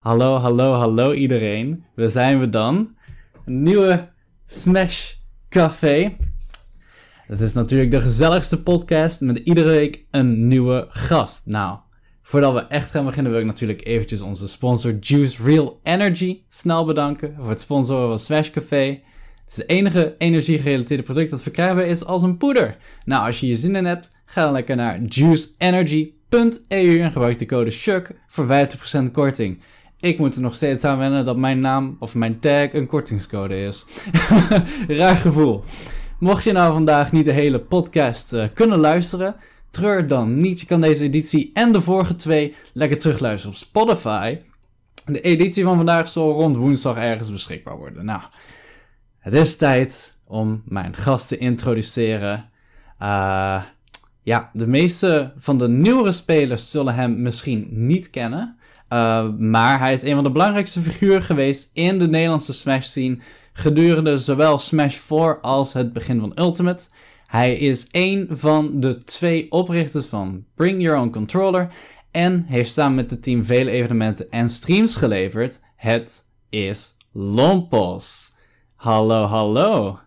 Hallo, hallo, hallo iedereen. We zijn we dan. Een nieuwe Smash Café. Het is natuurlijk de gezelligste podcast met iedere week een nieuwe gast. Nou, voordat we echt gaan beginnen wil ik natuurlijk eventjes onze sponsor Juice Real Energy snel bedanken voor het sponsoren van Smash Café. Het is het enige energie-gerelateerde product dat verkrijgbaar is als een poeder. Nou, als je je zin in hebt, ga dan lekker naar juiceenergy.eu en gebruik de code SHUK voor 50% korting. Ik moet er nog steeds aan wennen dat mijn naam of mijn tag een kortingscode is. Raar gevoel. Mocht je nou vandaag niet de hele podcast uh, kunnen luisteren, treur dan niet. Je kan deze editie en de vorige twee lekker terugluisteren op Spotify. De editie van vandaag zal rond woensdag ergens beschikbaar worden. Nou, het is tijd om mijn gast te introduceren. Uh, ja, de meeste van de nieuwere spelers zullen hem misschien niet kennen. Uh, maar hij is een van de belangrijkste figuren geweest in de Nederlandse Smash scene gedurende zowel Smash 4 als het begin van Ultimate. Hij is een van de twee oprichters van Bring Your Own Controller en heeft samen met het team vele evenementen en streams geleverd. Het is Lompos. Hallo, hallo.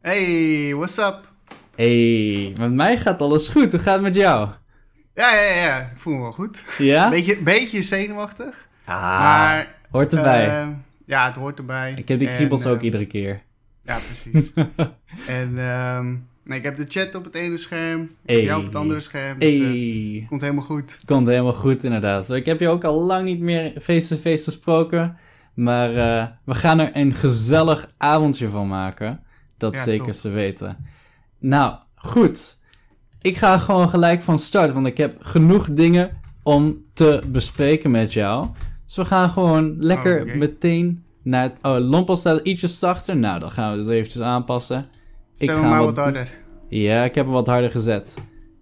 Hey, what's up? Hey, met mij gaat alles goed. Hoe gaat het met jou? Ja, ja, ja. Ik voel me wel goed. Ja? Beetje, beetje zenuwachtig. Ah, maar, hoort erbij. Uh, ja, het hoort erbij. Ik heb die kriebels en, ook uh, iedere keer. Ja, precies. en um, nee, ik heb de chat op het ene scherm, hey. jou op het andere scherm. Dus hey. uh, komt helemaal goed. Komt helemaal goed, inderdaad. Ik heb je ook al lang niet meer face-to-face gesproken. Maar uh, we gaan er een gezellig avondje van maken. Dat ja, zeker top. ze weten. Nou, goed. Ik ga gewoon gelijk van start, want ik heb genoeg dingen om te bespreken met jou. Dus we gaan gewoon lekker Oh, meteen naar het... Oh, Lompel staat ietsje zachter. Nou, dan gaan we dus eventjes aanpassen. Ik Stem ga maar wat- wat harder. Ja, ik heb hem wat harder gezet.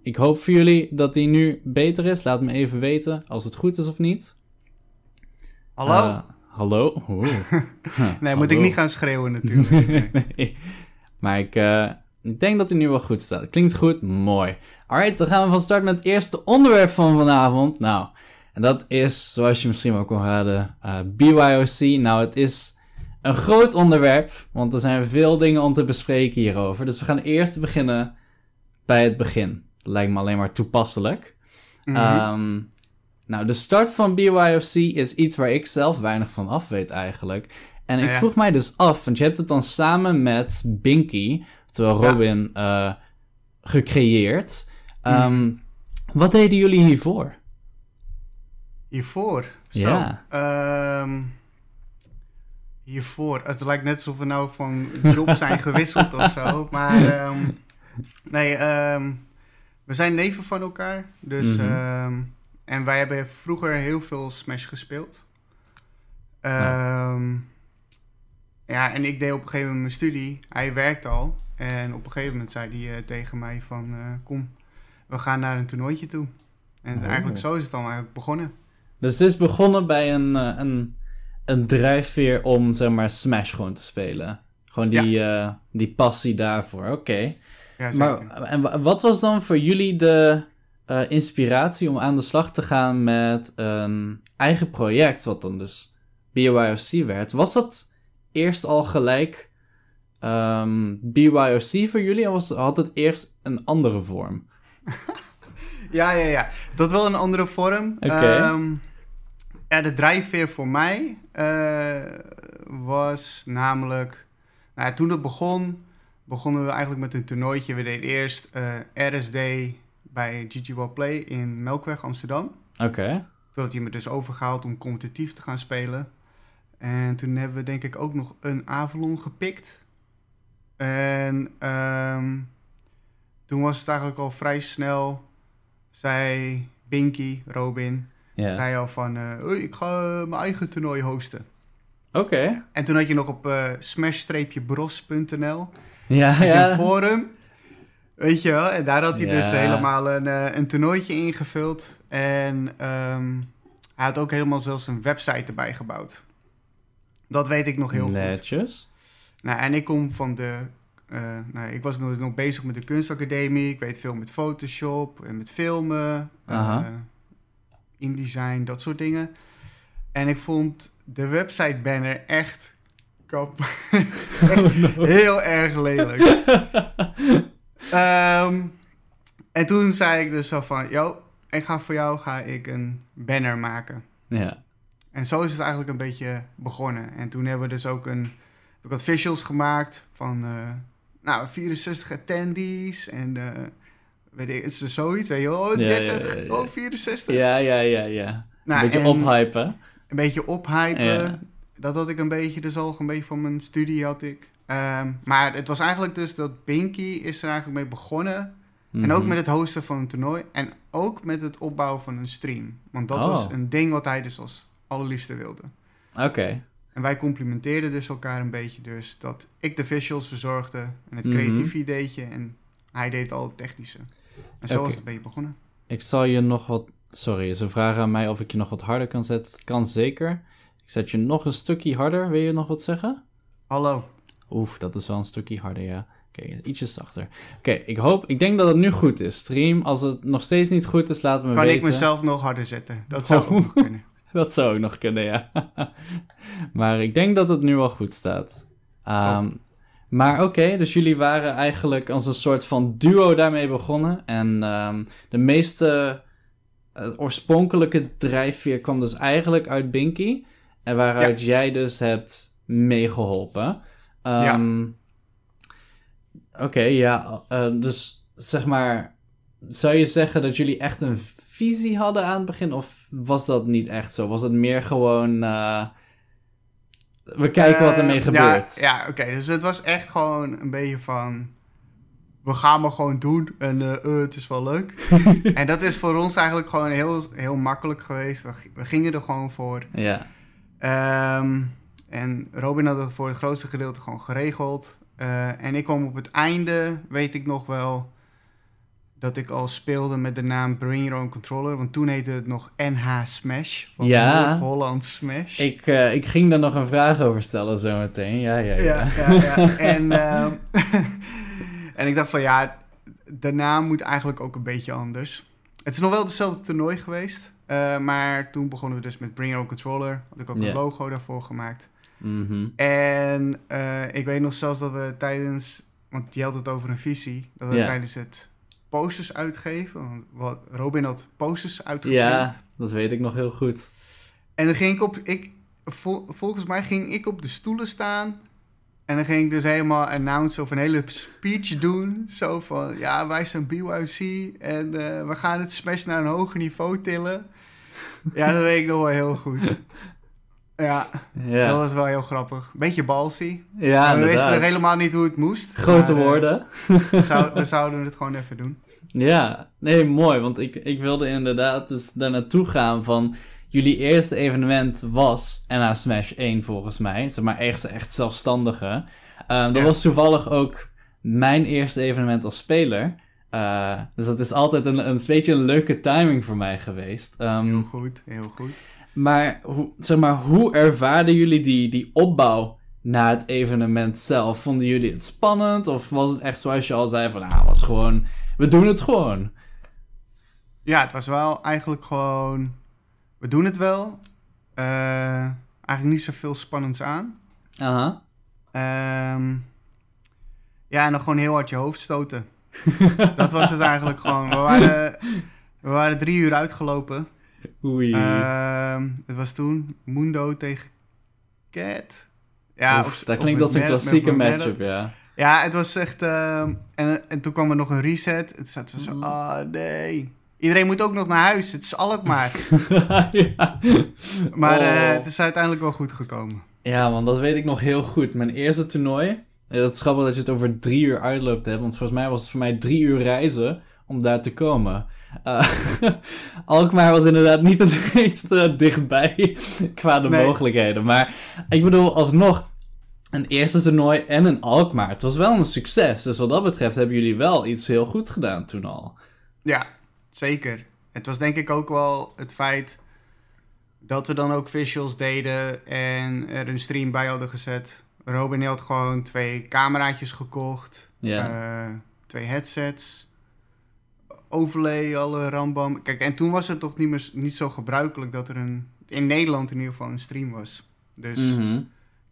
Ik hoop voor jullie dat hij nu beter is. Laat me even weten als het goed is of niet. Hallo? Eh, hallo? Oeh. nee, moet ik niet gaan schreeuwen natuurlijk. Nee. Nee. Maar ik, eh, ik denk dat hij nu wel goed staat. Klinkt goed? Mooi. Alright, dan gaan we van start met het eerste onderwerp van vanavond. Nou, en dat is, zoals je misschien wel kon raden, eh, BYOC. Nou, het is een groot onderwerp, want er zijn veel dingen om te bespreken hierover. Dus we gaan eerst beginnen bij het begin. Dat lijkt me alleen maar toepasselijk. Mhm. Ehm, nou, de start van BYOC is iets waar ik zelf weinig van af weet eigenlijk. En ik Ja. vroeg mij dus af, want je hebt het dan samen met Binky, Ja. Robin, eh, gecreëerd. Ehm, Mhm. Wat deden jullie hiervoor? Hiervoor? Zo. Ja. Ehm, hiervoor. Het lijkt net alsof we nou van job zijn gewisseld of zo. Maar ehm, nee, ehm, we zijn neven van elkaar. Dus, Mhm. ehm, en wij hebben vroeger heel veel Smash gespeeld. Ehm, ja, en ik deed op een gegeven moment mijn studie. Hij werkte al. En op een gegeven moment zei hij eh, tegen mij van... eh, kom, we gaan naar een toernooitje toe. En Oh. eigenlijk zo is het dan eigenlijk begonnen. Dus het is begonnen bij een, eh, een, een drijfveer om, zeg maar, Smash gewoon te spelen. Gewoon die, die passie daarvoor, oké. Ja. Maar en wa- wat was dan voor jullie de inspiratie om aan de slag te gaan met een eigen project, wat dan dus BYOC werd? Was dat eerst al gelijk ehm, BYOC voor jullie, of was, had het eerst een andere vorm? Ja, ja, ja. Dat wel een andere vorm. Oké. Ehm, ja, de drijfveer voor mij eh, was namelijk... Nou, ja, toen het begon, begonnen we eigenlijk met een toernooitje. We deden eerst eh, RSD bij GG Well Play in Melkweg, Amsterdam. Oké, Toen had hij me dus overgehaald om competitief te gaan spelen. En toen hebben we denk ik ook nog een Avalon gepikt. En ehm, toen was het eigenlijk al vrij snel. Zij, Binky, Robin, zei al van... "Hoi, ik ga eh, mijn eigen toernooi hosten. Oké, En toen had je nog op eh smash-bros.nl ja, een forum. Weet je wel? En daar had hij dus helemaal een, een toernooitje ingevuld. En ehm, hij had ook helemaal zelfs een website erbij gebouwd. Dat weet ik nog heel goed. Netjes. Nou, en ik kom van de... eh, nou, ik was nog, nog bezig met de kunstacademie. Ik weet veel met Photoshop en met filmen. Eh, InDesign, dat soort dingen. En ik vond de website banner echt, kap Oh, no. heel erg lelijk. Ehm, en toen zei ik dus zo van, yo, ik ga voor jou ga ik een banner maken. Ja. En zo is het eigenlijk een beetje begonnen. En toen hebben we dus ook een, heb ik wat visuals gemaakt van, eh, nou, 64 attendees en, eh weet ik, is er zoiets, weet je wel, oh, Ja, 30, ja, ja, ja. oh, 64. Ja, ja, ja, ja. Nou, een beetje en ophypen. Een beetje ophypen. Dat had ik een beetje, dus al een beetje van mijn studie had ik. Ehm, maar het was eigenlijk dus dat Binky is er eigenlijk mee begonnen. En ook Mhm. met het hosten van een toernooi. En ook met het opbouwen van een stream. Want dat Oh. was een ding wat hij dus als allerliefste wilde. Oké. En wij complimenteerden dus elkaar een beetje. Dus dat ik de visuals verzorgde en het Mhm. creatieve ideetje. En hij deed al het technische. En zo Oké. was het beetje begonnen. Ik zal je nog wat... Sorry, ze vragen aan mij of ik je nog wat harder kan zetten. Kan zeker. Ik zet je nog een stukje harder. Wil je nog wat zeggen? Hallo. Oef, dat is wel een stukje harder, ja. Oké, ietsje zachter. Oké, ik hoop... Ik denk dat het nu goed is. Stream, als het nog steeds niet goed is, laat me Kan weten. ik mezelf nog harder zetten? Dat zou Oh. ook kunnen. Dat zou ook nog kunnen, ja. maar ik denk dat het nu wel goed staat. Ehm, Maar oké, dus jullie waren eigenlijk als een soort van duo daarmee begonnen. En ehm, de meeste eh, oorspronkelijke drijfveer kwam dus eigenlijk uit Binky. En waaruit jij dus hebt meegeholpen. Ehm, Oké, ja. eh, dus zeg maar, zou je zeggen dat jullie echt een visie hadden aan het begin? Of was dat niet echt zo? Was het meer gewoon... eh, we kijken wat ermee Eh, gebeurt. Ja, ja oké. Dus het was echt gewoon een beetje van... We gaan maar gewoon doen en eh, eh, het is wel leuk. en dat is voor ons eigenlijk gewoon heel, heel makkelijk geweest. We, gingen er gewoon voor. Ja. Ehm, en Robin had het voor het grootste gedeelte gewoon geregeld. En ik kwam op het einde, weet ik nog wel, dat ik al speelde met de naam Bring Your Own Controller. Want toen heette het nog NH Smash. Van Ja. Noord-Holland Smash. Ik, eh, ik ging daar nog een vraag over stellen zometeen. Ja, ja, ja. Ja, ja, ja. En, ehm, en ik dacht van ja, de naam moet eigenlijk ook een beetje anders. Het is nog wel hetzelfde toernooi geweest. eh, maar toen begonnen we dus met Bring Your Own Controller. Had ik ook een logo daarvoor gemaakt. Mhm. En eh, ik weet nog zelfs dat we tijdens... Want je had het over een visie. Dat we tijdens het posters uitgeven. Want Robin had posters uitgeprint. Ja, dat weet ik nog heel goed. En dan ging ik op... Ik, vol- volgens mij ging ik op de stoelen staan. En dan ging ik dus helemaal announce of een hele speech doen. Zo van, ja, wij zijn BYC en eh, we gaan het Smash naar een hoger niveau tillen. Ja, dat weet ik nog wel heel goed. Ja, dat Ja, was wel heel grappig. Beetje balsy. ja we wisten nog helemaal niet hoe het moest. Grote maar, eh, woorden. we, zou- we zouden het gewoon even doen. Ja, nee, mooi. Want ik, ik wilde inderdaad dus daar naartoe gaan van... Jullie eerste evenement was NH Smash 1 volgens mij. Zeg maar echt, echt zelfstandige. Ehm, dat Ja. was toevallig ook mijn eerste evenement als speler. Eh, dus dat is altijd een, een beetje een leuke timing voor mij geweest. Ehm, Heel goed, heel goed. maar, hoe, zeg maar hoe ervaarden jullie die, die opbouw na het evenement zelf? Vonden jullie het spannend? Of was het echt zoals je al zei van... Ah, was gewoon... We doen het gewoon. Ja, het was wel eigenlijk gewoon... We doen het wel. Eh, eigenlijk niet zoveel spannends aan. Aha. Ehm, ja, en dan gewoon heel hard je hoofd stoten. dat was het eigenlijk gewoon. We waren, we waren drie uur uitgelopen. Oei. Ehm, het was toen Mundo tegen Cat. Ja, Oef, of- dat klinkt als een klassieke matchup, ja. Ja, het was echt... ehm, en, en toen kwam er nog een reset. Het zat zo... Mm. Ah, nee. Iedereen moet ook nog naar huis. Het is Alkmaar. ja. Maar eh, Oh. het is uiteindelijk wel goed gekomen. Ja, man, dat weet ik nog heel goed. Mijn eerste toernooi. eh, Dat is grappig dat je het over drie uur uitloopt hebt. Want volgens mij was het voor mij drie uur reizen om daar te komen. Eh, Alkmaar was inderdaad niet het meest dichtbij qua de Nee. mogelijkheden. Maar ik bedoel, alsnog, een eerste toernooi en een Alkmaar. Het was wel een succes. Dus wat dat betreft hebben jullie wel iets heel goed gedaan toen al. Ja, zeker. Het was denk ik ook wel het feit dat we dan ook visuals deden en er een stream bij hadden gezet. Robin had gewoon twee cameraatjes gekocht, Ja. eh, twee headsets. overlay, alle rambam. Kijk, en toen was het toch niet, meer, niet zo gebruikelijk dat er een, in Nederland in ieder geval een stream was. Dus Mhm.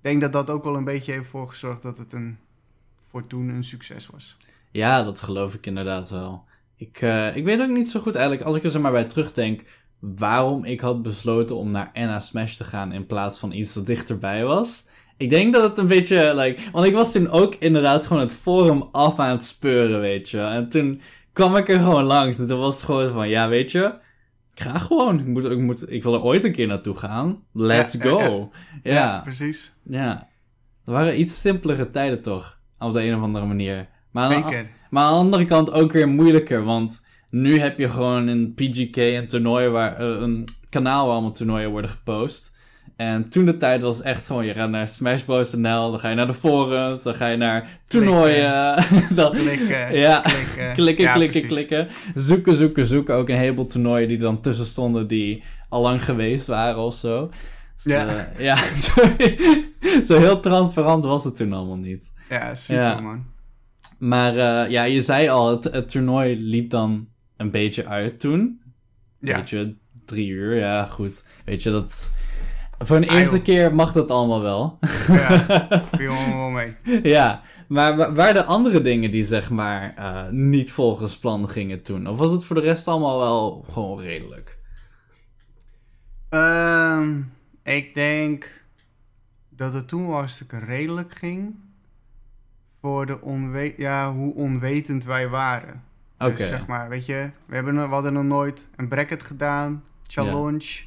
Denk dat dat ook wel een beetje heeft voor gezorgd dat het een, voor toen een succes was. Ja, dat geloof ik inderdaad wel. Ik, eh, ik weet ook niet zo goed eigenlijk, als ik er zo maar bij terugdenk, waarom ik had besloten om naar NA Smash te gaan in plaats van iets dat dichterbij was. Ik denk dat het een beetje, like, want ik was toen ook inderdaad gewoon het forum af aan het speuren, weet je. En toen kwam ik er gewoon langs en toen was het gewoon van, ja, weet je, ik ga gewoon. Ik, moet, ik, moet, ik wil er ooit een keer naartoe gaan. Let's Ja, go. ja. ja. precies. Ja, er waren iets simpelere tijden toch, op de een of andere manier. Maar aan, Zeker. maar aan de andere kant ook weer moeilijker, want nu heb je gewoon een PGK, een toernooi waar, eh, een kanaal waar allemaal toernooien worden gepost. En toen de tijd was echt gewoon, je gaat naar Smashbros.nl, dan ga je naar de forums, dan ga je naar toernooien. dan, Klikken, Ja. klikken. klikken, Ja, klikken, klikken. Zoeken, zoeken, zoeken. Ook een heleboel toernooien die er dan tussen stonden die al lang geweest waren of zo. Dus, Ja. eh, ja, zo, zo heel transparant was het toen allemaal niet. Ja, super Ja. man. Maar eh, ja, je zei al, het, het toernooi liep dan een beetje uit toen. Ja, Weet je, drie uur, ja goed. Weet je, dat... Voor een Ah, eerste joh. keer mag dat allemaal wel. ja. viel wel mee. ja, maar wa- waren er andere dingen die zeg maar eh, niet volgens plan gingen toen? Of was het voor de rest allemaal wel gewoon redelijk? Ehm, ik denk dat het toen wel hartstikke redelijk ging. Voor de onwe ja, hoe onwetend wij waren. Oké. Dus zeg maar, weet je, we, hebben, we hadden nog nooit een bracket gedaan, challenge.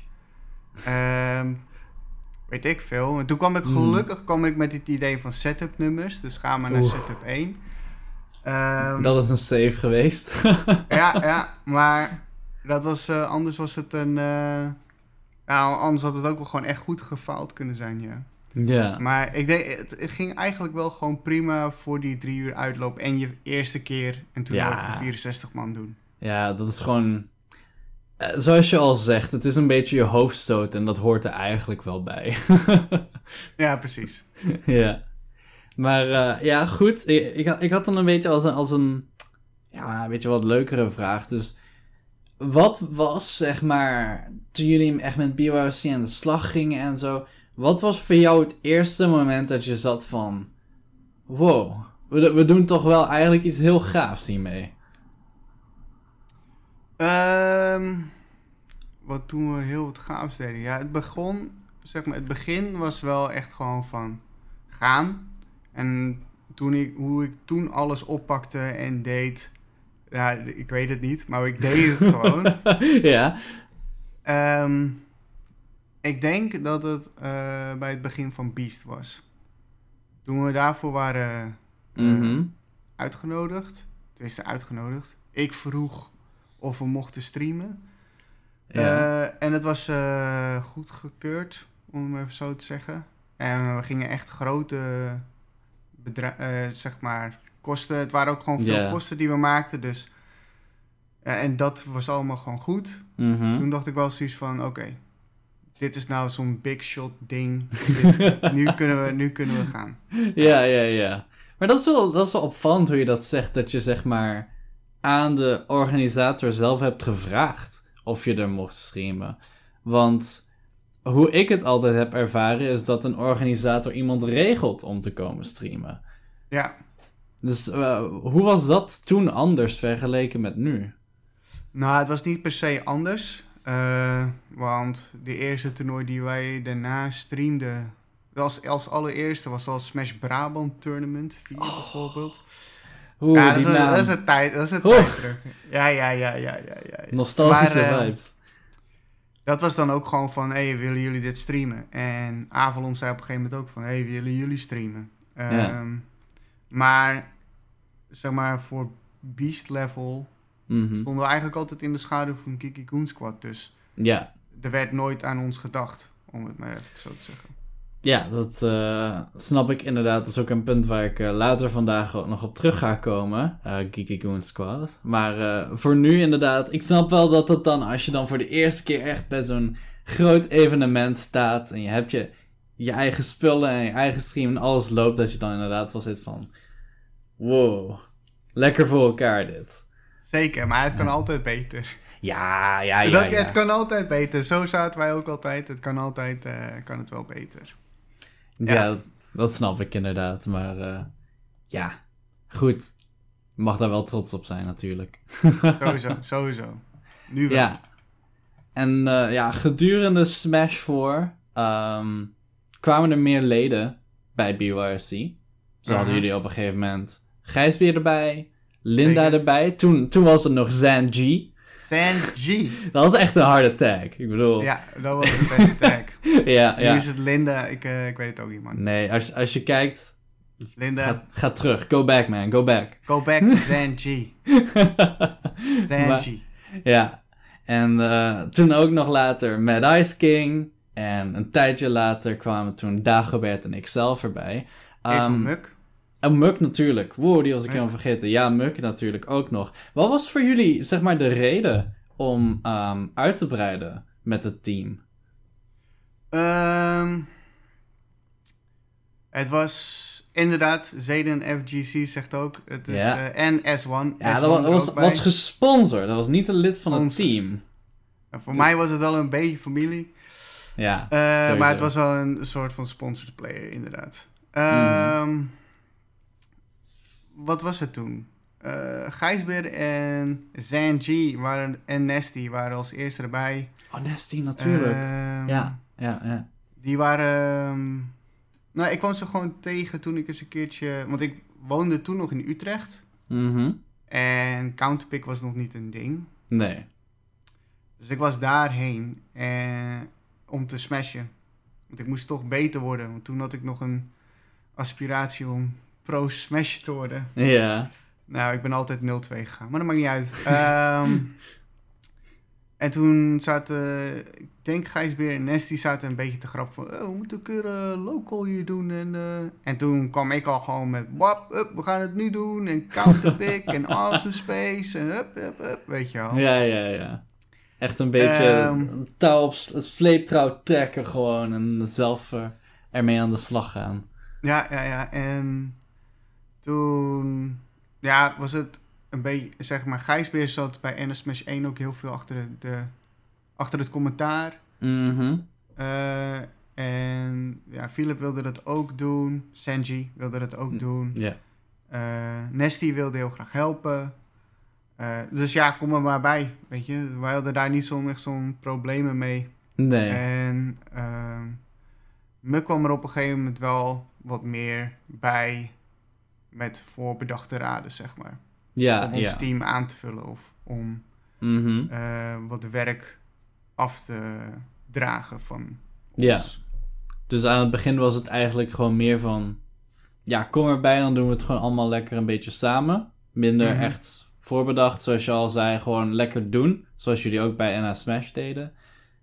Ehm, weet ik veel. En toen kwam ik Hmm. gelukkig kwam ik met het idee van setup nummers. Dus gaan we naar Oeh. setup 1. Ehm, Dat is een save geweest. ja, ja, maar dat was, eh, anders was het een... eh, ja, anders had het ook wel gewoon echt goed gefaald kunnen zijn, ja. ja. Maar ik denk, het, het ging eigenlijk wel gewoon prima voor die drie uur uitloop en je eerste keer en toen Ja. over 64 man doen. Ja, dat is gewoon. Eh, zoals je al zegt, het is een beetje je hoofdstoot en dat hoort er eigenlijk wel bij. Ja, precies. ja. Maar eh, ja, goed. Ik, ik, had- ik had dan een beetje als een, als een. Ja, een beetje wat leukere vraag. Dus. Wat was, zeg maar. Toen jullie echt met BYOC aan de slag gingen en zo. Wat was voor jou het eerste moment dat je zat van. Wow, we, we doen toch wel eigenlijk iets heel gaafs hiermee? Ehm, wat toen we heel wat gaafs deden. Ja, het begon, zeg maar, het begin was wel echt gewoon van gaan. En toen ik, hoe ik toen alles oppakte en deed, ja, ik weet het niet, maar ik deed het gewoon. ja. Ehm, ik denk dat het eh, bij het begin van Beast was. Toen we daarvoor waren eh, Mhm. uitgenodigd, tenminste uitgenodigd, ik vroeg of we mochten streamen. Ja. Eh, en het was eh goedgekeurd, om het even zo te zeggen. En we gingen echt grote bedra- eh, zeg maar, kosten. Het waren ook gewoon veel kosten die we maakten. Dus, en dat was allemaal gewoon goed. Mhm. Toen dacht ik wel zoiets van, oké, dit is nou zo'n big shot ding. Dit- nu, kunnen we, nu kunnen we gaan. Ja, ja, ja. Maar dat is, wel, dat is wel opvallend hoe je dat zegt, dat je zeg maar aan de organisator zelf hebt gevraagd of je er mocht streamen. Want hoe ik het altijd heb ervaren is dat een organisator iemand regelt om te komen streamen. Ja, Dus eh, hoe was dat toen anders vergeleken met nu? nou, het was niet per se anders. eh, want de eerste toernooi die wij daarna streamden, als, als allereerste was al Smash Brabant Tournament 4 bijvoorbeeld. Oeh, ja, dat die is, naam. dat is een tijd, dat is een Oeh. tijd terug. Ja, ja, ja, ja, ja, ja. Nostalgische Maar, eh, vibes. Dat was dan ook gewoon van, hé, hey, willen jullie dit streamen? En Avalon zei op een gegeven moment ook van, hé, hey, willen jullie streamen? Ehm, Maar, zeg maar, voor beast level Mhm. stonden we eigenlijk altijd in de schaduw van Kiki Goon Squad. Dus Ja, er werd nooit aan ons gedacht, om het maar even zo te zeggen. Ja, dat eh, snap ik inderdaad. Dat is ook een punt waar ik eh, later vandaag ook nog op terug ga komen. eh Geeky Goon Squad. Maar voor nu inderdaad, ik snap wel dat het dan, als je dan voor de eerste keer echt bij zo'n groot evenement staat. en je hebt je, je eigen spullen en je eigen stream en alles loopt, dat je dan inderdaad wel zit van. Wow, lekker voor elkaar dit. Zeker, maar het kan Ja. altijd beter. Ja, ja, ja. dat, ja. Het kan altijd beter. Zo zaten wij ook altijd. Het kan altijd kan het wel beter. Ja, Ja. Dat, dat snap ik inderdaad. Maar eh, ja, goed. Mag daar wel trots op zijn natuurlijk. Sowieso, sowieso. Nu wel. Ja. En eh, ja, gedurende Smash 4 ehm, kwamen er meer leden bij BYRC. Zo hadden Mhm. jullie op een gegeven moment Gijsbeer erbij, Linda Zeker. erbij. Toen, toen was het nog Zan G. Sanji. Dat was echt een harde tag. Ik bedoel, ja, Ja, dat was de beste tag. ja. Nu is het Linda. Ik, eh, ik weet het ook niet, man. Nee, als, als je kijkt, Linda, ga, ga terug. Go back, man. Go back. go back to Sanji. Maar- Sanji. Ja, en eh, toen ook nog later Mad Ice King. En een tijdje later kwamen toen Dagobert en ik zelf erbij. Eerst nog Ehm, Muk. Oh, Muk natuurlijk. Wow, die was ik helemaal vergeten. Ja, Muk natuurlijk ook nog. Wat was voor jullie, zeg maar, de reden om ehm, uit te breiden met het team? Ehm, het was inderdaad, Zeden FGC zegt ook. Het is, Ja. eh, en S1. Ja, S1 dat wa- dat was, bij. was gesponsord. Dat was niet een lid van het team. En voor mij was het wel een beetje familie. Ja, Eh, maar het was wel een soort van sponsored player, inderdaad. Ehm, Wat was het toen? Eh Gijsbeer en Zanji waren, en Nesty waren als eerste erbij. oh, Nasty natuurlijk. Ehm, ja, ja, ja. Die waren... ehm, nou, ik kwam ze gewoon tegen toen ik eens een keertje... Want ik woonde toen nog in Utrecht. Mhm. En Counterpick was nog niet een ding. Nee. Dus ik was daarheen eh, om te smashen. Want ik moest toch beter worden. Want toen had ik nog een aspiratie om pro smasher te worden. Ja. Nou, ik ben altijd 0-2 gegaan. Maar dat maakt niet uit. Ehm, en toen zaten, ik denk Gijsbeer en Nesty zaten een beetje te grap van... Oh, we moeten een keer eh, local hier doen. En, eh, en toen kwam ik al gewoon met... Wap, up, we gaan het nu doen. En counterpick en awesome space. En up, up, up. Weet je wel. Ja, ja, ja. Echt een beetje Ehm. touw op s- sleeptrouw trekken gewoon en zelf eh, ermee aan de slag gaan. Ja, ja, ja. En toen ja, was het een beetje, zeg maar, Gijsbeer zat bij NS Smash 1 ook heel veel achter, de, de, achter het commentaar. Mhm. Eh, en ja, Philip wilde dat ook doen. Sanji wilde dat ook doen. Ja. Eh Nesty wilde heel graag helpen. Eh, dus ja, kom er maar bij. Weet je, wij hadden daar niet zo'n echt zo'n problemen mee. Nee. En ehm me kwam er op een gegeven moment wel wat meer bij met voorbedachte raden, zeg maar. ja, om ons ja. team aan te vullen of om Mhm. eh, wat werk af te dragen van Ja. ons. Dus aan het begin was het eigenlijk gewoon meer van... Ja, kom erbij, dan doen we het gewoon allemaal lekker een beetje samen. Minder Mhm. echt voorbedacht, zoals je al zei. Gewoon lekker doen. Zoals jullie ook bij NA Smash deden.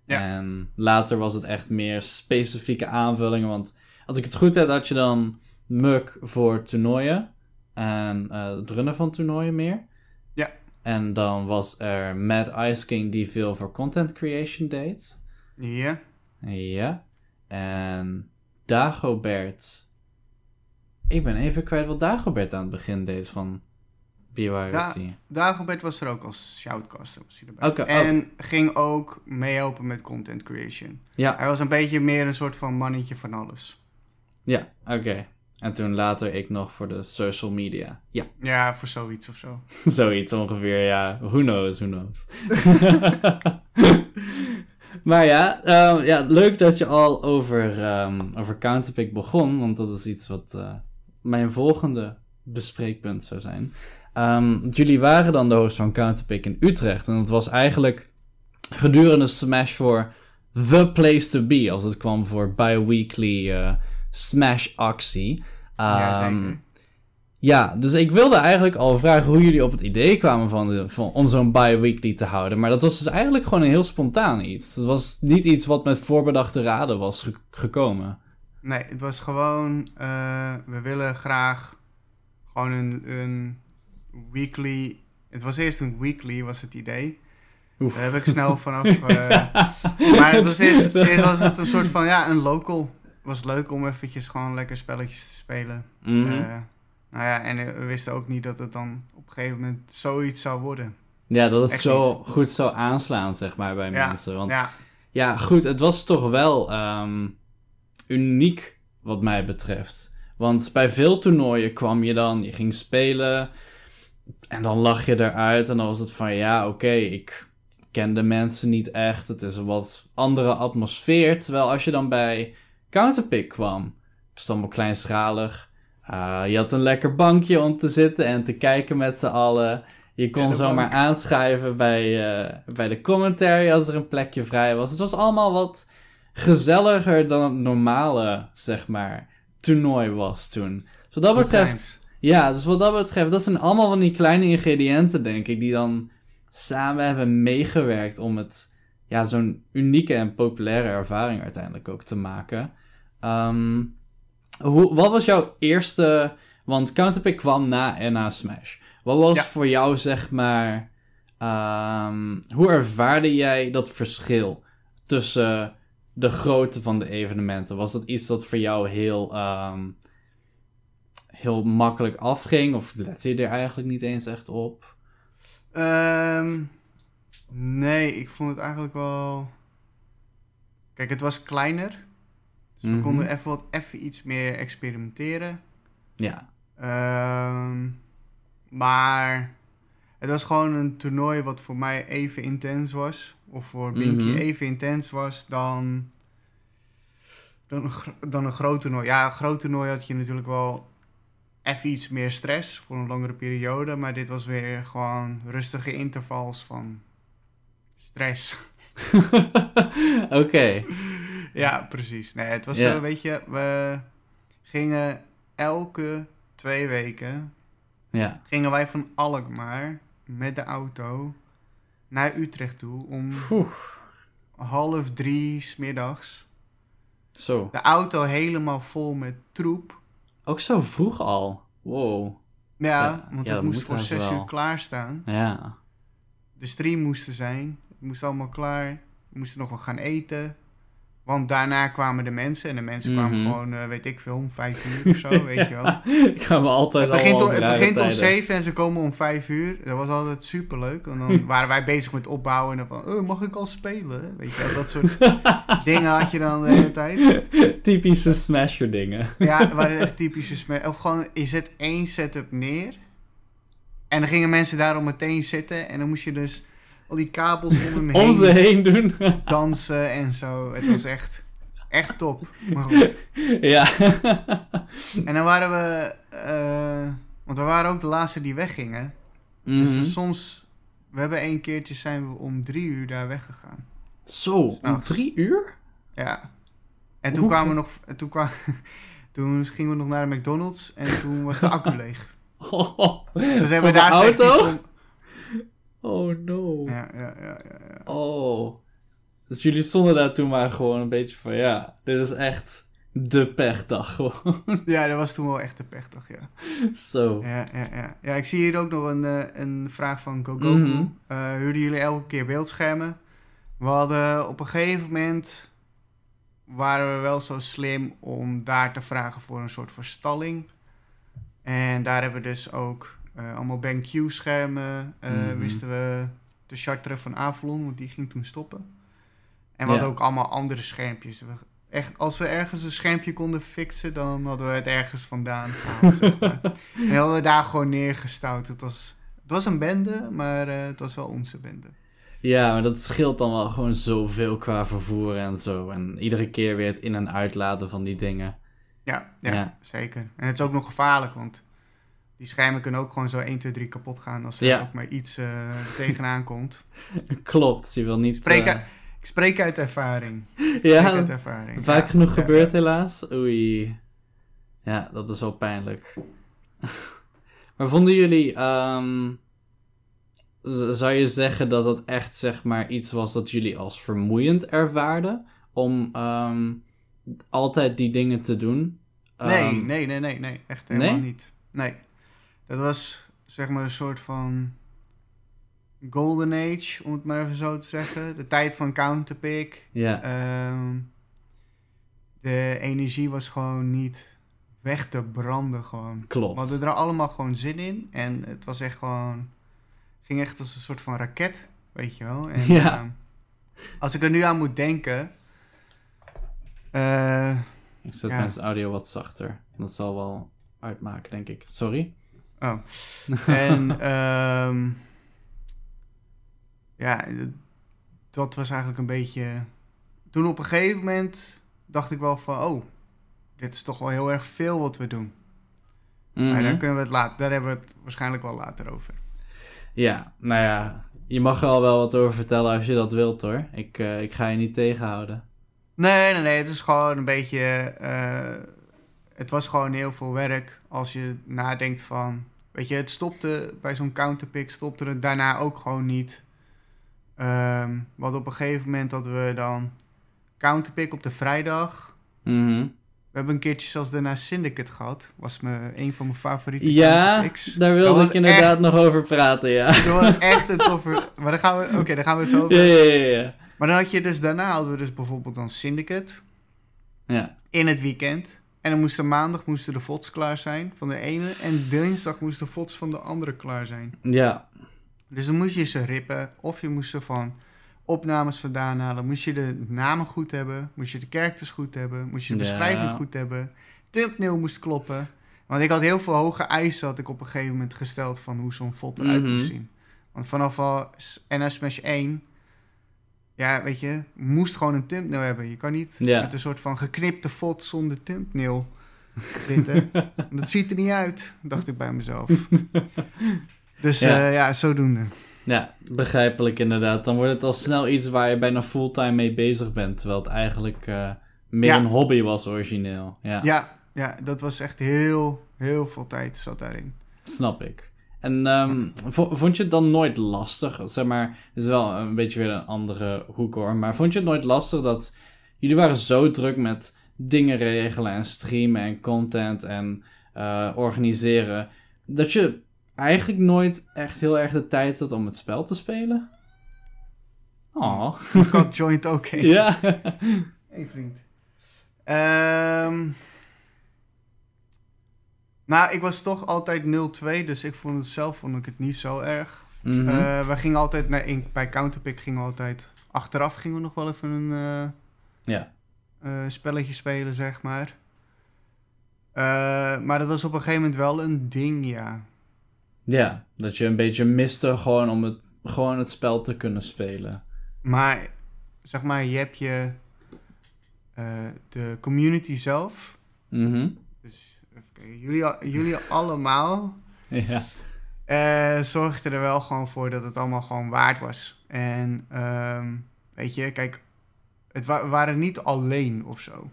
Ja. En later was het echt meer specifieke aanvullingen. Want als ik het goed heb, had je dan Muk voor toernooien. En eh, het runnen van toernooien meer. Ja. En dan was er Mad Ice King die veel voor content creation deed. Ja, Ja. En Dagobert. Ik ben even kwijt wat Dagobert aan het begin deed van BYRC. Dagobert was er ook als shoutcaster. Was hij erbij. Oh. en ging ook meehelpen met content creation. Ja, Hij was een beetje meer een soort van mannetje van alles. ja, oké. En toen later ik nog voor de social media. Ja, Ja, voor zoiets of zo. zoiets ongeveer, ja. Who knows, who knows. maar ja, ehm, ja, leuk dat je al over, ehm, over Counterpick begon. Want dat is iets wat eh, mijn volgende bespreekpunt zou zijn. Ehm, jullie waren dan de host van Counterpick in Utrecht. En het was eigenlijk gedurende Smash voor the place to be. Als het kwam voor bi-weekly eh, Smash actie. Ja, Ehm, zeker. ja, dus ik wilde eigenlijk al vragen hoe jullie op het idee kwamen van, de, van om zo'n bi-weekly te houden. Maar dat was dus eigenlijk gewoon een heel spontaan iets. Het was niet iets wat met voorbedachte raden was ge- gekomen. Nee, het was gewoon... eh, we willen graag gewoon een, een weekly... Het was eerst een weekly, was het idee. Oef. Daar heb ik snel vanaf... eh, maar het was eerst, eerst was het een soort van, ja, een local. Was leuk om eventjes gewoon lekker spelletjes te spelen. Eh, nou ja, en we wisten ook niet dat het dan op een gegeven moment zoiets zou worden. Ja, dat het Echt zo goed zou aanslaan, zeg maar, bij Ja, mensen. Want ja. Ja, goed, het was toch wel ehm, uniek wat mij betreft. Want bij veel toernooien kwam je dan, je ging spelen en dan lag je eruit en dan was het van ja, oké, ik ken de mensen niet echt. Het is een wat andere atmosfeer. Terwijl als je dan bij Counterpick kwam, het was allemaal kleinschalig. Uh, je had een lekker bankje om te zitten en te kijken met z'n allen. Je kon Ja, zomaar bank. aanschuiven bij, eh, bij de commentary als er een plekje vrij was. Het was allemaal wat gezelliger dan het normale, zeg maar, toernooi was toen. Dus wat dat betreft, ja, dus wat dat betreft, dat zijn allemaal van die kleine ingrediënten, denk ik, die dan samen hebben meegewerkt om het, ja, zo'n unieke en populaire ervaring uiteindelijk ook te maken. Ehm, hoe, wat was jouw eerste, want Counterpick kwam na en na Smash. Wat was Ja. voor jou, zeg maar, ehm, hoe ervaarde jij dat verschil tussen de grootte van de evenementen? Was dat iets dat voor jou heel, ehm, heel makkelijk afging? Of lette je er eigenlijk niet eens echt op? Nee, ik vond het eigenlijk wel... Kijk, het was kleiner. Dus we Mhm. konden even wat even iets meer experimenteren. Ja. Ehm, maar het was gewoon een toernooi wat voor mij even intens was. Of voor Binky Mhm. even intens was dan, dan, een, dan een groot toernooi. Ja, een groot toernooi had je natuurlijk wel even iets meer stress voor een langere periode. Maar dit was weer gewoon rustige intervals van stress. Oké. Ja, precies. Nee, het was Ja. zo, weet je, we gingen elke twee weken Ja. gingen wij van Alkmaar met de auto naar Utrecht toe om half drie smiddags. Zo. De auto helemaal vol met troep. Ook zo vroeg al. Wow. Ja, Ja, want ja, het moest voor zes wel. uur klaarstaan. Ja. De stream moest er zijn. Het moest allemaal klaar. We moesten nog wel gaan eten. Want daarna kwamen de mensen. En de mensen kwamen Mhm. gewoon, eh, weet ik veel, om vijf uur of zo, weet je wel. Ik ga me altijd Het begint, al om, het begint om zeven en ze komen om vijf uur. Dat was altijd superleuk. En dan waren wij bezig met opbouwen. En dan van, oh, mag ik al spelen? Weet je wel, dat soort dingen had je dan de hele tijd. Typische smasher dingen. Ja, dat waren echt typische sma- Of gewoon, je zet één setup neer. En dan gingen mensen daarom meteen zitten. En dan moest je dus al die kabels om hem Om ze heen heen doen. dansen en zo. Het was echt, echt top. Maar goed. ja. En dan waren we... eh, want we waren ook de laatste die weggingen. Mhm. Dus soms, we hebben één keertje zijn we om drie uur daar weggegaan. Zo, om drie uur? Ja. En toen Hoe- kwamen we nog, en toen, kwam, toen gingen we nog naar de McDonald's en toen was de accu leeg. Oh, Dus we hebben de daar auto? om- Oh no. Ja, ja, ja, ja, ja. Oh. Dus jullie stonden daar toen maar gewoon een beetje van, ja, dit is echt de pechdag gewoon. Ja, dat was toen wel echt een pechdag, ja. Zo. Ja, ja, ja. ja ik zie hier ook nog een, eh, een vraag van Gogoku. Eh, huurden jullie elke keer beeldschermen? We hadden op een gegeven moment... waren we wel zo slim om daar te vragen voor een soort verstalling. En daar hebben we dus ook allemaal BenQ-schermen... eh, Mhm. wisten we te charteren van Avalon, want die ging toen stoppen. En we Ja. hadden ook allemaal andere schermpjes. We, echt, als we ergens een schermpje konden fixen, dan hadden we het ergens vandaan gehaald, zeg maar. En hadden we daar gewoon neergestouwd. Het was, het was een bende, maar eh, het was wel onze bende. Ja, maar dat scheelt dan wel gewoon zoveel qua vervoer en zo. En iedere keer weer het in- en uitladen van die dingen. Ja, ja, Ja. zeker. En het is ook nog gevaarlijk, want die schermen kunnen ook gewoon zo 1, 2, 3 kapot gaan als er Ja. ook maar iets eh, tegenaan komt. Klopt, je wil niet... Spreek eh, Ik spreek uit ervaring. Ja, uit ervaring. vaak Ja, genoeg ja, ja. helaas. Oei. Ja, dat is wel pijnlijk. maar vonden jullie... ehm, zou je zeggen dat het echt zeg maar iets was dat jullie als vermoeiend ervaarden? Om ehm, altijd die dingen te doen? Nee, Ehm, nee, nee, nee, nee. Echt helemaal Nee? niet. Nee. Dat was zeg maar een soort van golden age, om het maar even zo te zeggen. De tijd van counterpick. Ja, Ehm, de energie was gewoon niet weg te branden gewoon. We klopt. hadden er allemaal gewoon zin in. En het was echt gewoon Ging echt als een soort van raket, weet je wel. En, Ja. ehm, als ik er nu aan moet denken... eh, Ik zet Ja. mijn audio wat zachter. Dat zal wel uitmaken, denk ik. Sorry. Oh. en ehm, ja, dat was eigenlijk een beetje. Toen op een gegeven moment dacht ik wel van, oh, dit is toch wel heel erg veel wat we doen. Maar Mhm. daar kunnen we het later, daar hebben we het waarschijnlijk wel later over. Ja, nou ja. Je mag er al wel wat over vertellen als je dat wilt hoor. Ik, eh, ik ga je niet tegenhouden. Nee, nee, nee, het is gewoon een beetje. eh, het was gewoon heel veel werk als je nadenkt van. Weet je, het stopte bij zo'n counterpick, stopte het daarna ook gewoon niet. Ehm want op een gegeven moment hadden we dan counterpick op de vrijdag. Mhm. We hebben een keertje zelfs daarna Syndicate gehad. Was me een van mijn favoriete Ja, daar wilde ik inderdaad nog over praten, ja. Dat was echt een toffe... Maar dan gaan we... Oké, dan gaan we het zo over. Ja, ja, ja, ja. Maar dan had je dus daarna hadden we dus bijvoorbeeld dan Syndicate. Ja, in het weekend. En dan moesten maandag moesten de VODs klaar zijn van de ene. En dinsdag moesten de VODs van de andere klaar zijn. ja. Dus dan moest je ze rippen. Of je moest ze van opnames vandaan halen. Moest je de namen goed hebben. Moest je de characters goed hebben. Moest je de Ja. beschrijving goed hebben. Thumbnail moest kloppen. Want ik had heel veel hoge eisen had ik op een gegeven moment gesteld van hoe zo'n VOD eruit Mhm. moest zien. Want vanaf al NS Smash 1... Ja, weet je, moest gewoon een thumbnail hebben. Je kan niet Ja. met een soort van geknipte VOD zonder thumbnail zitten. dat ziet er niet uit, dacht ik bij mezelf. Dus Ja. ja, ja zodoende. Ja, begrijpelijk inderdaad. Dan wordt het al snel iets waar je bijna fulltime mee bezig bent. Terwijl het eigenlijk eh, meer Ja. een hobby was origineel. Ja, Ja, ja, dat was echt heel, heel veel tijd zat daarin. snap ik. En ehm, vo- vond je het dan nooit lastig? Zeg maar, het is wel een beetje weer een andere hoek hoor. Maar vond je het nooit lastig dat jullie waren zo druk met dingen regelen en streamen en content en eh, organiseren. Dat je eigenlijk nooit echt heel erg de tijd had om het spel te spelen? Oh. Mijn kat joint ook in. Ja. Hey vriend. Ehm, nou, ik was toch altijd 0-2, dus ik vond het zelf vond ik het niet zo erg. Mhm. Eh, we gingen altijd, naar, in, bij Counterpick gingen we altijd, achteraf gingen we nog wel even een eh, ja. eh, spelletje spelen, zeg maar. Maar dat was op een gegeven moment wel een ding, ja. ja, dat je een beetje miste gewoon om het, gewoon het spel te kunnen spelen. Maar, zeg maar, je hebt je, de community zelf. Mhm. Dus, even kijken, jullie, jullie allemaal Ja. eh zorgden er wel gewoon voor dat het allemaal gewoon waard was. En, ehm, weet je, kijk, het wa- waren niet alleen of zo.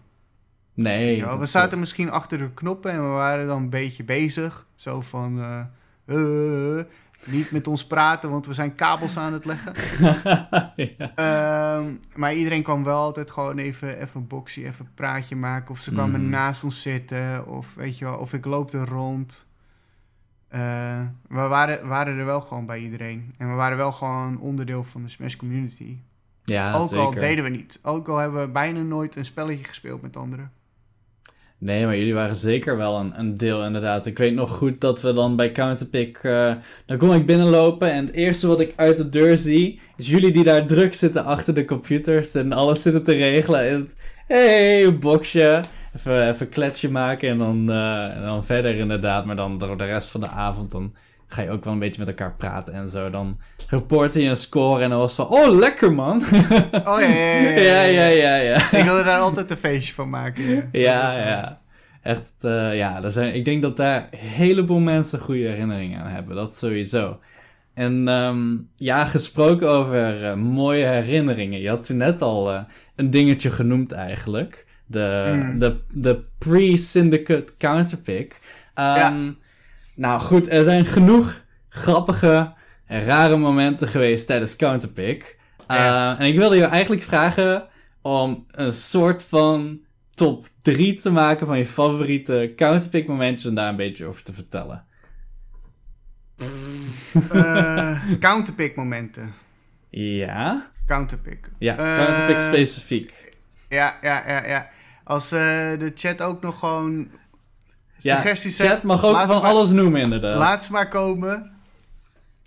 Nee. We zaten klopt. misschien achter de knoppen en we waren dan een beetje bezig. Zo van, eh, eh, niet met ons praten, want we zijn kabels aan het leggen. ja. Ehm, maar iedereen kwam wel altijd gewoon even, even een boxie, even een praatje maken. Of ze kwamen Mm. naast ons zitten. Of weet je wel, of ik loop er rond. Eh, we waren, waren er wel gewoon bij iedereen. En we waren wel gewoon onderdeel van de Smash community. ja, ook zeker. al deden we niet. Ook al hebben we bijna nooit een spelletje gespeeld met anderen. Nee, maar jullie waren zeker wel een, een deel inderdaad. Ik weet nog goed dat we dan bij Counterpick... eh dan kom ik binnenlopen en het eerste wat ik uit de deur zie... is jullie die daar druk zitten achter de computers en alles zitten te regelen. En hey, een boxje. Even, even kletsje maken en dan, eh, dan verder inderdaad. Maar dan de rest van de avond dan ga je ook wel een beetje met elkaar praten en zo. Dan reporte je een score en dan was het van... Oh, lekker man! Oh ja, ja, ja. ja, ja, ja. ja. Ik wilde daar altijd een feestje van maken. Ja, Ja. Echt, eh, ja. Er zijn, ik denk dat daar een heleboel mensen goede herinneringen aan hebben. Dat sowieso. En ehm, ja, gesproken over eh, mooie herinneringen. Je had toen net al eh, een dingetje genoemd eigenlijk. De, Mm. de, de pre-syndicate counterpick. Ehm, Ja. Nou goed, er zijn genoeg grappige en rare momenten geweest tijdens counterpick. Eh, Ja. En ik wilde je eigenlijk vragen om een soort van top 3 te maken van je favoriete counterpick momentjes en daar een beetje over te vertellen. eh, counterpick momenten. Ja? Counterpick. Ja, counterpick specifiek. Ja, ja, ja, ja. Als de chat ook nog gewoon Ja, suggesties chat mag ook van maar- alles noemen inderdaad. Laat ze maar komen.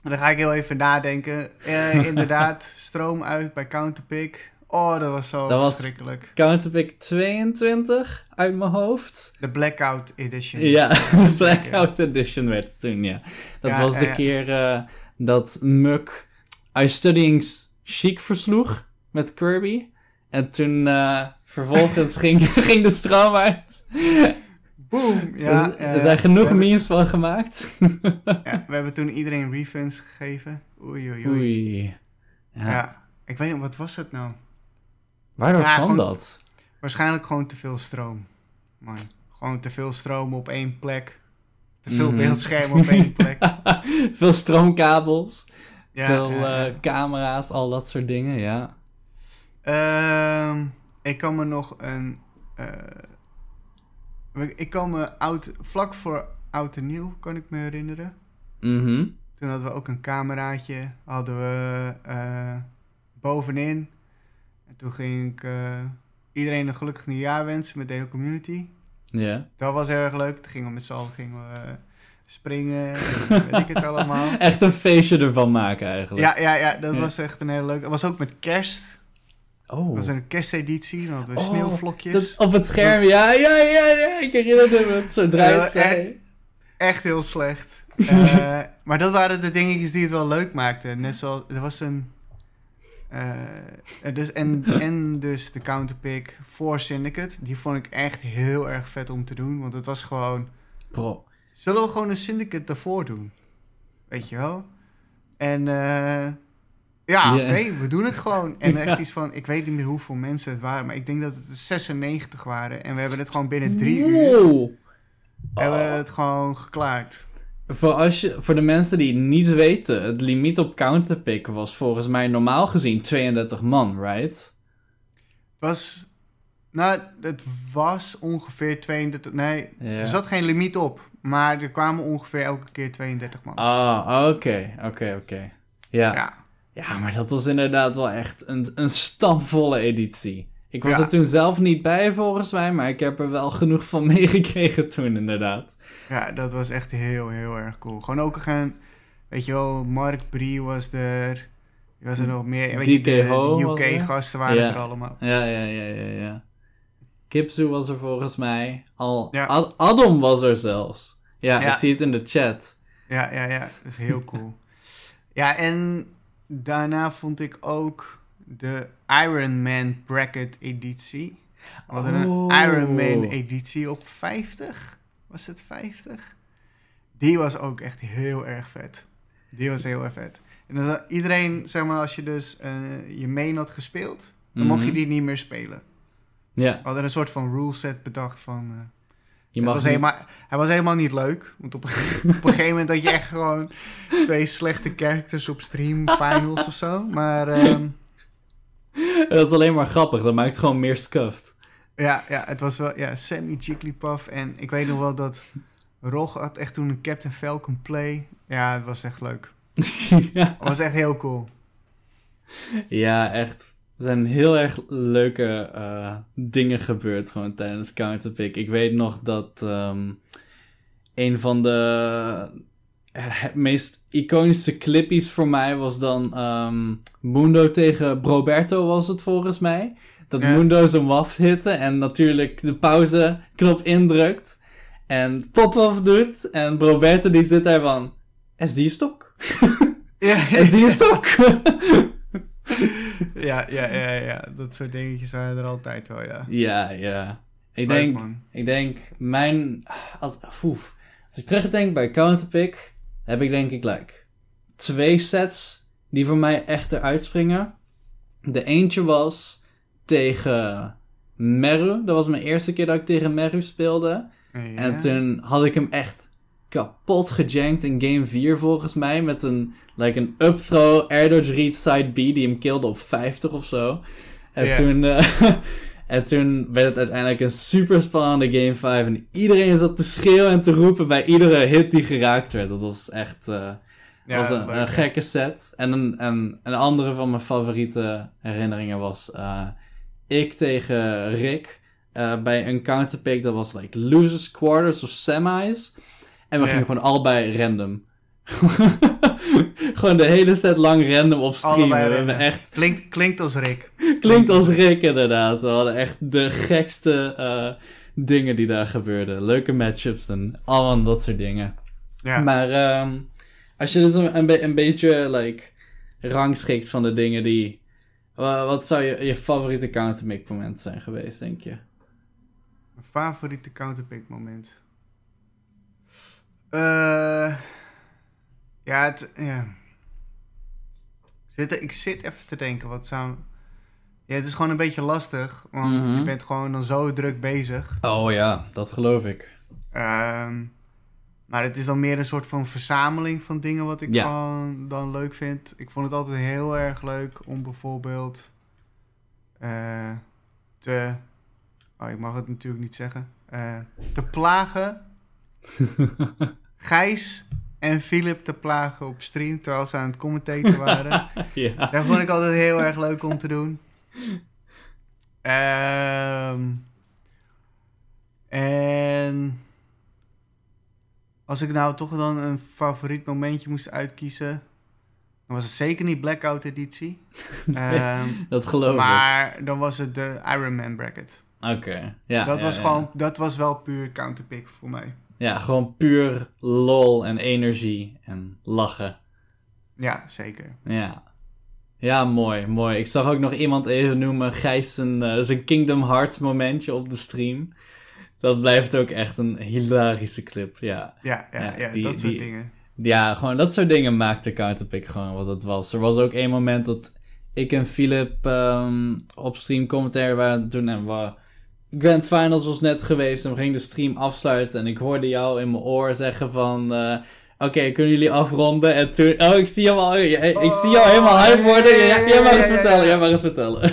Dan ga ik heel even nadenken. Eh, inderdaad, stroom uit bij Counterpick. Oh, dat was zo Dat was- verschrikkelijk. Counterpick 22 uit mijn hoofd. De Blackout Edition. Ja, de Blackout Edition werd het toen, ja. Dat Ja, was de eh, keer eh, dat Muk I Studying Chic versloeg met Kirby. En toen vervolgens ging, ging de stroom uit. Boom! Ja, er, er eh, zijn genoeg hebben- memes van gemaakt. Ja, we hebben toen iedereen refunds gegeven. Oei, oei, oei. Oei. Ja. Ja. ik weet niet, wat was het nou? Waardoor Ja, kwam gewoon- dat? Waarschijnlijk gewoon te veel stroom. Man, gewoon te veel stroom op één plek. Te veel Mhm. beeldschermen op één plek. Veel stroomkabels, Ja, veel eh, camera's, al dat soort dingen, ja. Ehm, ik kan me nog een. Eh, ik kan me oud, vlak voor oud en nieuw, kan ik me herinneren. Mhm. Toen hadden we ook een cameraatje, hadden we eh, bovenin. En toen ging ik eh, iedereen een gelukkig nieuwjaar wensen met de hele community. Ja. Dat was erg leuk. Toen gingen we met z'n allen gingen we, eh, springen en weet ik het allemaal. Echt een feestje ervan maken eigenlijk. Ja, ja, ja, dat Ja. was echt een hele leuke. Dat was ook met kerst. Oh. Dat was een kersteditie. Dan hadden we Oh, sneeuwvlokjes. Dat op het scherm, ja, ja, ja, ja. Ik herinnerde me het zo draait Ja, zij. Echt heel slecht. Eh, maar dat waren de dingetjes die het wel leuk maakten. Net zoals, er was een... eh, dus, en, en dus de counterpick voor Syndicate. Die vond ik echt heel erg vet om te doen. Want het was gewoon... Bro. Zullen we gewoon een Syndicate daarvoor doen? Weet je wel? En eh, ja, we doen het gewoon. En echt Ja. iets van, ik weet niet meer hoeveel mensen het waren, maar ik denk dat het 96 waren. En we hebben het gewoon binnen drie uur hebben Oh. het gewoon geklaard. Voor, als je, voor de mensen die het niet weten, het limiet op counterpick was volgens mij normaal gezien 32 man, right? Was, nou, het was ongeveer 32, nee, er zat geen limiet op. Maar er kwamen ongeveer elke keer 32 man. Ah, oké, oké, oké. Ja. Ja. Maar dat was inderdaad wel echt een, een stamvolle editie. Ik was Ja. er toen zelf niet bij volgens mij, maar ik heb er wel genoeg van meegekregen toen inderdaad. ja, dat was echt heel, heel erg cool. Gewoon ook gaan, weet je wel, Mark Brie was er. Er was er nog meer. Weet je, de. UK-gasten waren Ja. er allemaal. Ja, ja, ja, ja, ja. Kipzu was er volgens mij. Al, Ja. Ad- Adam was er zelfs. Ja, Ja. ik zie het in de chat. Ja, ja, ja. Dat is heel cool. ja, en daarna vond ik ook de Iron Man Bracket editie. We hadden Oh. een Iron Man editie op 50. Was het 50? Die was ook echt heel erg vet. Die was heel erg vet. En dan, iedereen, zeg maar, als je dus eh, je main had gespeeld, dan mocht je Mhm. die niet meer spelen. Ja, We hadden een soort van ruleset bedacht van... eh, je mag was niet- helemaal, hij was helemaal niet leuk. Want op een, op een gegeven moment had je echt gewoon twee slechte characters op stream, finals of zo. Maar ehm, Dat is alleen maar grappig, dat maakt gewoon meer scuffed. ja, ja, het was wel ja, semi-jigglypuff. En ik weet nog wel dat Rog had echt toen een Captain Falcon play. Ja, het was echt leuk. ja. Het was echt heel cool. ja, echt. Er zijn heel erg leuke eh, dingen gebeurd gewoon tijdens Counterpick. Ik weet nog dat ehm, een van de eh, meest iconische clippies voor mij was dan ehm, Mundo tegen Roberto was het volgens mij. Dat Ja. Mundo zijn waft hitte en natuurlijk de pauzeknop indrukt. En pop-off doet. En Roberto die zit daar van... SD-stok? Ja, SD-stok? ja, ja, ja, ja, dat soort dingetjes waren er altijd wel, ja. ja, ja. Ik Leuk, denk... man. Ik denk, mijn... Als, oef. als ik terugdenk bij Counterpick, heb ik denk ik like, twee sets die voor mij echt eruit springen. De eentje was tegen Meru. Dat was mijn eerste keer dat ik tegen Meru speelde. Ja. En toen had ik hem echt kapot gejankt in game 4 volgens mij. Met een, like een up throw, air dodge read side B die hem killde op 50 of zo. En, toen, eh, en toen werd het uiteindelijk een super spannende game 5. En iedereen zat te schreeuwen en te roepen bij iedere hit die geraakt werd. Dat was echt eh, Ja, was een, leuk, een gekke set. En een, en een andere van mijn favoriete herinneringen was eh, ik tegen Rick bij een counterpick. Dat was like losers quarters of semis. En we Ja. gingen gewoon allebei random. Gewoon de hele set lang random op streamen. Echt, Klinkt, klinkt als Rick. klinkt als Rick inderdaad. We hadden echt de gekste eh, dingen die daar gebeurden. Leuke matchups en allemaal dat soort dingen. Ja. Maar ehm, als je dus een, een, be- een beetje like, rangschikt van de dingen die... wa- wat zou je, je favoriete counterpick moment zijn geweest, denk je? Mijn favoriete counterpick moment. Eh ja, het, ja. Zit, ik zit even te denken, wat zou... Ja, het is gewoon een beetje lastig, want Mhm. je bent gewoon dan zo druk bezig. Oh ja, dat geloof ik. Ehm, maar het is dan meer een soort van verzameling van dingen wat ik Ja. gewoon dan leuk vind. Ik vond het altijd heel erg leuk om bijvoorbeeld eh, te... Oh, ik mag het natuurlijk niet zeggen. eh, te plagen. Gijs en Philip te plagen op stream terwijl ze aan het commentaten waren. ja. Dat vond ik altijd heel erg leuk om te doen. Ehm, en als ik nou toch dan een favoriet momentje moest uitkiezen, dan was het zeker niet Blackout editie. Ehm, Dat geloof ik. maar dan was het de Iron Man bracket. Oké. Ja, dat ja, was ja. gewoon, dat was wel puur counterpick voor mij. Ja, gewoon puur lol en energie en lachen. Ja, zeker. Ja. Ja, mooi, mooi. Ik zag ook nog iemand even noemen, Gijs zijn, zijn Kingdom Hearts momentje op de stream. Dat blijft ook echt een hilarische clip, ja. Ja, ja, Ja, ja, die- dat soort die- dingen. Ja, gewoon dat soort dingen maakte Counterpick gewoon wat het was. Er was ook één moment dat ik en Philip ehm, op stream commentaar waren toen en we... Grand Finals was net geweest en we gingen de stream afsluiten en ik hoorde jou in mijn oor zeggen van... eh, Oké, kunnen jullie afronden? En toen... Oh, ik zie jou, al, ik, ik zie jou helemaal hype worden. Jij mag het vertellen, jij mag het vertellen.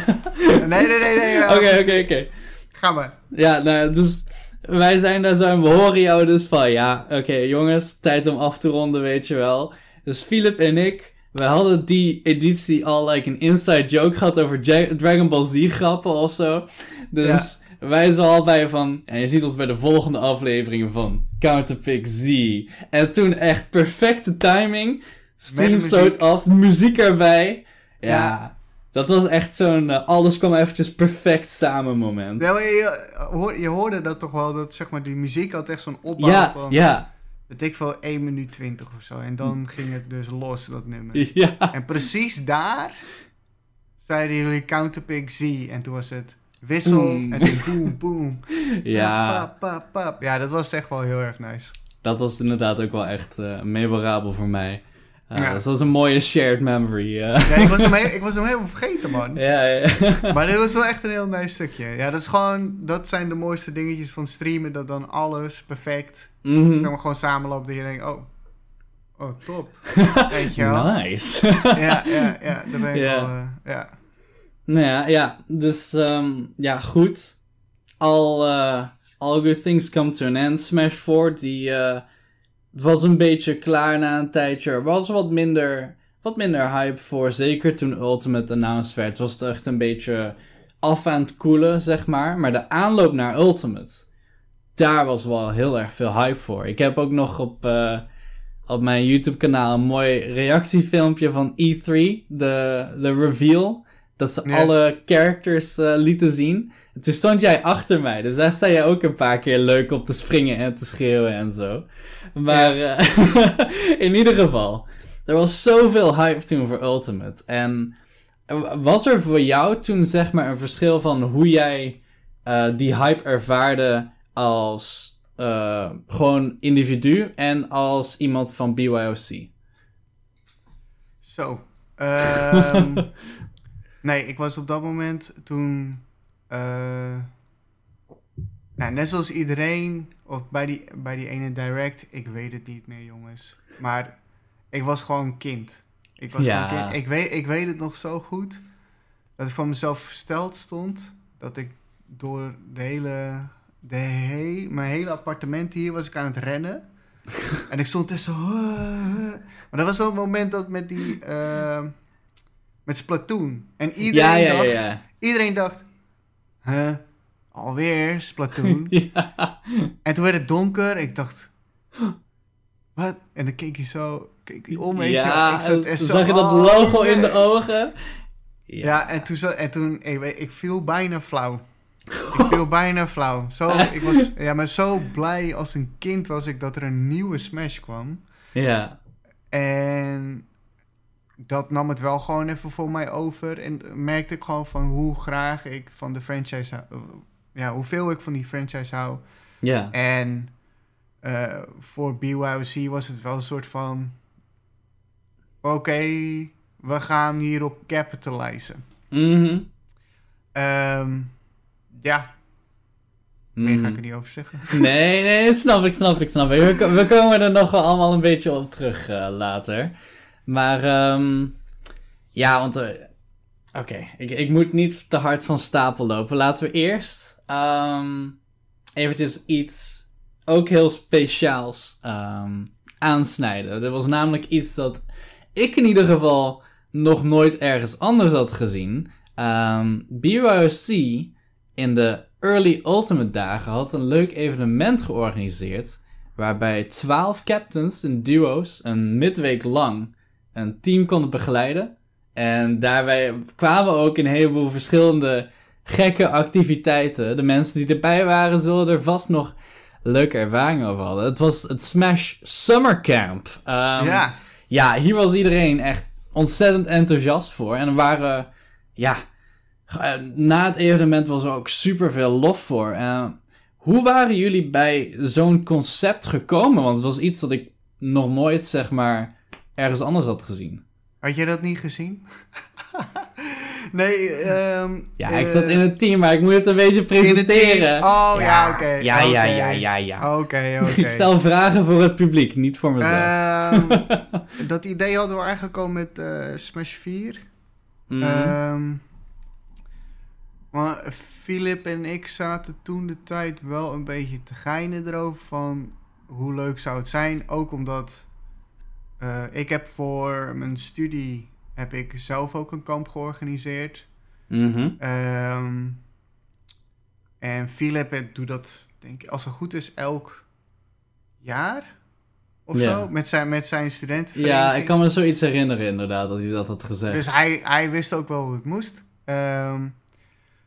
Nee, nee, nee, nee. Oké, oké, oké. Ga maar. Ja, nou, dus wij zijn daar zo en we horen jou dus van, ja, oké jongens, tijd om af te ronden, weet je wel. Dus Philip en ik, we hadden die editie al like een inside joke gehad over Dragon Ball Z grappen of zo. Dus wij zo al bij van, en je ziet ons bij de volgende aflevering van Counterpick Z. En toen echt perfecte timing, stream sloot af, muziek erbij. Ja, Ja. dat was echt zo'n, eh, alles kwam eventjes perfect samen moment. Ja, je, hoor- je hoorde dat toch wel, dat zeg maar, die muziek had echt zo'n opbouw Ja, van, ja, weet ik veel, 1 minuut 20 of zo. En dan ging het dus los, dat nummer. ja. En precies daar zeiden jullie counterpick Z. En toen was het wissel Boom. en toen boom, boom. Ja, Pap, pap, pap. Ja, dat was echt wel heel erg nice. dat was inderdaad ook wel echt eh, memorabel voor mij. Eh, Ja. Dus dat was een mooie shared memory. eh. Ja, ik, was hem he- ik was hem helemaal vergeten, man. ja, ja. Maar dit was wel echt een heel nice stukje. Ja, dat is gewoon, dat zijn de mooiste dingetjes van streamen. Dat dan alles perfect, zeg maar, gewoon samenloopt. Dat je denkt, oh, oh, top. Weet je wel? Nice. Ja, ja, ja, daar ben ik wel, ja. Nou ja, ja, dus ehm, ja, goed. All, eh, all good things come to an end. Smash 4, die het was een beetje klaar na een tijdje. Er was wat minder, wat minder hype voor. Zeker toen Ultimate announced werd, was het echt een beetje af aan het koelen, zeg maar. Maar de aanloop naar Ultimate, daar was wel heel erg veel hype voor. Ik heb ook nog op, eh, op mijn YouTube-kanaal een mooi reactiefilmpje van E3, de, de reveal. Dat ze alle characters eh, lieten zien. En toen stond jij achter mij, dus daar sta je ook een paar keer leuk op te springen en te schreeuwen en zo. Maar eh, in ieder geval, er was zoveel hype toen voor Ultimate. En was er voor jou toen zeg maar een verschil van hoe jij eh, die hype ervaarde als eh, gewoon individu en als iemand van BYOC? Zo. Ehm, nee, ik was op dat moment toen. eh, nou, net zoals iedereen, of bij die, bij die ene direct, ik weet het niet meer, jongens. Maar ik was gewoon kind. Ik was Ja. gewoon kind. Ik weet, ik weet het nog zo goed dat ik van mezelf versteld stond. Dat ik door de hele, de he, mijn hele appartement hier was ik aan het rennen. en ik stond echt zo. Maar dat was dan het moment dat met die. eh, met Splatoon. En iedereen ja, ja, dacht. ja. Iedereen dacht. Huh? Alweer Splatoon. en toen werd het donker. Ik dacht. Wat? En dan keek je zo. keek hij om, weet je. ja, Ik zat zo, zag je dat oh, logo in de ogen. Ja, en toen, en toen ik, ik viel bijna flauw. Ik viel bijna flauw. Zo, ik was ja, maar zo blij als een kind was ik dat er een nieuwe Smash kwam. Ja, En dat nam het wel gewoon even voor mij over. En merkte ik gewoon van hoe graag ik van de franchise hou. Ja, hoeveel ik van die franchise hou. ja. En eh, voor BYOC was het wel een soort van... Oké, we gaan hierop capitalizen. Mhm. Ehm, ja, meer ga ik Mhm. er niet over zeggen. Nee, nee, dat snap ik, snap ik, snap ik. We, ko- we komen er nog wel allemaal een beetje op terug eh, later. Maar, ehm, ja, want... eh, Oké, ik, ik moet niet te hard van stapel lopen. Laten we eerst ehm eventjes iets ook heel speciaals ehm, aansnijden. Er was namelijk iets dat ik in ieder geval nog nooit ergens anders had gezien. Ehm BYOC in de Early Ultimate dagen had een leuk evenement georganiseerd. Waarbij 12 captains in duo's een midweek lang een team konden begeleiden. En daarbij kwamen ook een heleboel verschillende gekke activiteiten. De mensen die erbij waren zullen er vast nog leuke ervaringen over hadden. Het was het Smash Summer Camp. Ehm, ja, ja, hier was iedereen echt ontzettend enthousiast voor. En er waren, ja, eh, na het evenement was er ook super veel lof voor. Eh, hoe waren jullie bij zo'n concept gekomen? Want het was iets dat ik nog nooit, zeg maar, ergens anders had gezien. had je dat niet gezien? nee, ehm Ja, ik eh, zat in het team, maar ik moet het een beetje presenteren. Oh, ja, oké. Ja, ja, ja, ja, ja. Oké, oké. Ik stel vragen voor het publiek, niet voor mezelf. Ehm, dat idee hadden we eigenlijk al met eh, Smash 4. Mhm. Ehm, maar Philip en ik zaten toen de tijd wel een beetje te geinen erover van hoe leuk zou het zijn. Ook omdat eh, ik heb voor mijn studie heb ik zelf ook een kamp georganiseerd. Mhm. Ehm, en Philip eh, doet dat, denk ik, als het goed is, elk jaar of Ja. zo. Met zijn, met zijn studentenvereniging. Ja, ik kan me zoiets herinneren inderdaad, dat hij dat had gezegd. Dus hij, hij wist ook wel hoe het moest. Ehm,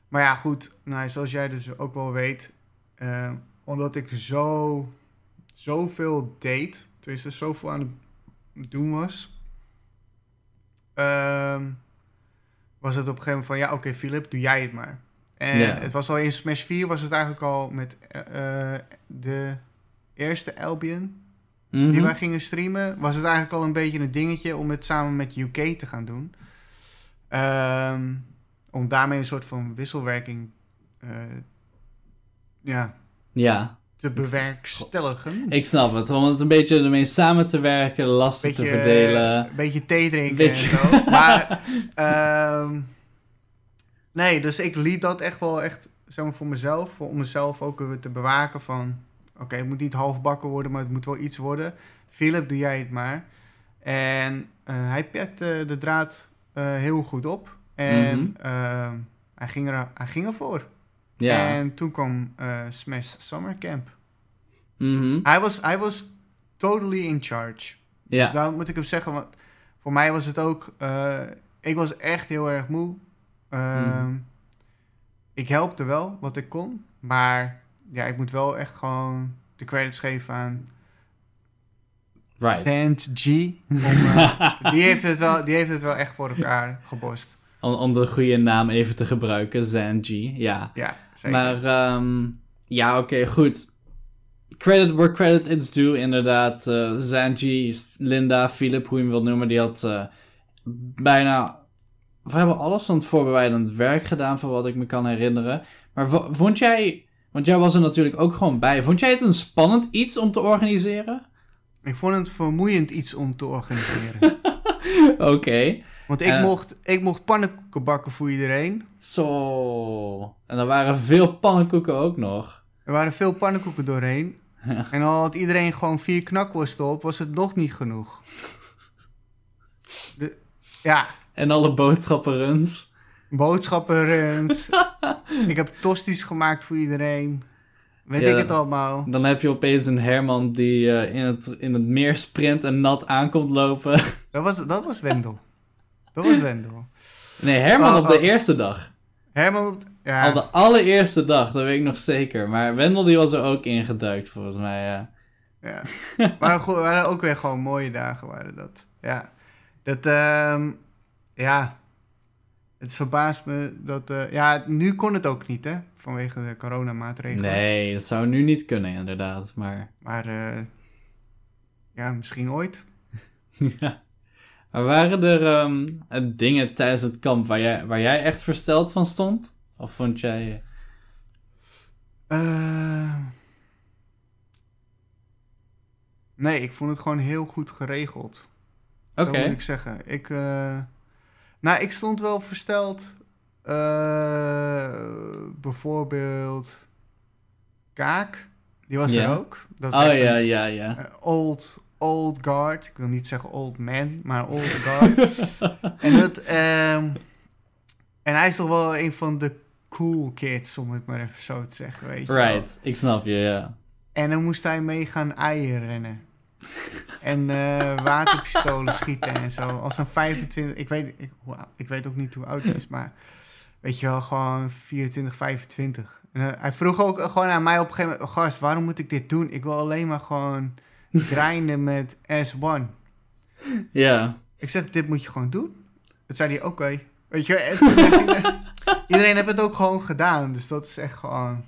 maar ja, goed. Nou, zoals jij dus ook wel weet. ehm, omdat ik zo, zoveel deed. Tenminste, zoveel aan het doen was. ehm, was het op een gegeven moment van... Ja, oké, Philip, doe jij het maar. En het was al in Smash 4 was het eigenlijk al met eh, eh, de eerste Albion Mhm. die wij gingen streamen, was het eigenlijk al een beetje een dingetje om het samen met UK te gaan doen. Ehm, om daarmee een soort van wisselwerking eh, ja, Ja, te bewerkstelligen. ik snap het. Om het een beetje ermee samen te werken, lasten te verdelen. Een beetje thee drinken Beetje- en zo. Maar, ehm, nee, dus ik liet dat echt wel echt, zeg maar, voor mezelf. Voor, om mezelf ook weer te bewaken van... Oké, het moet niet halfbakken worden, maar het moet wel iets worden. Philip, doe jij het maar. En eh, hij pakte de draad eh, heel goed op. En Mhm. ehm, hij, ging er, hij ging ervoor. Ja. En toen kwam eh, Smash Summer Camp. Mhm. Hij was, hij was totally in charge. Dus ja. daar moet ik hem zeggen, want voor mij was het ook... eh, ik was echt heel erg moe. Ehm, Mhm. Ik helpte wel wat ik kon. Maar ja, ik moet wel echt gewoon de credits geven aan Right. G. Om, eh, die, heeft het wel, die heeft het wel echt voor elkaar gebost. Om, om de goede naam even te gebruiken, Zanji. Ja. Ja, zeker. Maar ehm, ja, oké, goed. Credit where credit is due, inderdaad. eh Zanji, Linda, Philip, hoe je hem wilt noemen, die had eh, bijna... We hebben alles van het voorbereidend werk gedaan, van wat ik me kan herinneren. Maar vo- vond jij... Want jij was er natuurlijk ook gewoon bij. Vond jij het een spannend iets om te organiseren? Ik vond het vermoeiend iets om te organiseren. Oké. Want ik, Eh. mocht, ik mocht pannenkoeken bakken voor iedereen. Zo. En er waren veel pannenkoeken ook nog. Er waren veel pannenkoeken doorheen. Ja. En al had iedereen gewoon vier knakworsten op, was het nog niet genoeg. De, ja, En alle boodschappenruns. boodschappenruns. ik heb tosties gemaakt voor iedereen. Weet Ja. ik het allemaal. Dan heb je opeens een Herman die eh, in, het, in het meer sprint en nat aankomt lopen. Dat was, dat was Wendel. Dat was Wendel. Nee, Herman Oh, op de oh. eerste dag. Herman, ja. Al de allereerste dag, dat weet ik nog zeker. Maar Wendel die was er ook ingeduikt volgens mij, ja. Ja. Maar goed, waren ook weer gewoon mooie dagen waren dat. Ja. Dat, ehm, ja. Het verbaast me dat, eh, ja, nu kon het ook niet, hè. Vanwege de coronamaatregelen. Nee, dat zou nu niet kunnen inderdaad, maar... Maar, eh, ja, misschien ooit. Ja. Maar waren er ehm, eh, dingen tijdens het kamp waar jij, waar jij echt versteld van stond? Of vond jij... Eh, nee, ik vond het gewoon heel goed geregeld. Oké, Dat moet ik zeggen. Ik, eh, nou, ik stond wel versteld. eh, bijvoorbeeld Kaak, die was er ook. Dat is oh ja, ja, ja. eh, old, old guard. Ik wil niet zeggen old man, maar old guard. en, dat, ehm, en hij is toch wel een van de cool kids, om het maar even zo te zeggen. Weet je wel. Right, ik snap je, ja. En dan moest hij mee gaan eieren rennen. En eh, waterpistolen schieten en zo. Als een 25... Ik weet, ik, ik weet ook niet hoe oud hij is, maar... Weet je wel, gewoon 24, 25. En, eh, hij vroeg ook gewoon aan mij op een gegeven moment... Gast, waarom moet ik dit doen? Ik wil alleen maar gewoon grinden met S1. Ja, Ik zeg, dit moet je gewoon doen. Dat zei hij, oké. Weet je, heeft iedereen, iedereen heeft het ook gewoon gedaan. Dus dat is echt gewoon...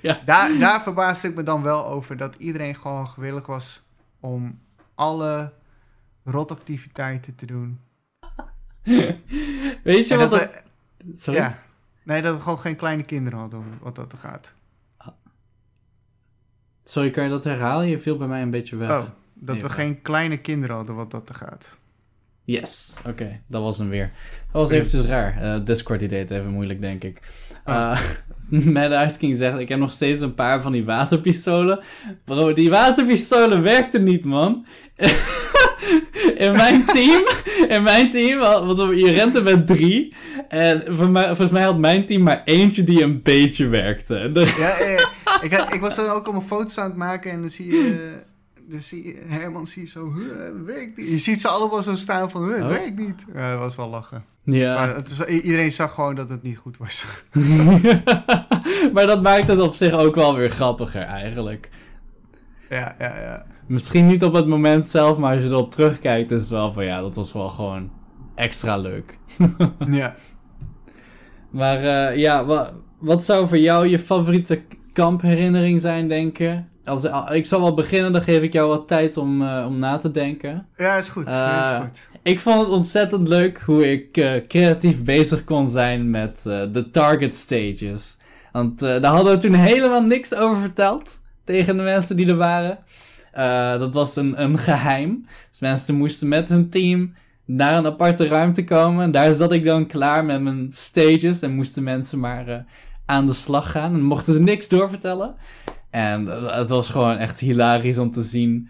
ja. Daar, daar verbaasde ik me dan wel over dat iedereen gewoon gewillig was om alle rotactiviteiten te doen. Weet je En wat... dat we- Sorry? ja, nee, dat we gewoon geen kleine kinderen hadden, wat dat er gaat. Sorry, kan je dat herhalen? Je viel bij mij een beetje weg. Oh, dat we geen kleine kinderen hadden, wat dat er gaat. Yes, oké, dat was hem weer. Dat was eventjes raar. Eh, Discord die deed het even moeilijk, denk ik. Eh Mad Ice King zegt, ik heb nog steeds een paar van die waterpistolen. Bro, die waterpistolen werkten niet, man. in mijn team, in mijn team, want je rent er met drie. En voor mij, volgens mij had mijn team maar eentje die een beetje werkte. Ja, ik, ik was dan ook allemaal foto's aan het maken en dan zie je, zie je Herman zie je zo, werkt niet. Je ziet ze allemaal zo staan van, het Oh. werkt niet. Ja, dat was wel lachen. ja. Maar het is- iedereen zag gewoon dat het niet goed was. maar dat maakt het op zich ook wel weer grappiger, eigenlijk. Ja, ja, ja. Misschien niet op het moment zelf, maar als je erop terugkijkt, is het wel van ja, dat was wel gewoon extra leuk. Ja. Maar eh, ja, wa- wat zou voor jou je favoriete kampherinnering zijn, denk je? Als, al- ik zal wel beginnen, dan geef ik jou wat tijd om, eh, om na te denken. Ja, is goed. Ja, Eh, is goed. Ik vond het ontzettend leuk hoe ik eh, creatief bezig kon zijn met eh, de target stages. Want eh, daar hadden we toen helemaal niks over verteld tegen de mensen die er waren. Eh, dat was een, een geheim. Dus mensen moesten met hun team naar een aparte ruimte komen. En daar zat ik dan klaar met mijn stages. En moesten mensen maar eh, aan de slag gaan. En mochten ze niks doorvertellen. En eh, het was gewoon echt hilarisch om te zien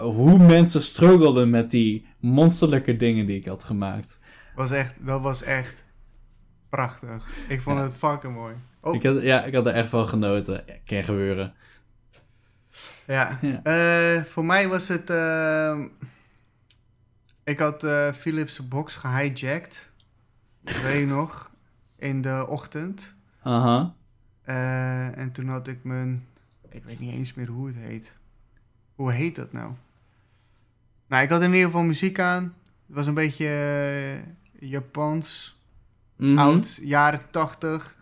hoe mensen struggelden met die monsterlijke dingen die ik had gemaakt. Was echt, dat was echt prachtig. Ik vond Ja. het fucking mooi. Oh, Ik had, ja, ik had er echt van genoten. Ja, kan gebeuren. Ja. Ja. Eh, voor mij was het... ehm, ik had eh Philips' box gehijacked. Weet je nog. In de ochtend. Aha. Eh, en toen had ik mijn... Ik weet niet eens meer hoe het heet. Hoe heet dat nou? Nou, ik had in ieder geval muziek aan. Het was een beetje Japans. Mhm. oud, jaren tachtig.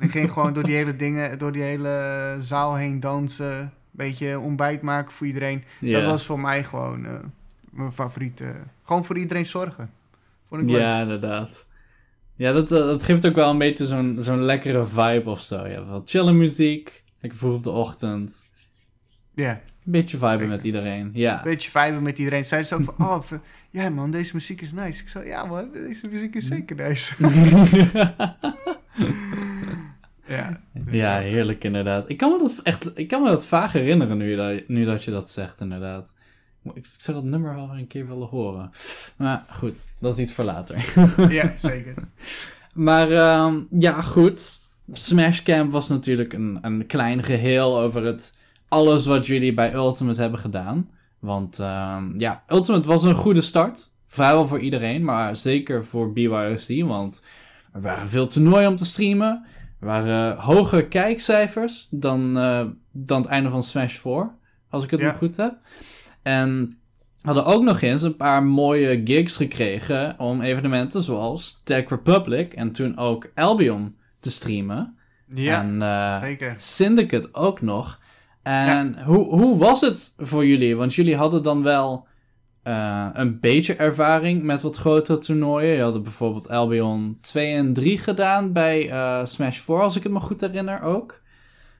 Ik ging gewoon door die hele dingen, door die hele zaal heen dansen. Beetje ontbijt maken voor iedereen. Ja. Dat was voor mij gewoon eh, mijn favoriete. Gewoon voor iedereen zorgen. Vond ik leuk. Ja, inderdaad. Ja, dat, eh, dat geeft ook wel een beetje zo'n zo'n lekkere vibe of zo. Ja, wat chille muziek. Lekker vroeg op de ochtend. Ja, Een beetje viben Zeker. met iedereen. Ja. beetje viben met iedereen. Zeiden ze ook van, oh, ja man, deze muziek is nice. Ik zei, ja man, deze muziek is zeker nice. ja, ja, heerlijk inderdaad. Ik kan me dat echt, ik kan me dat vaag herinneren nu, dat- nu dat je dat zegt inderdaad. Ik zou dat nummer wel een keer willen horen. Maar goed, dat is iets voor later. Ja, zeker. Maar ehm, ja, goed. Smash Camp was natuurlijk een, een klein geheel over het alles wat jullie bij Ultimate hebben gedaan. Want ehm, ja, Ultimate was een goede start. Vrijwel voor iedereen, maar zeker voor BYOC. Want er waren veel toernooien om te streamen. Waren hoge kijkcijfers dan, uh, dan het einde van Smash 4. Als ik het Ja. nog goed heb. En hadden ook nog eens een paar mooie gigs gekregen om evenementen zoals Tech Republic en toen ook Albion te streamen. Ja, en eh, zeker. Syndicate ook nog. En hoe, hoe was het voor jullie? Want jullie hadden dan wel eh, een beetje ervaring met wat grotere toernooien. Je hadden bijvoorbeeld Albion 2 en 3 gedaan bij eh, Smash 4, als ik het me goed herinner ook.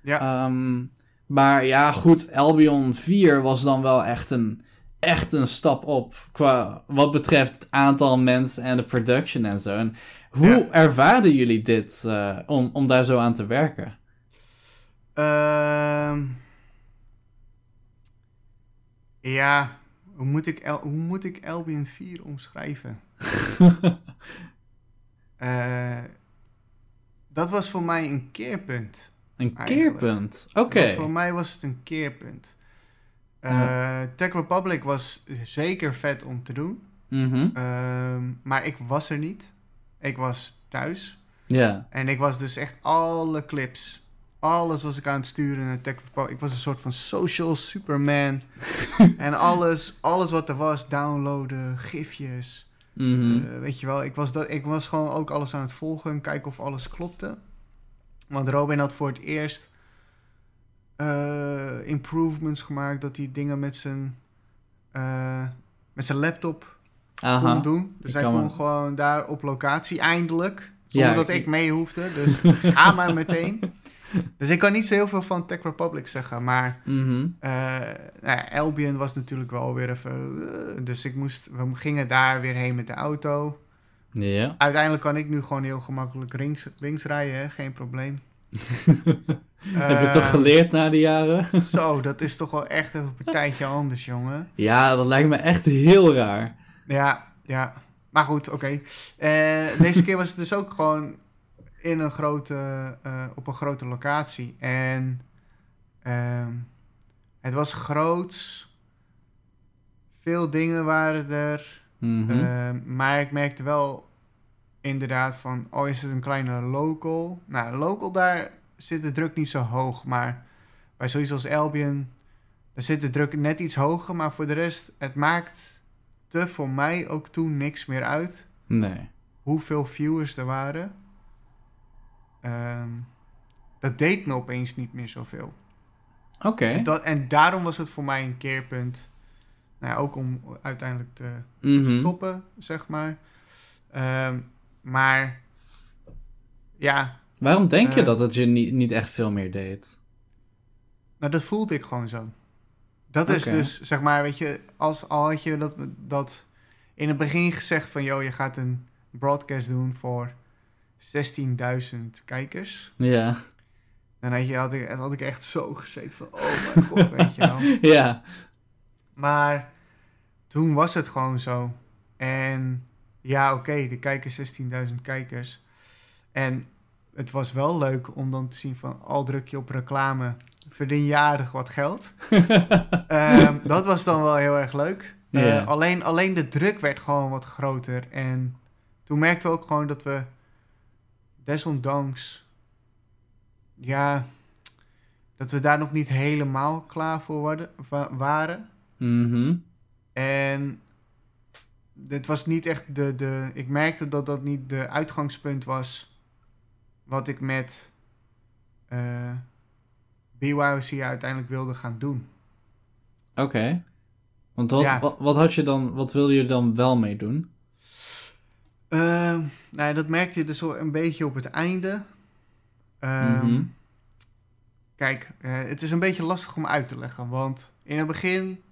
Ja. Ehm, maar ja, goed, Albion 4 was dan wel echt een, echt een stap op qua wat betreft het aantal mensen en de production en zo. En hoe Ja. ervaarden jullie dit eh, om, om daar zo aan te werken? Ehm, ja, hoe moet, ik El- hoe moet ik Albion 4 omschrijven? Eh, dat was voor mij een keerpunt. Een Eigenlijk. keerpunt. Oké. Voor mij was het een keerpunt. Eh, Tech Republic was zeker vet om te doen. Mhm. Ehm, maar ik was er niet. Ik was thuis. Ja. En ik was dus echt alle clips. Alles was ik aan het sturen naar Tech Republic. Ik was een soort van social superman. en alles, alles wat er was, downloaden, gifjes. Mhm. Eh, weet je wel, ik was, dat, ik was gewoon ook alles aan het volgen en kijken of alles klopte. Want Robin had voor het eerst eh, improvements gemaakt dat hij dingen met zijn, eh, met zijn laptop Aha. kon doen. Dus Ik hij kon me- gewoon daar op locatie eindelijk. Zonder Ja, dat ik- ik mee hoefde. Dus ga maar meteen. Dus ik kan niet zo heel veel van Tech Republic zeggen. Maar nou ja, Albion was natuurlijk wel weer even... eh, dus ik moest, we gingen daar weer heen met de auto. Ja. Uiteindelijk kan ik nu gewoon heel gemakkelijk rings, rings rijden. Hè? Geen probleem. Heb je toch Eh, geleerd na de jaren? Zo, dat is toch wel echt een partijtje anders, jongen. Ja, dat lijkt me echt heel raar. Ja, ja. Maar goed, oké. Deze keer was het dus ook gewoon in een grote, eh, op een grote locatie. En ehm, het was groots. Veel dingen waren er. Mhm. Ehm, maar ik merkte wel inderdaad van, oh is het een kleine local? Nou, local daar zit de druk niet zo hoog. Maar bij zoiets als Albion, daar zit de druk net iets hoger. Maar voor de rest, het maakt te voor mij ook toen niks meer uit nee. hoeveel viewers er waren. Ehm, dat deed me opeens niet meer zoveel. Oké. En, dat, en daarom was het voor mij een keerpunt. Nou ja, ook om uiteindelijk te Mhm. stoppen, zeg maar. Ehm, maar ja, Waarom denk je Eh. dat het je niet, niet echt veel meer deed? nou dat voelde ik gewoon zo. Dat is dus, zeg maar, weet je, als al had je dat, dat in het begin gezegd van, joh, je gaat een broadcast doen voor 16.000 kijkers. Ja. Dan had, je, had, ik, had ik echt zo gezeten van, oh mijn god, weet je wel. Ja. Maar toen was het gewoon zo. En ja, oké, er kijken 16.000 kijkers. En het was wel leuk om dan te zien van, al druk je op reclame, verdien je aardig wat geld. Ehm, dat was dan wel heel erg leuk. Eh, alleen, alleen de druk werd gewoon wat groter. En toen merkten we ook gewoon dat we desondanks, ja, dat we daar nog niet helemaal klaar voor waren- wa- waren. Mhm. En dit was niet echt de, de. Ik merkte dat dat niet de uitgangspunt was. Wat ik met eh BYOC uiteindelijk wilde gaan doen. Oké. Want wat, Ja. wat, wat had je dan, wat wilde je dan wel mee doen? Ehm, nou, ja, dat merkte je dus een beetje op het einde. Ehm, Mhm. Kijk, eh, het is een beetje lastig om uit te leggen. Want in het begin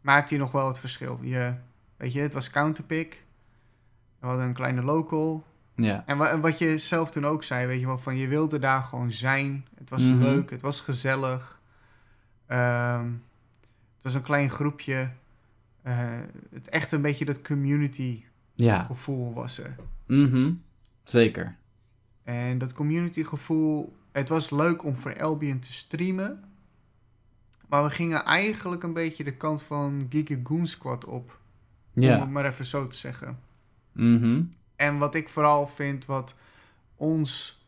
maakte je nog wel het verschil. Je, weet je, het was counterpick. We hadden een kleine local. Ja. En wat je zelf toen ook zei, weet je wel, van je wilde daar gewoon zijn. Het was Mhm. leuk, het was gezellig. Ehm, het was een klein groepje. Eh, het echt een beetje dat community Ja. gevoel was er. Mhm. Zeker. En dat community gevoel, het was leuk om voor Albion te streamen. Maar we gingen eigenlijk een beetje de kant van Geeky Goon Squad op. Om Ja. het maar even zo te zeggen. Mhm. En wat ik vooral vind, wat ons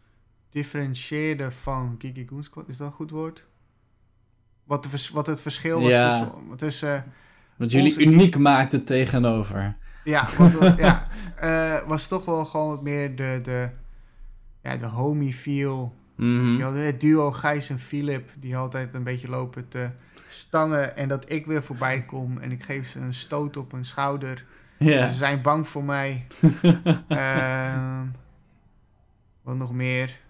differentieerde van Geeky Goon Squad, is dat een goed woord? Wat, de wat het verschil was Ja. tussen, tussen Wat jullie uniek maakten tegenover. Ja, ja eh, was toch wel gewoon wat meer de, de, ja, de homie feel. Had het duo Gijs en Philip, die altijd een beetje lopen te stangen. En dat ik weer voorbij kom en ik geef ze een stoot op hun schouder. Ze zijn bang voor mij. Ehm, wat nog meer?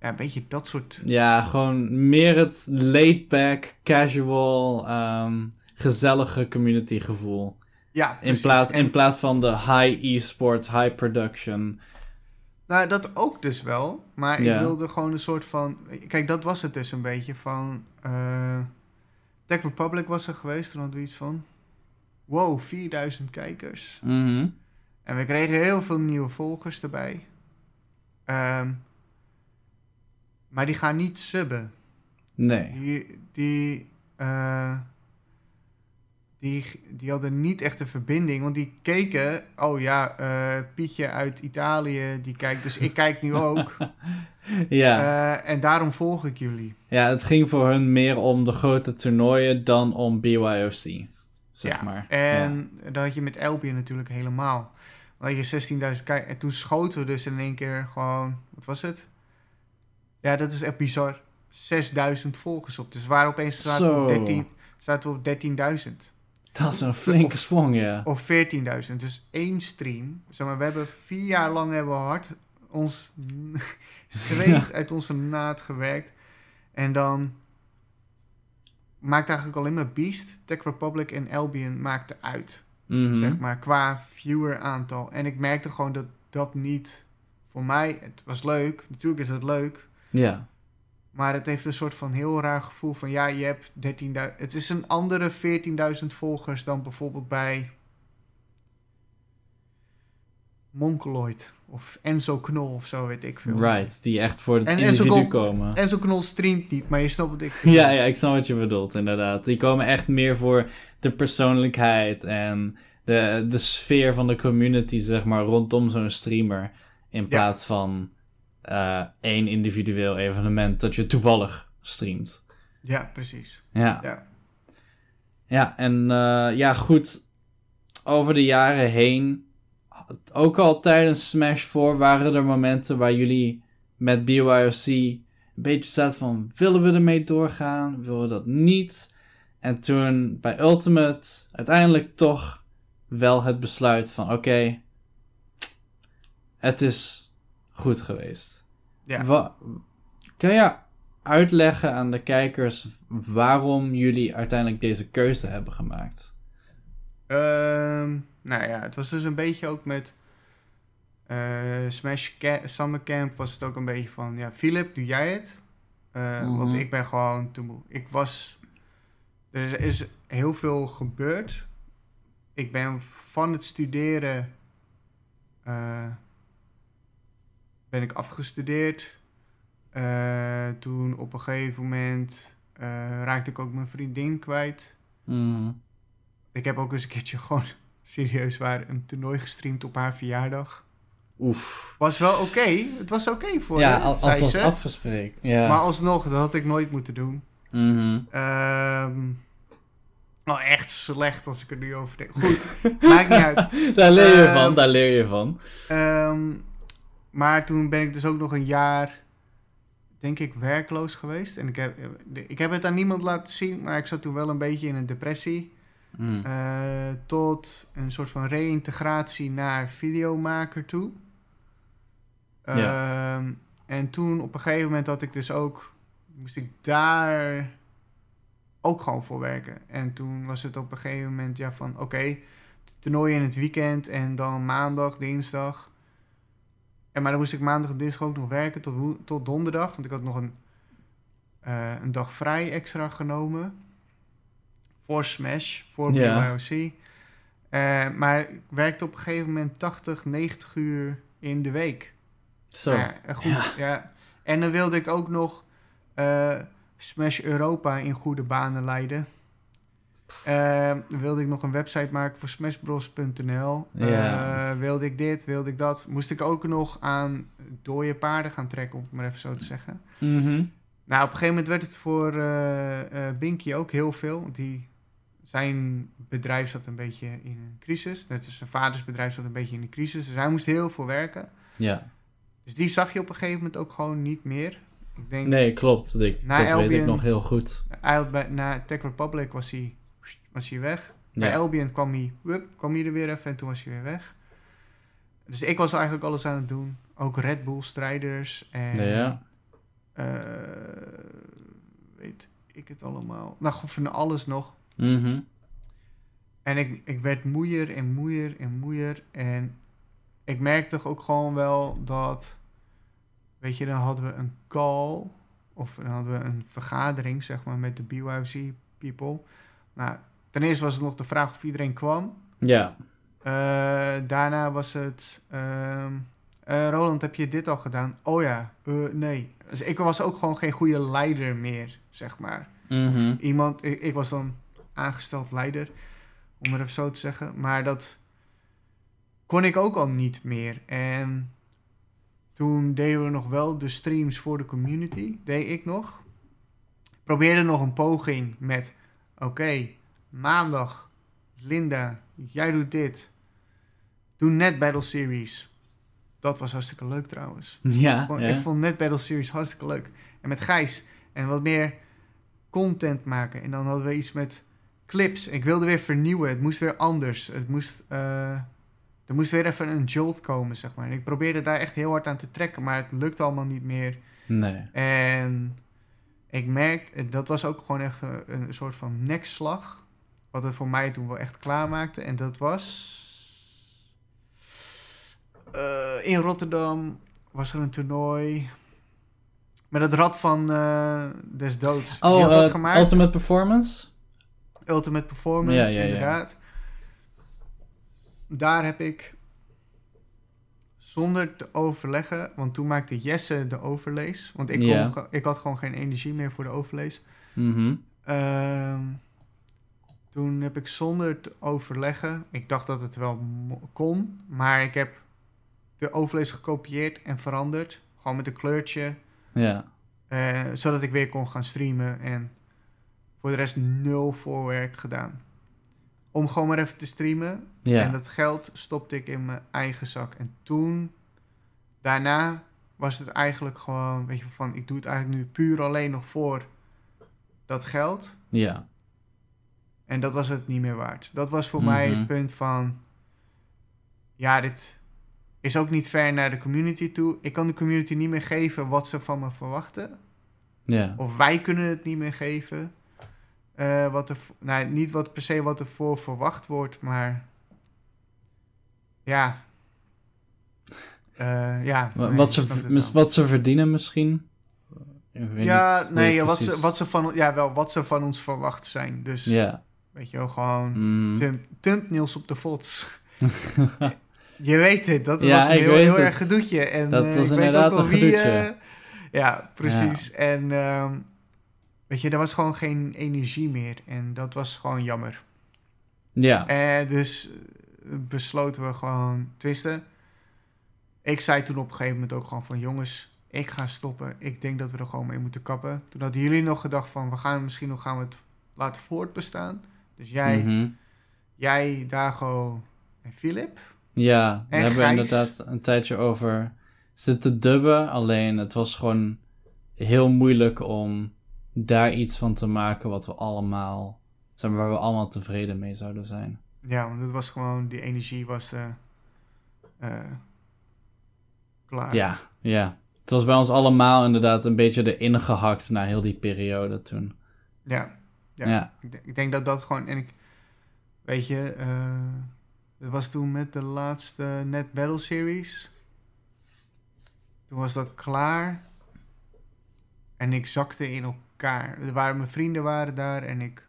Ja, een beetje dat soort... Ja, gewoon meer het laid-back, casual, ehm, gezellige community gevoel. Ja, In plaats, in plaats van de high e-sports, high production. Nou, dat ook dus wel. Maar Ja. ik wilde gewoon een soort van... Kijk, dat was het dus een beetje van... eh Tech Republic was er geweest. Toen hadden we iets van... Wow, 4000 kijkers. Mhm. En we kregen heel veel nieuwe volgers erbij. Ehm, maar die gaan niet subben. Nee. Die, die, eh, die, die hadden niet echt een verbinding. Want die keken... Oh ja, eh, Pietje uit Italië, die kijkt. Dus ik kijk nu ook. Ja. Eh, en daarom volg ik jullie. ja, het ging voor hun meer om de grote toernooien dan om BYOC. Zeg ja. maar. En dat had je met Albion natuurlijk helemaal. Had je 16.000 kijk En toen schoten we dus in één keer gewoon... Wat was het? Ja, dat is echt bizar. 6.000 volgers op. Dus waar opeens zaten we op Zo. 13 zaten we op 13.000. Dat is een flinke sprong, ja. Of 14.000. Dus één stream. Zeg maar, we hebben vier jaar lang hebben we hard ons zweet uit onze naad gewerkt. En dan maakt eigenlijk alleen maar Beast, Tech Republic en Albion maakte uit. Mhm. Zeg maar, qua viewer aantal. En ik merkte gewoon dat dat niet voor mij... Het was leuk, natuurlijk is het leuk. Ja. Maar het heeft een soort van heel raar gevoel van... Ja, je hebt 13.000... Het is een andere 14.000 volgers dan bijvoorbeeld bij... Monkeloid of Enzo Knol of zo, weet ik veel. Right, die echt voor het En- individu komen. Enzo Knol streamt niet, maar je snapt wat ik bedoel. Ja, ja, ik snap wat je bedoelt, inderdaad. Die komen echt meer voor de persoonlijkheid en de, de sfeer van de community, zeg maar, rondom zo'n streamer. In plaats van eh, één individueel evenement dat je toevallig streamt. Ja, precies. Ja. Ja. Ja, en eh, ja, goed. Over de jaren heen, ook al tijdens Smash 4 waren er momenten waar jullie met BYOC een beetje zaten van, willen we ermee doorgaan? Willen we dat niet? En toen bij Ultimate uiteindelijk toch wel het besluit van, oké, het is goed geweest. Ja. Wa- kun je uitleggen aan de kijkers waarom jullie uiteindelijk deze keuze hebben gemaakt? Ehm, nou ja, het was dus een beetje ook met eh, Smash Ca- Summer Camp was het ook een beetje van, ja, Philip, doe jij het? Eh, Mhm. Want ik ben gewoon te moe. Ik was, er is, is heel veel gebeurd. Ik ben van het studeren, eh, ben ik afgestudeerd. Eh, toen op een gegeven moment eh, raakte ik ook mijn vriendin kwijt. Mhm. Ik heb ook eens een keertje gewoon serieus waar een toernooi gestreamd op haar verjaardag. Oef. Was wel oké. Het was oké voor Ja, haar, als, was afgesproken. Ja. Maar alsnog, dat had ik nooit moeten doen. Ehm nou, echt slecht als ik er nu over denk. Goed, maakt niet uit. Daar leer je Ehm, van, daar leer je van. Ehm, maar toen ben ik dus ook nog een jaar, denk ik, werkloos geweest. En ik heb, ik heb het aan niemand laten zien, maar ik zat toen wel een beetje in een depressie. Mhm. Eh, tot een soort van reïntegratie naar videomaker toe. Ehm, en toen op een gegeven moment had ik dus ook, moest ik daar ook gewoon voor werken. En toen was het op een gegeven moment ja van oké, toernooi in het weekend en dan maandag, dinsdag. En maar dan moest ik maandag en dinsdag ook nog werken tot, tot donderdag, want ik had nog een, eh, een dag vrij extra genomen voor Smash, voor. BYOC. Eh, maar ik werkte op een gegeven moment 80, 90 uur in de week. Zo. Ja, goed, Ja. ja. En dan wilde ik ook nog eh, Smash Europa in goede banen leiden. Dan wilde ik nog een website maken voor smashbros.nl. Eh, wilde ik dit, wilde ik dat. Moest ik ook nog aan dode paarden gaan trekken, om het maar even zo te zeggen. Mhm. Nou, op een gegeven moment werd het voor eh eh Binky ook heel veel. Want die, zijn bedrijf zat een beetje in een crisis. Net als zijn vaders bedrijf zat een beetje in een crisis. Dus hij moest heel veel werken. Ja. Dus die zag je op een gegeven moment ook gewoon niet meer. Ik denk, Nee, klopt. Ik, dat weet ik nog heel goed. na Tech Republic was hij, was hij weg. Bij Ja. Albion kwam hij, wup, kwam hij er weer even en toen was hij weer weg. Dus ik was eigenlijk alles aan het doen. Ook Red Bull strijders en Ja. eh, weet ik het allemaal. Nou, gewoon van alles nog. Mhm. En ik, ik werd moeier en moeier en moeier. En ik merkte toch ook gewoon wel dat... Weet je, dan hadden we een call... Of dan hadden we een vergadering, zeg maar, met de BYC people. Nou, ten eerste was het nog de vraag of iedereen kwam. Ja. Eh, daarna was het... ehm, eh, Roland, heb je dit al gedaan? Oh ja, eh, nee. Dus ik was ook gewoon geen goede leider meer, zeg maar. Mhm. Of iemand, ik, ik was dan aangesteld leider, om maar even zo te zeggen. Maar dat kon ik ook al niet meer. En toen deden we nog wel de streams voor de community, deed ik nog. Probeerde nog een poging met, oké, maandag, Linda, jij doet dit. Doe net Battle Series. Dat was hartstikke leuk trouwens. Ja. Ik vond- ja. Ik vond net Battle Series hartstikke leuk. En met Gijs. En wat meer content maken. En dan hadden we iets met clips. Ik wilde weer vernieuwen. Het moest weer anders. Het moest, eh, er moest weer even een jolt komen, zeg maar. En ik probeerde daar echt heel hard aan te trekken. Maar het lukte allemaal niet meer. Nee. En ik merkte, dat was ook gewoon echt een, een soort van nekslag. Wat het voor mij toen wel echt klaarmaakte. En dat was. eh, in Rotterdam was er een toernooi. Met het rad van eh, des doods. Oh, eh, gemaakt? Ultimate Performance? Ultimate Performance, Ja, ja, ja. inderdaad. Daar heb ik zonder te overleggen, want toen maakte Jesse de overlees. Want ik, kon ik had gewoon geen energie meer voor de overlees. Mhm. Ehm, toen heb ik zonder te overleggen, ik dacht dat het wel kon, maar ik heb de overlees gekopieerd en veranderd. Gewoon met een kleurtje, Ja. eh, zodat ik weer kon gaan streamen. En voor de rest nul voorwerk gedaan. Om gewoon maar even te streamen. Ja. En dat geld stopte ik in mijn eigen zak. En toen, daarna was het eigenlijk gewoon, weet je, van ik doe het eigenlijk nu puur alleen nog voor dat geld. Ja. En dat was het niet meer waard. Dat was voor Mhm. mij het punt van, ja, dit is ook niet ver naar de community toe. Ik kan de community niet meer geven wat ze van me verwachten. Ja. Of wij kunnen het niet meer geven. Eh, wat er, nou, niet wat per se wat ervoor verwacht wordt, maar ja. Eh, ja, nee, wat, ze, wat ze verdienen misschien? Ja, nee, wat ze, wat, ze van, ja, wel, wat ze van ons verwacht zijn. Dus Ja. Weet je wel, gewoon thumb, thumbnails op de fots. je weet het, dat Ja, was een heel, weet heel erg gedoetje. En, Dat eh, was ik weet inderdaad ook wel een wie, gedoetje. eh, ja, precies. En ehm, weet je, er was gewoon geen energie meer. En dat was gewoon jammer. Ja. En dus eh, besloten we gewoon twisten. Ik zei toen op een gegeven moment ook gewoon van... jongens, ik ga stoppen. Ik denk dat we er gewoon mee moeten kappen. Toen hadden jullie nog gedacht van... we gaan misschien nog gaan we het laten voortbestaan. Dus jij, Mhm. jij Dago en Philip. Ja, daar En hebben we inderdaad een tijdje over zitten dubben. Alleen het was gewoon heel moeilijk om daar iets van te maken wat we allemaal, zeg maar, waar we allemaal tevreden mee zouden zijn. Ja, want het was gewoon... die energie was eh, eh, klaar. Ja, ja. Het was bij ons allemaal inderdaad een beetje erin gehakt na heel die periode toen. Ja, Ja. Ja. Ik, denk- ik denk dat dat gewoon... En ik, weet je, eh dat was toen met de laatste Net Battle Series. Toen was dat klaar. En ik zakte in elkaar. Er waren, mijn vrienden waren daar en ik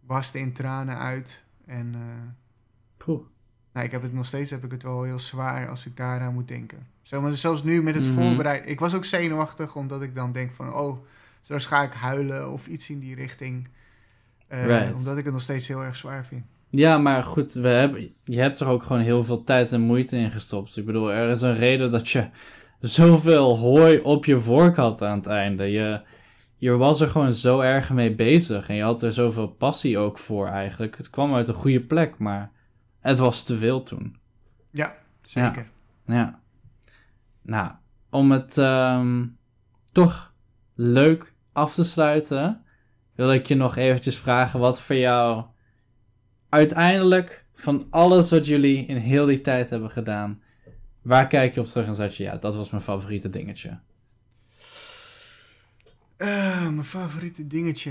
barstte in tranen uit. En eh, Poeh. nou, ik heb het nog steeds heb ik het wel heel zwaar als ik daaraan moet denken. Zo, maar zelfs nu met het Mhm. voorbereiden. Ik was ook zenuwachtig omdat ik dan denk van, oh, straks ga ik huilen of iets in die richting. Eh, Right. Omdat ik het nog steeds heel erg zwaar vind. Ja, maar goed, we hebben, je hebt er ook gewoon heel veel tijd en moeite in gestopt. Ik bedoel, er is een reden dat je zoveel hooi op je vork had aan het einde. Je, je was er gewoon zo erg mee bezig en je had er zoveel passie ook voor eigenlijk. Het kwam uit een goede plek, maar het was te veel toen. Zeker. Ja. Nou, om het ehm, toch leuk af te sluiten, wil ik je nog eventjes vragen wat voor jou uiteindelijk van alles wat jullie in heel die tijd hebben gedaan, waar kijk je op terug en zeg je, ja, dat was mijn favoriete dingetje. Eh, mijn favoriete dingetje.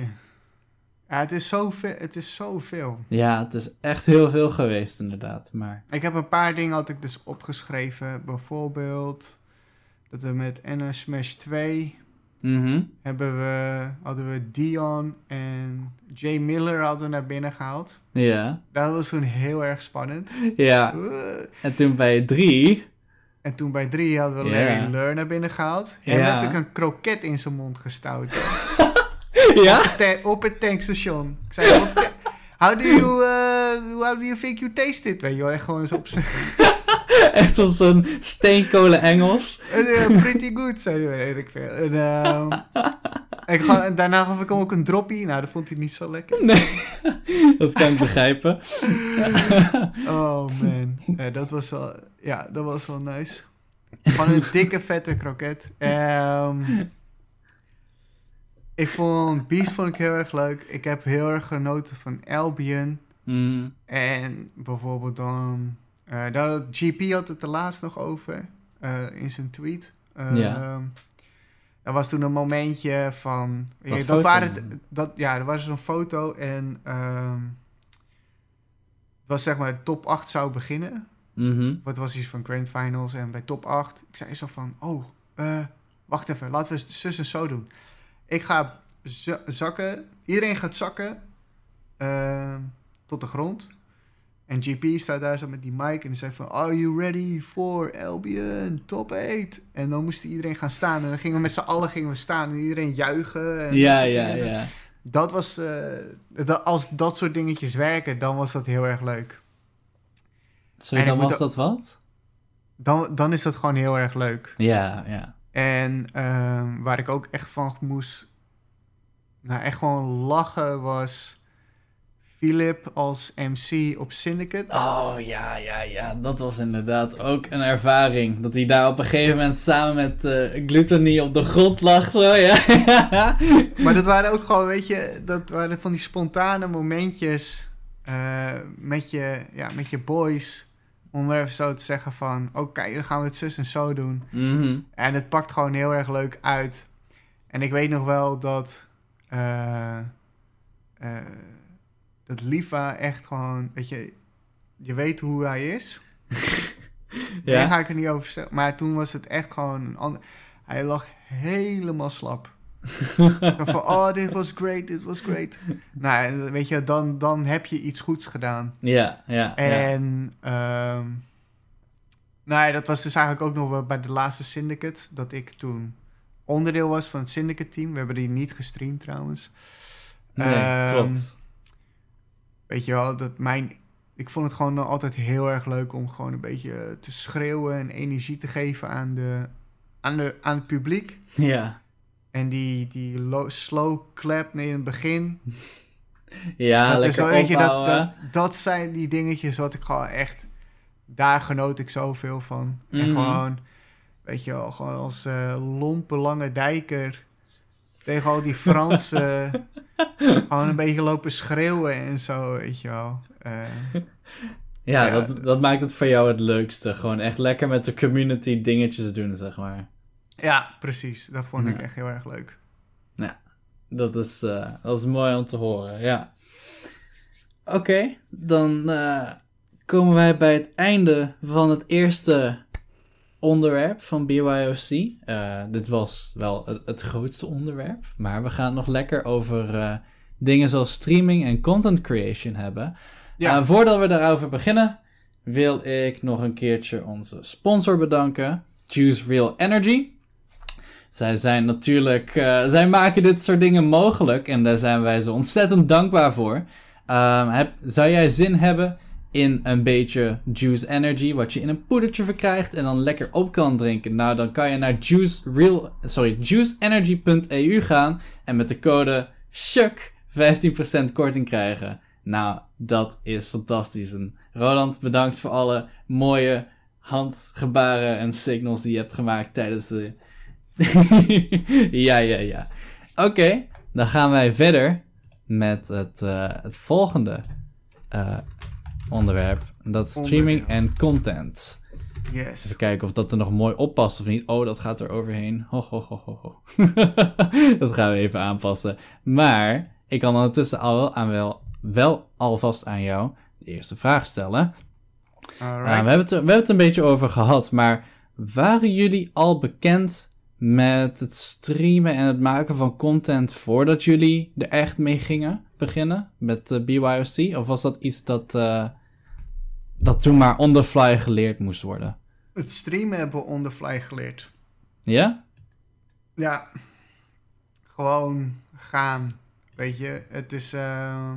Ja, het is zoveel. Het is zoveel. Ja, het is echt heel veel geweest inderdaad, maar... Ik heb een paar dingen had ik dus opgeschreven. Bijvoorbeeld dat we met NS Smash 2 Mhm. hebben we, hadden we Dion en Jay Miller hadden we naar binnen gehaald. Ja, Dat was toen heel erg spannend. ja. En toen bij drie... En toen bij drie hadden we. Larry Lur naar binnen gehaald. En Ja. heb ik een kroket in zijn mond gestouwd. Ja? Op het tankstation. Ik zei, "What- how do you, uh, how do you think you taste it? Weet je wel, echt gewoon eens op zijn... Echt als een steenkolen Engels. En, eh, pretty good, zei hij, weet ik veel. En, ehm, ik ga, en daarna gaf ik hem ook een droppie. Nou, dat vond hij niet zo lekker. Nee, dat kan ik begrijpen. Oh man, ja, dat was wel, ja, dat was wel nice. Gewoon een dikke vette kroket. Ehm, ik vond Beast vond ik heel erg leuk. Ik heb heel erg genoten van Albion. Mm, En bijvoorbeeld dan... eh daar had- GP had het er laatst nog over. eh, in zijn tweet. Eh, Ja. Er was toen een momentje van... Wat dat foto? waren, dat, ja, er was zo'n foto en... ehm, het was zeg maar top 8 zou beginnen. mhm. Wat was iets van Grand Finals en bij top 8. Ik zei zo van, oh, eh, wacht even, laten we zus en zo doen. Ik ga za- zakken, iedereen gaat zakken ehm, tot de grond. En GP staat daar zo met die mic en die zei van, are you ready for Albion, top 8? En dan moest iedereen gaan staan en dan gingen we met z'n allen gingen we staan en iedereen juichen. En Ja, ja, dingen. ja. Dat was, eh, dat, als dat soort dingetjes werken, dan was dat heel erg leuk. Sorry, En dan was dat wat? Dan, dan is dat gewoon heel erg leuk. Ja, ja. En ehm, waar ik ook echt van moest, nou echt gewoon lachen, was Philip als MC op Syndicate. Oh, ja, ja, ja. Dat was inderdaad ook een ervaring. Dat hij daar op een gegeven moment samen met eh Gluttony op de grond lag, zo, ja. Maar dat waren ook gewoon, weet je, dat waren van die spontane momentjes eh, met, je, ja, met je boys. Om maar even zo te zeggen van, oké, dan gaan we het zus en zo doen. Mhm. En het pakt gewoon heel erg leuk uit. En ik weet nog wel dat. eh, dat Liva echt gewoon. Weet je. Je weet hoe hij is. Daar Ja. ga ik er niet over zeggen. Maar toen was het echt gewoon een ander. Hij lag helemaal slap. Zo van, oh, dit was great, dit was great. Nou, weet je, dan, dan heb je iets goeds gedaan. Ja, ja, ja. En ehm nou ja, dat was dus eigenlijk ook nog wel bij de laatste Syndicate. Dat ik toen onderdeel was van het Syndicate team. We hebben die niet gestreamd trouwens. Nee, Ehm, klopt. Weet je wel, dat mijn... Ik vond het gewoon altijd heel erg leuk om gewoon een beetje te schreeuwen en energie te geven aan, de, aan, de, aan het publiek. Ja. En die, die lo- slow clap in het begin. Ja, dat, is wel, weet je, dat, dat, dat zijn die dingetjes wat ik gewoon echt... Daar genoot ik zoveel van. En Mhm. gewoon, weet je wel, gewoon als eh lompe lange dijker... tegen al die Fransen... gewoon een beetje lopen schreeuwen en zo, weet je wel. Eh, Ja, Ja. Dat, dat maakt het voor jou het leukste. Gewoon echt lekker met de community dingetjes doen, zeg maar. ja, precies. Dat vond ik Ja. echt heel erg leuk. Dat is, eh, dat is mooi om te horen, ja. Oké, dan eh, komen wij bij het einde van het eerste onderwerp van BYOC. Eh, dit was wel het, het grootste onderwerp, maar we gaan nog lekker over eh, dingen zoals streaming en content creation hebben. Ja. Eh, voordat we daarover beginnen, wil ik nog een keertje onze sponsor bedanken. Juice Real Energy. Zij zijn natuurlijk, zij maken dit soort dingen mogelijk en daar zijn wij zo ontzettend dankbaar voor. Um, heb, zou jij zin hebben in een beetje Juice Energy, wat je in een poedertje verkrijgt en dan lekker op kan drinken? Nou, dan kan je naar juice real, sorry, juiceenergy.eu gaan en met de code SHUK 15% korting krijgen. Nou, dat is fantastisch. Roland, bedankt voor alle mooie handgebaren en signals die je hebt gemaakt tijdens de. ja, ja, ja. Oké, dan gaan wij verder met het, uh, het volgende uh, onderwerp. Dat is streaming en content. Yes. Even kijken of dat er nog mooi oppast of niet. Oh, dat gaat er overheen. Ho, ho, ho, ho, ho. dat gaan we even aanpassen. Maar ik kan ondertussen al aan wel, wel alvast aan jou de eerste vraag stellen. Uh, we, hebben het, we hebben het een beetje over gehad, maar waren jullie al bekend met het streamen en het maken van content voordat jullie er echt mee gingen beginnen met uh, BYOC? Of was dat iets dat, uh, dat toen maar on the fly geleerd moest worden? Het streamen hebben we on the fly geleerd. Ja? Ja. Gewoon gaan. Weet je, het is. Uh,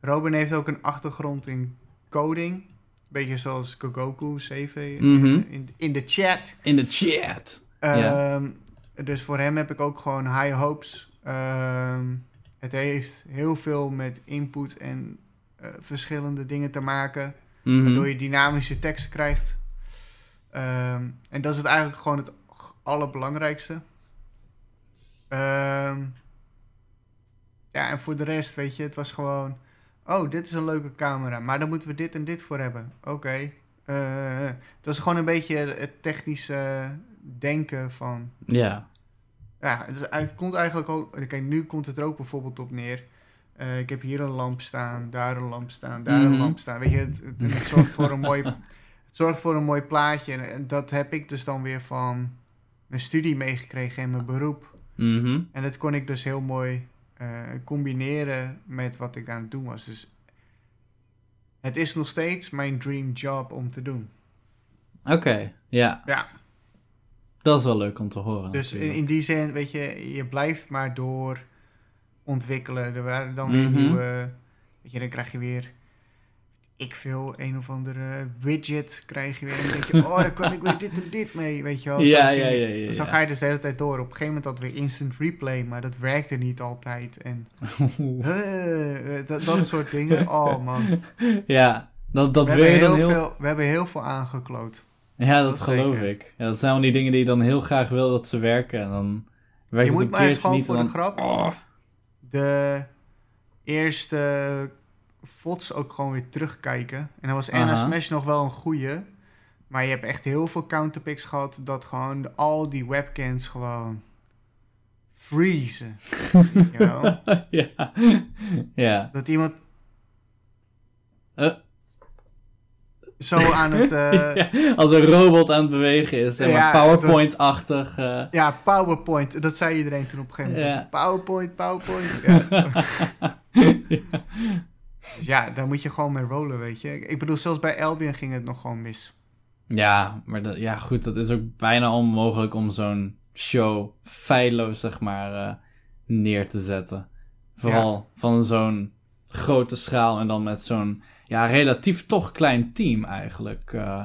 Robin heeft ook een achtergrond in coding. Beetje zoals Gogoku, CV mm -hmm. in, in de chat. In de chat. Um. Dus voor hem heb ik ook gewoon high hopes. Um, het heeft heel veel met input en uh, verschillende dingen te maken. -hmm. Waardoor je dynamische teksten krijgt. Um, en dat is het eigenlijk gewoon het allerbelangrijkste. Um, ja, en voor de rest, weet je, het was gewoon... Oh, dit is een leuke camera, maar dan moeten we dit en dit voor hebben. Oké. Okay. Uh, dat is gewoon een beetje het technische denken van... Ja. Ja, het, het komt eigenlijk ook... Kijk, nu komt het er ook bijvoorbeeld op neer. Uh, ik heb hier een lamp staan, daar een lamp staan, daar Mhm. een lamp staan. Weet je, het, het, het zorgt voor een mooi... Het zorgt voor een mooi plaatje. En, dat heb ik dus dan weer van mijn studie meegekregen en mijn beroep. Mhm. En dat kon ik dus heel mooi uh, combineren met wat ik aan het doen was. Dus het is nog steeds mijn dream job om te doen. Oké, ja. Ja, Dat is wel leuk om te horen. dus in die zin, weet je, je blijft maar door ontwikkelen. Er waren dan weer Mhm. nieuwe, weet je, dan krijg je weer, ik veel, een of andere widget krijg je weer. En dan denk je, oh, daar kan ik weer dit en dit mee, weet je wel. ja, Zo- ja, ja, ja. ga je dus de hele tijd door. Op een gegeven moment had we instant replay, maar dat werkte niet altijd. En eh, dat, dat soort dingen. Oh man. ja, dat, dat we, wil hebben je dan heel veel, we hebben heel veel aangekloot. Ja, dat, Dat geloof zeker. ik. Ja, dat zijn wel die dingen die je dan heel graag wil dat ze werken. En dan werkt Je het moet maar eens gewoon niet. voor de grap Oh. De eerste FOTS ook gewoon weer terugkijken. En dan was Anna Aha. Smash nog wel een goeie. Maar je hebt echt heel veel counterpicks gehad dat gewoon de- al die webcams gewoon freezen. Ja. ja. Dat iemand Eh. Zo aan het... eh, Ja, Als een robot aan het bewegen is. Zeg maar Ja, PowerPoint-achtig. eh. Ja, PowerPoint. Dat zei iedereen toen op een gegeven moment. Ja. PowerPoint, PowerPoint. Ja. Dus ja, daar moet je gewoon mee rollen, weet je. Ik bedoel, zelfs bij Albion ging het nog gewoon mis. Ja, maar dat, ja, goed, dat is ook bijna onmogelijk om zo'n show feilloos, zeg maar, eh, neer te zetten. Vooral van zo'n grote schaal en dan met zo'n, ja, relatief toch klein team eigenlijk. eh.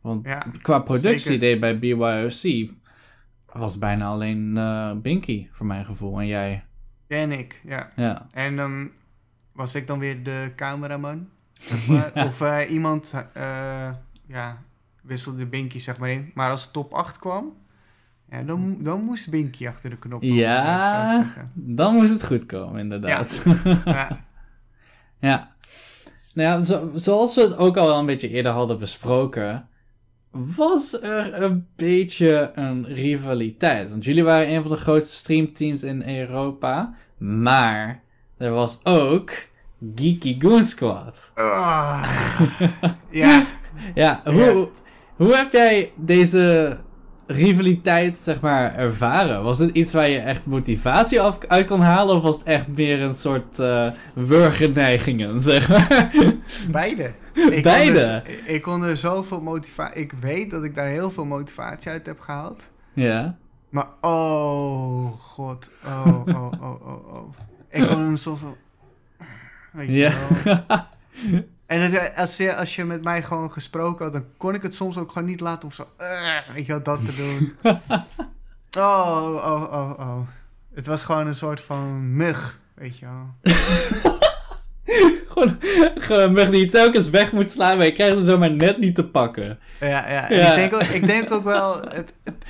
want Ja, qua productieidee bij BYOC was bijna alleen eh Binky, voor mijn gevoel. En jij, en ik, ja. ja. En dan was ik dan weer de cameraman, zeg maar. Ja. Of eh, iemand, ja, wisselde Binky zeg maar in. Maar als top 8 kwam, ja, dan, dan moest Binky achter de knop. Ja. Dan moest het goed komen, inderdaad. Ja, Ja. Nou ja, zo- zoals we het ook al wel een beetje eerder hadden besproken, was er een beetje een rivaliteit. Want jullie waren een van de grootste streamteams in Europa, maar er was ook Geeky Goon Squad. Ah. ja, Ja, hoe, hoe heb jij deze rivaliteit, zeg maar, ervaren? Was het iets waar je echt motivatie af, uit kon halen? Of was het echt meer een soort uh, wurgenneigingen, zeg maar? Beide. Ik Beide? Kon er, ik kon er zoveel motivatie... Ik weet dat ik daar heel veel motivatie uit heb gehaald. Ja. Maar oh, god. Oh, oh, oh, oh, oh. Ik kon hem soms al... Weet je Ja. wel. En het, als, je, als je met mij gewoon gesproken had, dan kon ik het soms ook gewoon niet laten om zo... "Ugh," weet je wel, dat te doen. Oh, oh, oh, oh. Het was gewoon een soort van mug, weet je wel. Gewoon, gewoon een mug die je telkens weg moet slaan, maar je krijgt het zomaar net niet te pakken. Ja, ja. Ja. Ik, denk ook, ik denk ook wel... Het, het,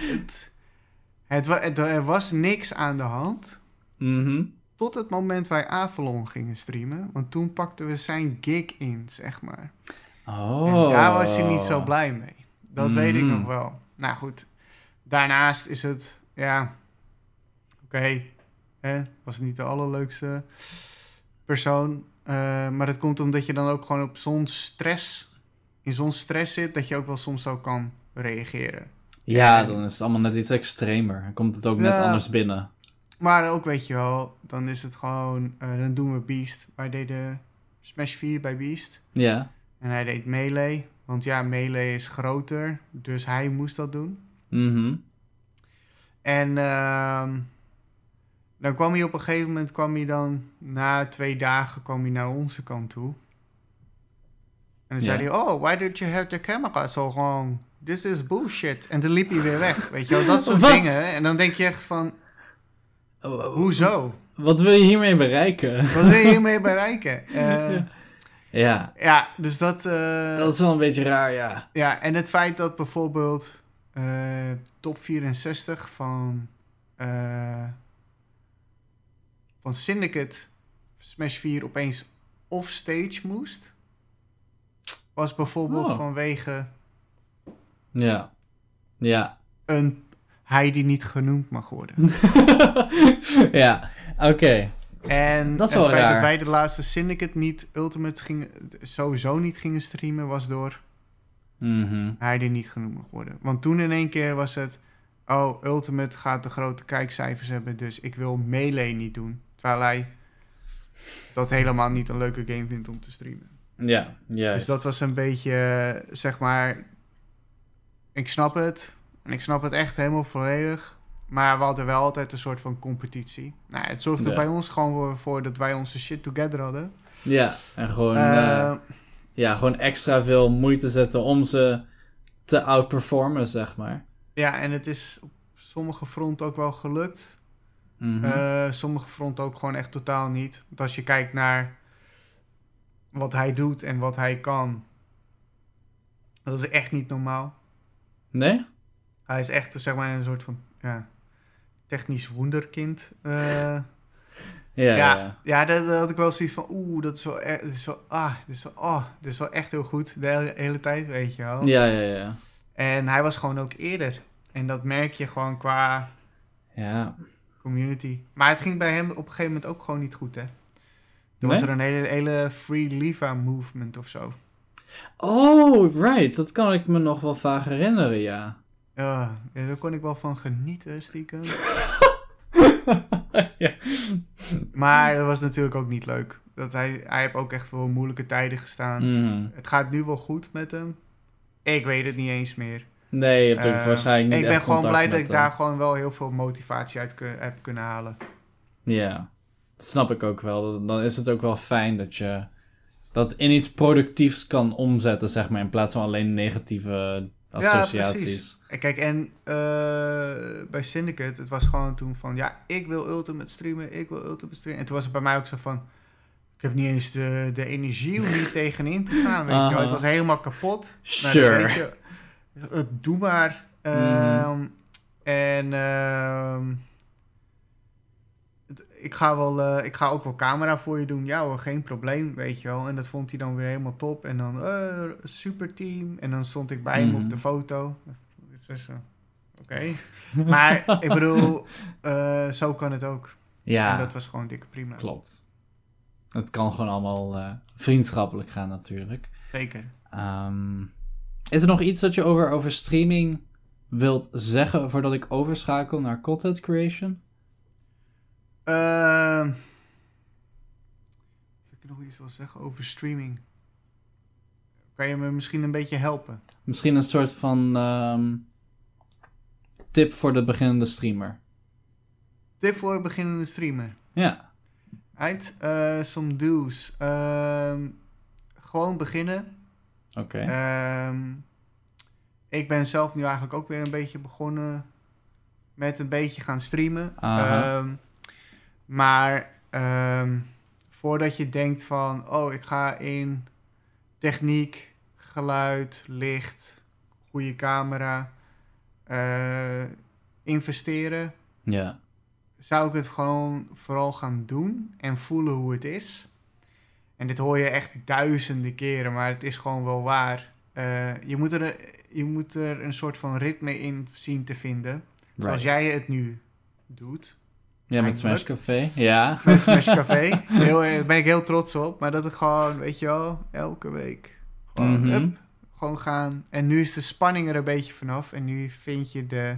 het, het- er was niks aan de hand... Mhm. Tot het moment wij Avalon gingen streamen. Want toen pakten we zijn gig in, zeg maar. Oh. En daar was hij niet zo blij mee. Dat weet ik Mm. nog wel. Nou goed, daarnaast is het, ja, oké, hè, was niet de allerleukste persoon. eh, maar dat komt omdat je dan ook gewoon op zo'n stress, in zo'n stress zit, dat je ook wel soms zo kan reageren. Ja, En- dan is het allemaal net iets extremer. Dan komt het ook net anders binnen. Maar ook, weet je wel, dan is het gewoon, eh, dan doen we Beast. Wij deden Smash 4 bij Beast. Ja. En hij deed Melee. Want ja, Melee is groter. Dus hij moest dat doen. Mhm. En ehm, dan kwam hij op een gegeven moment, kwam hij dan na twee dagen, kwam hij naar onze kant toe. En dan zei hij, oh, why did you have the camera so wrong? This is bullshit. En toen liep hij weer weg, weet je wel, dat soort dingen. En dan denk je echt van, hoezo? Wat wil je hiermee bereiken? Wat wil je hiermee bereiken? Eh, Ja. Ja, dus dat... eh, dat is wel een beetje raar, ja. Ja, en het feit dat bijvoorbeeld eh, top 64 van, van Syndicate Smash 4 opeens offstage moest, was bijvoorbeeld Oh. vanwege Ja. Ja. een hij die niet genoemd mag worden. ja, oké. En Dat is het wel feit raar. dat wij de laatste Syndicate niet Ultimate gingen, sowieso niet gingen streamen, was door Mhm. hij die niet genoemd mag worden. Want toen in één keer was het... Oh, Ultimate gaat de grote kijkcijfers hebben, dus ik wil Melee niet doen. Terwijl hij dat helemaal niet een leuke game vindt om te streamen. Ja, juist. Dus dat was een beetje, eh, zeg maar... Ik snap het. En ik snap het echt helemaal volledig. Maar we hadden wel altijd een soort van competitie. Nou, het zorgde Ja. bij ons gewoon voor dat wij onze shit together hadden. Ja, en gewoon, Eh, eh, ja, gewoon extra veel moeite zetten om ze te outperformen, zeg maar. ja, en het is op sommige fronten ook wel gelukt. Mhm. Eh, sommige fronten ook gewoon echt totaal niet. Want als je kijkt naar wat hij doet en wat hij kan, dat is echt niet normaal. nee? Hij is echt zeg maar een soort van ja, technisch wonderkind. Eh, Ja, Ja. ja. dat, dat had ik wel zoiets van, oeh, dat is wel, e- dit is wel, ah, dit is wel, oh, dit is wel echt heel goed de hele, hele tijd, weet je wel. Ja, ja, ja. En hij was gewoon ook eerder. En dat merk je gewoon qua Ja. community. Maar het ging bij hem op een gegeven moment ook gewoon niet goed, hè. Toen was er een hele, hele Free Liva movement of zo. Oh, right. Dat kan ik me nog wel vaag herinneren, ja. Ja, ja, daar kon ik wel van genieten, stiekem. ja. Maar dat was natuurlijk ook niet leuk. Dat hij, hij heeft ook echt voor moeilijke tijden gestaan. Mhm. Het gaat nu wel goed met hem. Ik weet het niet eens meer. Nee, je hebt Eh, waarschijnlijk niet ik ben gewoon blij dat ik hem. daar gewoon wel heel veel motivatie uit kun- heb kunnen halen. Ja, dat snap ik ook wel. Dan is het ook wel fijn dat je dat in iets productiefs kan omzetten, zeg maar, in plaats van alleen negatieve associaties. precies. Kijk, en eh, bij Syndicate, het was gewoon toen van, ja, ik wil Ultimate streamen, ik wil Ultimate streamen. En toen was het bij mij ook zo van, ik heb niet eens de, de energie om hier tegenin te gaan, weet je wel. Ik was helemaal kapot. Nou, Sure. je, doe maar. Ehm, En ehm, ik, ga wel, eh, ik ga ook wel camera voor je doen. Ja hoor, geen probleem, weet je wel. En dat vond hij dan weer helemaal top. En dan, eh, super team. En dan stond ik bij hem Mhm. op de foto. Zo, Oké. Maar ik bedoel, eh, zo kan het ook. Ja, En dat was gewoon dikke prima. klopt. Het kan gewoon allemaal eh, vriendschappelijk gaan natuurlijk. Zeker. Ehm, is er nog iets dat je over, over streaming wilt zeggen voordat ik overschakel naar content creation? Ehm of ik nog iets wil zeggen over streaming? Kan je me misschien een beetje helpen? Misschien een soort van ehm, tip voor de beginnende streamer. Tip voor een beginnende streamer. Ja, Uit, eh some do's. Ehm, gewoon beginnen. oké. Ik ben zelf nu eigenlijk ook weer een beetje begonnen met een beetje gaan streamen. Ehm, maar ehm, voordat je denkt van, oh, ik ga in techniek, geluid, licht, goede camera eh, investeren, Ja, zou ik het gewoon vooral gaan doen en voelen hoe het is. En dit hoor je echt duizenden keren, maar het is gewoon wel waar. Eh, je, moet er, je moet er een soort van ritme in zien te vinden. Zoals jij het nu doet. Ja, met Smash. Café. Ja. Met Smash Café. Heel, daar ben ik heel trots op. Maar dat het gewoon, weet je wel, elke week gewoon, Mhm. gewoon gaan. En nu is de spanning er een beetje vanaf. En nu vind je de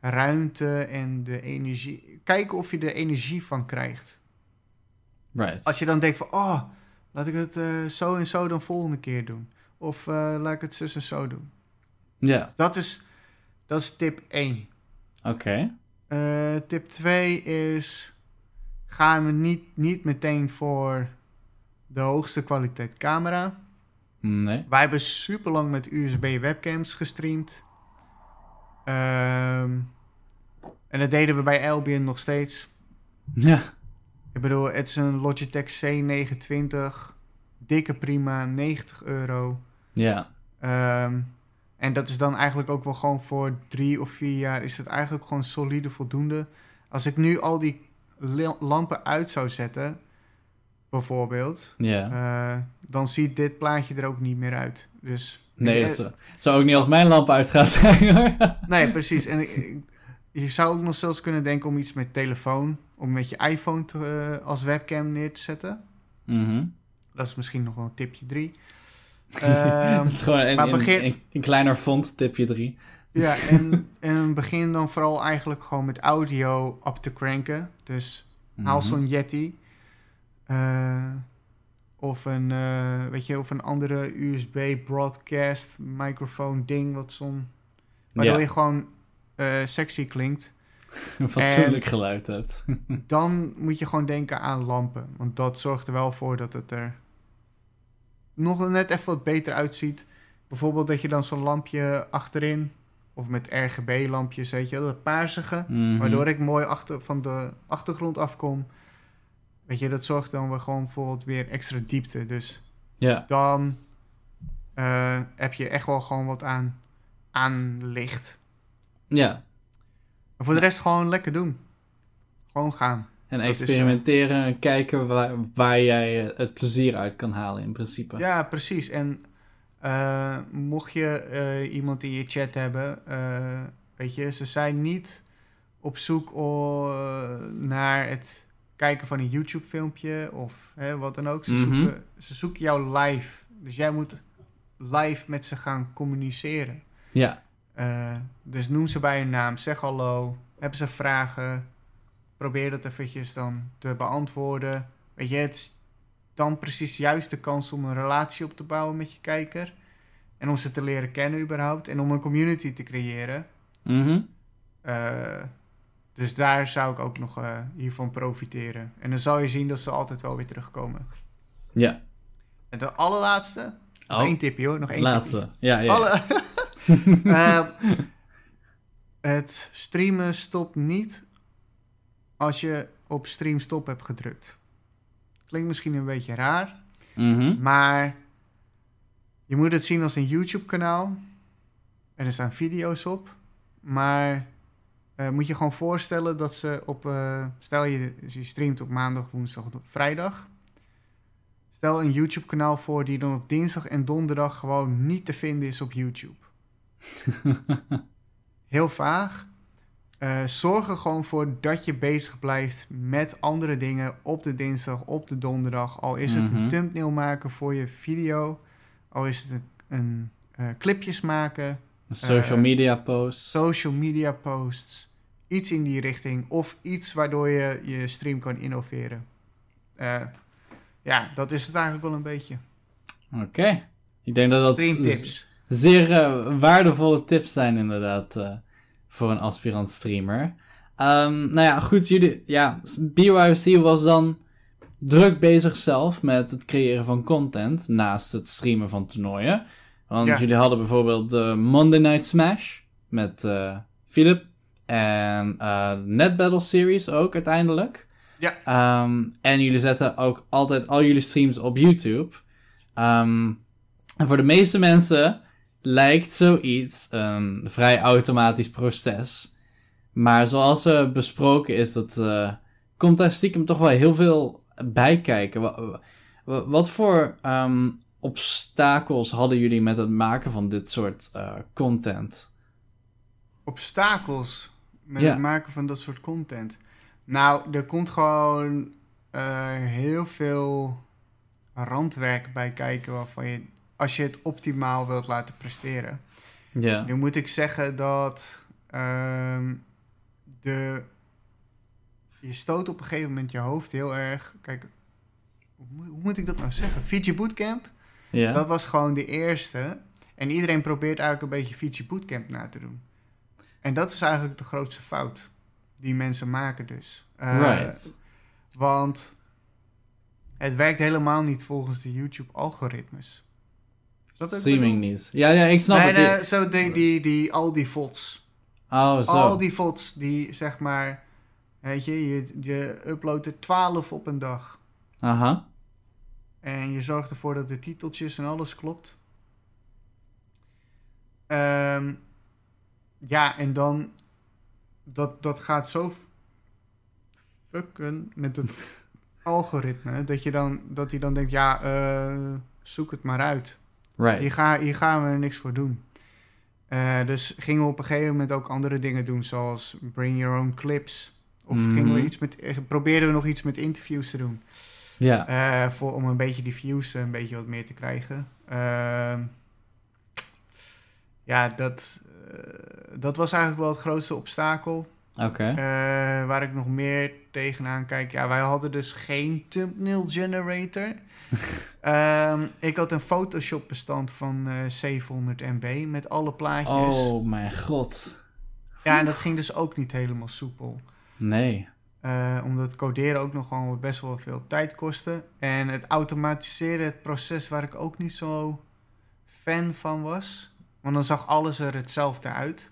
ruimte en de energie. Kijken of je er energie van krijgt. Right. Als je dan denkt van, oh, laat ik het eh, zo en zo dan volgende keer doen. Of eh, laat ik het zus en zo doen. Ja, Dat is, dat is tip 1. oké. Eh, tip 2 is: ga niet, niet meteen voor de hoogste kwaliteit camera. Nee. Wij hebben super lang met USB webcams gestreamd. Ehm, en dat deden we bij Albion nog steeds. Ja, Ik bedoel, het is een Logitech C29. Dikke prima, 90 euro. ja. Ehm, en dat is dan eigenlijk ook wel gewoon voor drie of vier jaar is het eigenlijk gewoon solide voldoende. Als ik nu al die lampen uit zou zetten, bijvoorbeeld, eh, dan ziet dit plaatje er ook niet meer uit. Dus Nee, eh, dat zou- het zou ook niet als mijn lamp uitgaan zijn hoor. nee, precies. En ik- je zou ook nog zelfs kunnen denken om iets met telefoon, om met je iPhone te, eh, als webcam neer te zetten. Mhm. Dat is misschien nog wel een tipje drie. Ehm, gewoon een, maar begin- een- een kleiner font, tipje 3. Ja, en, en begin dan vooral eigenlijk gewoon met audio op te cranken. Dus Mhm. haal zo'n Yeti. eh, of, een, eh, weet je, of een andere USB broadcast microfoon ding. Wat zo'n, waardoor Ja, je gewoon eh, sexy klinkt. een fatsoenlijk geluid hebt. Dan moet je gewoon denken aan lampen. Want dat zorgt er wel voor dat het er nog net even wat beter uitziet. Bijvoorbeeld dat je dan zo'n lampje achterin... Of met RGB-lampjes, weet je, dat paarsige. Mhm. Waardoor ik mooi achter, van de achtergrond afkom. Weet je, dat zorgt dan weer gewoon voor wat weer extra diepte. Dus dan eh, heb je echt wel gewoon wat aan, aan licht. ja. Maar voor de rest gewoon lekker doen. Gewoon gaan. En is, experimenteren en kijken waar, waar jij eh, het plezier uit kan halen in principe. Ja, precies. En eh, mocht je eh, iemand in je chat hebben, eh, weet je, ze zijn niet op zoek eh, naar het kijken van een YouTube-filmpje of hè, wat dan ook. Ze, Mhm. zoeken, ze zoeken jou live. Dus jij moet live met ze gaan communiceren. Ja, Eh, dus noem ze bij hun naam, zeg hallo, hebben ze vragen, probeer dat eventjes dan te beantwoorden. Weet je, het is dan precies juist de kans om een relatie op te bouwen met je kijker. En om ze te leren kennen überhaupt. En om een community te creëren. Mhm. Eh, dus daar zou ik ook nog eh, hiervan profiteren. En dan zal je zien dat ze altijd wel weer terugkomen. ja. En de allerlaatste, nog Oh, één tipje hoor, nog één laatste. tipje. Ja, ja. Alle... Eh, het streamen stopt niet als je op stream stop hebt gedrukt. Klinkt misschien een beetje raar, Mhm. maar je moet het zien als een YouTube-kanaal. En er staan video's op. Maar eh, moet je gewoon voorstellen dat ze op... eh, stel je, je streamt op maandag, woensdag, vrijdag. Stel een YouTube-kanaal voor die dan op dinsdag en donderdag gewoon niet te vinden is op YouTube. Heel vaag. Eh, zorg er gewoon voor dat je bezig blijft met andere dingen op de dinsdag, op de donderdag. Al is het Mhm. een thumbnail maken voor je video, al is het een, een eh, clipjes maken, Social Eh, media posts. social media posts, iets in die richting of iets waardoor je je stream kan innoveren. Ja, dat is het eigenlijk wel een beetje. Oké. Ik denk dat dat Streamtips. zeer waardevolle tips zijn inderdaad voor een aspirant streamer. Ehm, nou ja, goed, jullie, ja, BYOC was dan druk bezig zelf met het creëren van content naast het streamen van toernooien. Want Ja. jullie hadden bijvoorbeeld de Monday Night Smash met eh Philip en eh Net Battle Series ook uiteindelijk. Ja. Ehm, en jullie zetten ook altijd al jullie streams op YouTube. Ehm, en voor de meeste mensen lijkt zoiets een vrij automatisch proces. Maar zoals we besproken is, dat eh, komt daar stiekem toch wel heel veel bij kijken. Wa- wa- Wat, voor ehm, obstakels hadden jullie met het maken van dit soort eh, content? Obstakels met Ja. het maken van dat soort content. Nou, er komt gewoon eh, heel veel randwerk bij kijken waarvan je, als je het optimaal wilt laten presteren. Ja. Nu moet ik zeggen dat ehm, de, je stoot op een gegeven moment je hoofd heel erg. Kijk, hoe, moet- hoe moet ik dat nou zeggen? Fiji Bootcamp, Ja. dat was gewoon de eerste. En iedereen probeert eigenlijk een beetje Fiji Bootcamp na te doen. En dat is eigenlijk de grootste fout die mensen maken dus. Eh, Right. Want het werkt helemaal niet volgens de YouTube-algoritmes. Snap je wat ik Streaming niet. Ja, ja, ik snap nee, het. nee, zo die, die, die, al die VODs. Oh, zo. Al die VODs die zeg maar, weet je, je, je uploadt er 12 op een dag. Aha. En je zorgt ervoor dat de titeltjes en alles klopt. Ehm, ja, en dan, dat, dat gaat zo fucken met het algoritme, dat, je dan, dat hij dan denkt, ja, eh, zoek het maar uit. Right. Hier, ga, hier gaan we er niks voor doen. Eh, dus gingen we op een gegeven moment ook andere dingen doen, zoals bring your own clips. Of gingen we Mhm. iets met, eh, probeerden we nog iets met interviews te doen. Ja. Eh, voor, om een beetje die views een beetje wat meer te krijgen. Ehm, ja, dat, dat was eigenlijk wel het grootste obstakel. Oké. Eh, waar ik nog meer tegenaan kijk. Ja, wij hadden dus geen thumbnail generator. Ehm, ik had een Photoshop bestand van eh 700 MB met alle plaatjes. Oh mijn god. Ja, en dat ging dus ook niet helemaal soepel. Nee. Eh, omdat coderen ook nog gewoon best wel veel tijd kostte. En het automatiseren, het proces waar ik ook niet zo fan van was. Want dan zag alles er hetzelfde uit.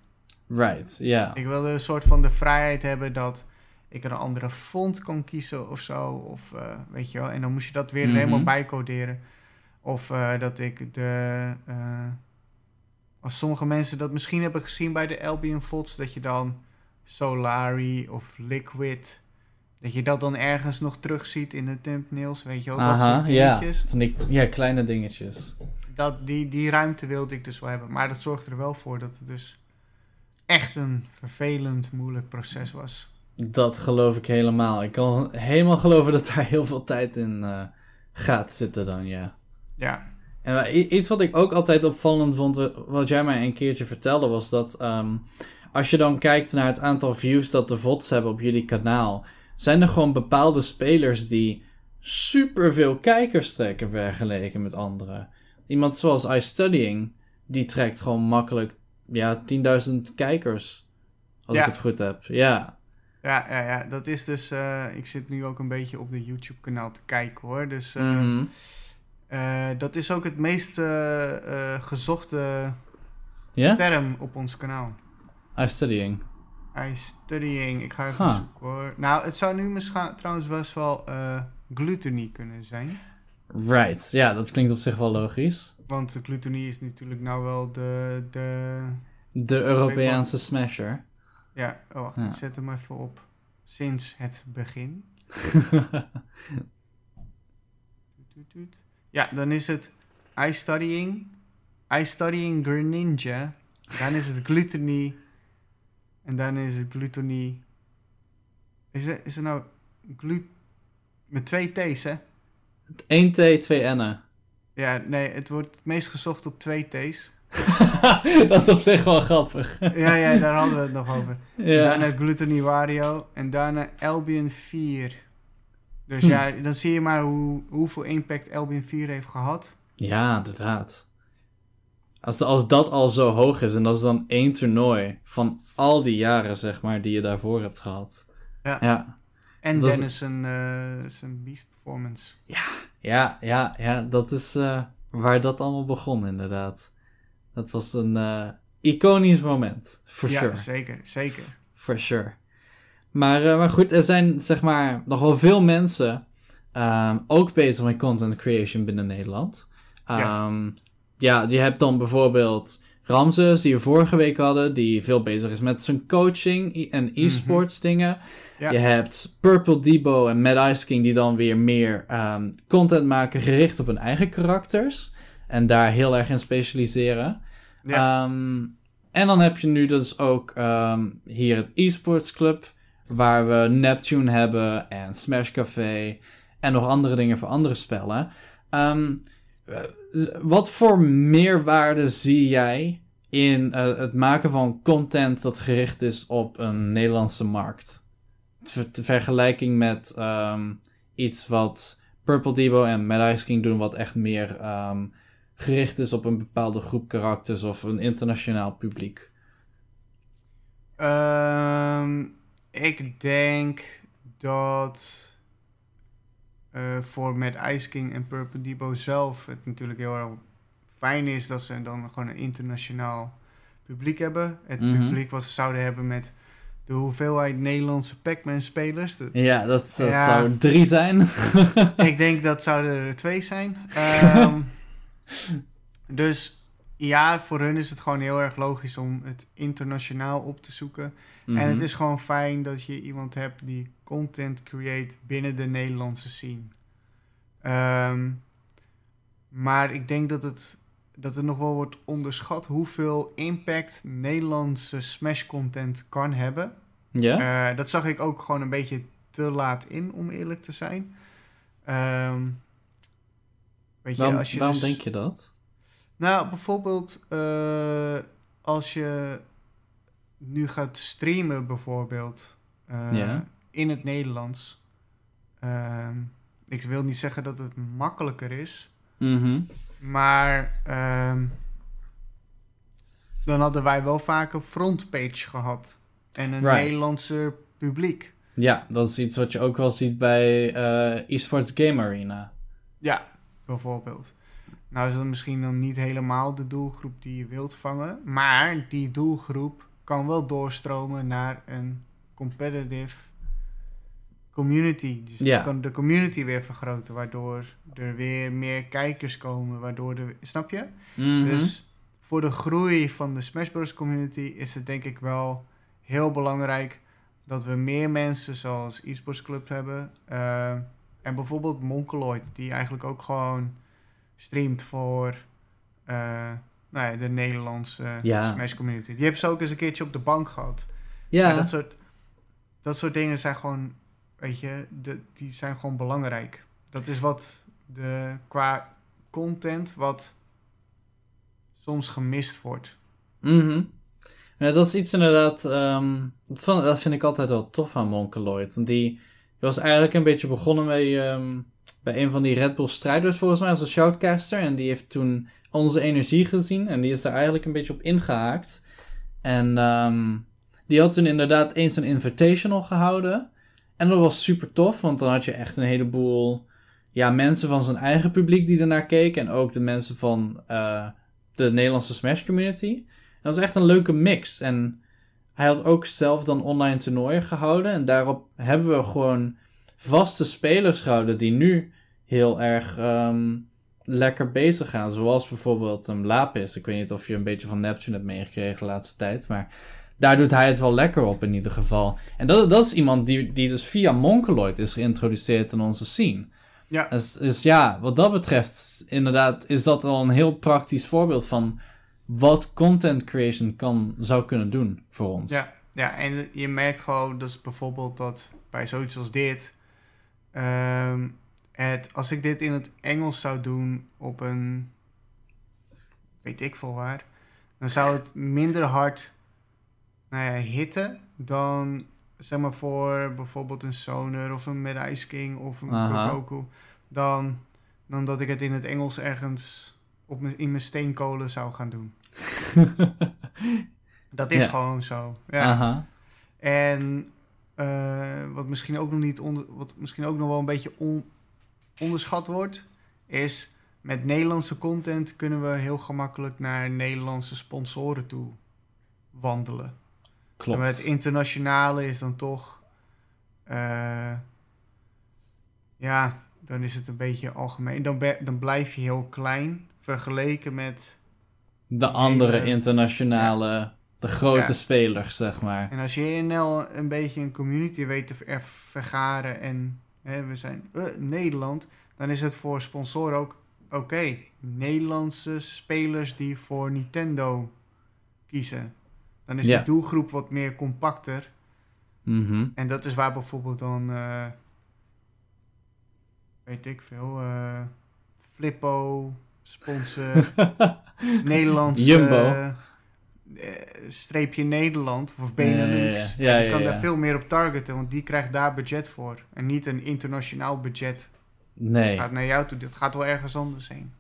Right. Ja. Ik wilde een soort van de vrijheid hebben dat ik een andere font kon kiezen of zo. Of eh, weet je wel. En dan moest je dat weer er Mhm. helemaal bijcoderen. Of eh, dat ik de. eh, als sommige mensen dat misschien hebben gezien bij de Albion Vods, dat je dan Solari of Liquid. Dat je dat dan ergens nog terugziet in de thumbnails, weet je wel. dat soort ja. dingetjes. Van die ja, kleine dingetjes. Dat, die, die ruimte wilde ik dus wel hebben. Maar dat zorgde er wel voor dat het dus echt een vervelend, moeilijk proces was. Dat geloof ik helemaal. Ik kan helemaal geloven dat daar heel veel tijd in eh, gaat zitten dan, ja. Ja, En iets wat ik ook altijd opvallend vond, wa- wat jij mij een keertje vertelde, was dat ehm, als je dan kijkt naar het aantal views dat de VODs hebben op jullie kanaal, zijn er gewoon bepaalde spelers die superveel kijkers trekken vergeleken met anderen. Iemand zoals iStudying, die trekt gewoon makkelijk ja, 10.000 kijkers. Als Ja. ik het goed heb. Ja. ja, ja, ja dat is dus... eh, ik zit nu ook een beetje op de YouTube-kanaal te kijken hoor. Dus eh, Mhm. eh, dat is ook het meest gezochte term op ons kanaal. iStudying. iStudying, ik ga even Huh. zoeken hoor. Nou, het zou nu misschien trouwens best wel gluttony kunnen zijn. Right. Ja, dat klinkt op zich wel logisch. Want de gluttony is natuurlijk nou wel de... de De Europeaanse smasher. ja, oh, wacht, Ja. ik zet hem even op. Sinds het begin. Ja, dan is het iStudying, iStudying Greninja. Dan is het gluttony. En dan is het gluttony. Is er, is er nou glut... Met twee T's, hè? 1 T, 2 N'en. Ja, nee, het wordt het meest gezocht op twee T's. dat is op zich wel grappig. ja, ja, daar hadden we het nog over. Ja. Daarna Gluttony Wario en daarna Albion 4. Dus Hm. ja, dan zie je maar hoe, hoeveel impact Albion 4 heeft gehad. Ja, inderdaad. Als, als dat al zo hoog is en dat is dan één toernooi van al die jaren, zeg maar, die je daarvoor hebt gehad. Ja. Ja, En Dat is- Dennis zijn, eh, zijn Beast Performance. ja, ja, ja dat is eh, waar dat allemaal begon, inderdaad. Dat was een eh, iconisch moment, for ja, sure. zeker, zeker. For sure. Maar, eh, maar goed, er zijn zeg maar nog wel veel mensen ehm, ook bezig met content creation binnen Nederland. Ja. Ehm, ja, je hebt dan bijvoorbeeld Ramses, die we vorige week hadden, die veel bezig is met zijn coaching en e-sports dingen. Ja. Je hebt Purple Debo en Mad Ice King, die dan weer meer ehm, content maken gericht op hun eigen karakters. En daar heel erg in specialiseren. Ja. Ehm, en dan heb je nu dus ook ehm, hier het eSports Club, waar we Neptune hebben en Smash Café en nog andere dingen voor andere spellen. Z- wat voor meerwaarde zie jij in eh, het maken van content dat gericht is op een Nederlandse markt? Ver- vergelijking met ehm, iets wat Purple Debo en Mad Ice King doen, wat echt meer ehm, gericht is op een bepaalde groep karakters of een internationaal publiek. Ehm, ik denk dat voor met Ice King en Purple Debo zelf het natuurlijk heel erg fijn is dat ze dan gewoon een internationaal publiek hebben. Het Mhm. publiek wat ze zouden hebben met de hoeveelheid Nederlandse Pac-Man spelers. Dat- Ja, dat, dat Ja. zou drie zijn. ik denk dat zouden er twee zijn. Ehm, dus ja, voor hun is het gewoon heel erg logisch om het internationaal op te zoeken. En het Mhm. is gewoon fijn dat je iemand hebt die content create binnen de Nederlandse scene. Ehm, maar ik denk dat het, dat er nog wel wordt onderschat hoeveel impact Nederlandse Smash content kan hebben. Ja? Eh, dat zag ik ook gewoon een beetje te laat in, om eerlijk te zijn. Ehm, weet je, waarom als je waarom dus- denk je dat? Nou, bijvoorbeeld eh, als je nu gaat streamen, bijvoorbeeld eh, Ja. in het Nederlands. Ehm, ik wil niet zeggen dat het makkelijker is, Mhm. maar ehm, dan hadden wij wel vaak een frontpage gehad en een Right. Nederlandse publiek. Ja, dat is iets wat je ook wel ziet bij eh eSports Game Arena. Ja, bijvoorbeeld. Nou is dat misschien dan niet helemaal de doelgroep die je wilt vangen. Maar die doelgroep kan wel doorstromen naar een competitive community. Dus Ja. je kan de community weer vergroten, waardoor er weer meer kijkers komen. Waardoor er, snap je? Mhm. Dus voor de groei van de Smash Bros. community is het denk ik wel heel belangrijk dat we meer mensen zoals eSports Club hebben. eh, en bijvoorbeeld Monkeloid, die eigenlijk ook gewoon streamt voor eh, nou ja, de Nederlandse Ja. Smash community. Die hebben ze ook eens een keertje op de bank gehad. ja, Ja, dat, soort, dat soort dingen zijn gewoon, weet je, de, die zijn gewoon belangrijk. Dat is wat de, qua content wat soms gemist wordt. Mhm. Ja, dat is iets inderdaad. ehm, dat, vind ik altijd wel tof aan Monkeloid. Want die, die was eigenlijk een beetje begonnen bij, ehm, bij een van die Red Bull strijders, volgens mij, als een shoutcaster. En die heeft toen onze energie gezien. En die is daar eigenlijk een beetje op ingehaakt. En ehm, die had toen inderdaad eens een invitational gehouden. En dat was super tof, want dan had je echt een heleboel ja, mensen van zijn eigen publiek die ernaar keken. En ook de mensen van eh, de Nederlandse Smash community. Dat was echt een leuke mix. En hij had ook zelf dan online toernooien gehouden. En daarop hebben we gewoon vaste spelers gehouden die nu heel erg ehm, lekker bezig gaan. Zoals bijvoorbeeld een Lapis. Ik weet niet of je een beetje van Neptune hebt meegekregen de laatste tijd. Maar daar doet hij het wel lekker op in ieder geval. En dat, dat is iemand die, die dus via Monkeloid is geïntroduceerd in onze scene. Ja, Dus, dus ja, wat dat betreft, inderdaad, is dat al een heel praktisch voorbeeld van wat content creation kan, zou kunnen doen voor ons. ja, ja, en je merkt gewoon dus bijvoorbeeld dat bij zoiets als dit, ehm, het, als ik dit in het Engels zou doen op een, weet ik veel waar, dan zou het minder hard nou ja, hitten dan zeg maar voor bijvoorbeeld een Sonar of een Mad Ice King of een Aha. Kokoku. Dan, dan dat ik het in het Engels ergens op in mijn steenkolen zou gaan doen. Dat is Ja. gewoon zo. Ja. Aha. En eh, wat misschien ook nog niet onder, wat misschien ook nog wel een beetje on- onderschat wordt, is met Nederlandse content kunnen we heel gemakkelijk naar Nederlandse sponsoren toe wandelen. Klopt. En met internationale is dan toch, eh, ja, dan is het een beetje algemeen. Dan, dan blijf je heel klein vergeleken met de andere hele- internationale, de grote Ja. spelers, zeg maar. En als je in NL een beetje een community weet te ver- vergaren en hè, we zijn eh, Nederland, dan is het voor sponsoren ook oké. Nederlandse spelers die voor Nintendo kiezen. Dan is Ja. de doelgroep wat meer compacter. Mhm. En dat is waar bijvoorbeeld dan, eh, weet ik veel, eh, Flippo, sponsor, Nederlands Jumbo. Eh, streepje Nederland of Benelux. Ja, ja, ja. die Ja, kan daar veel meer op targeten, want die krijgt daar budget voor. En niet een internationaal budget Nee, gaat naar jou toe. Dat gaat wel ergens anders heen.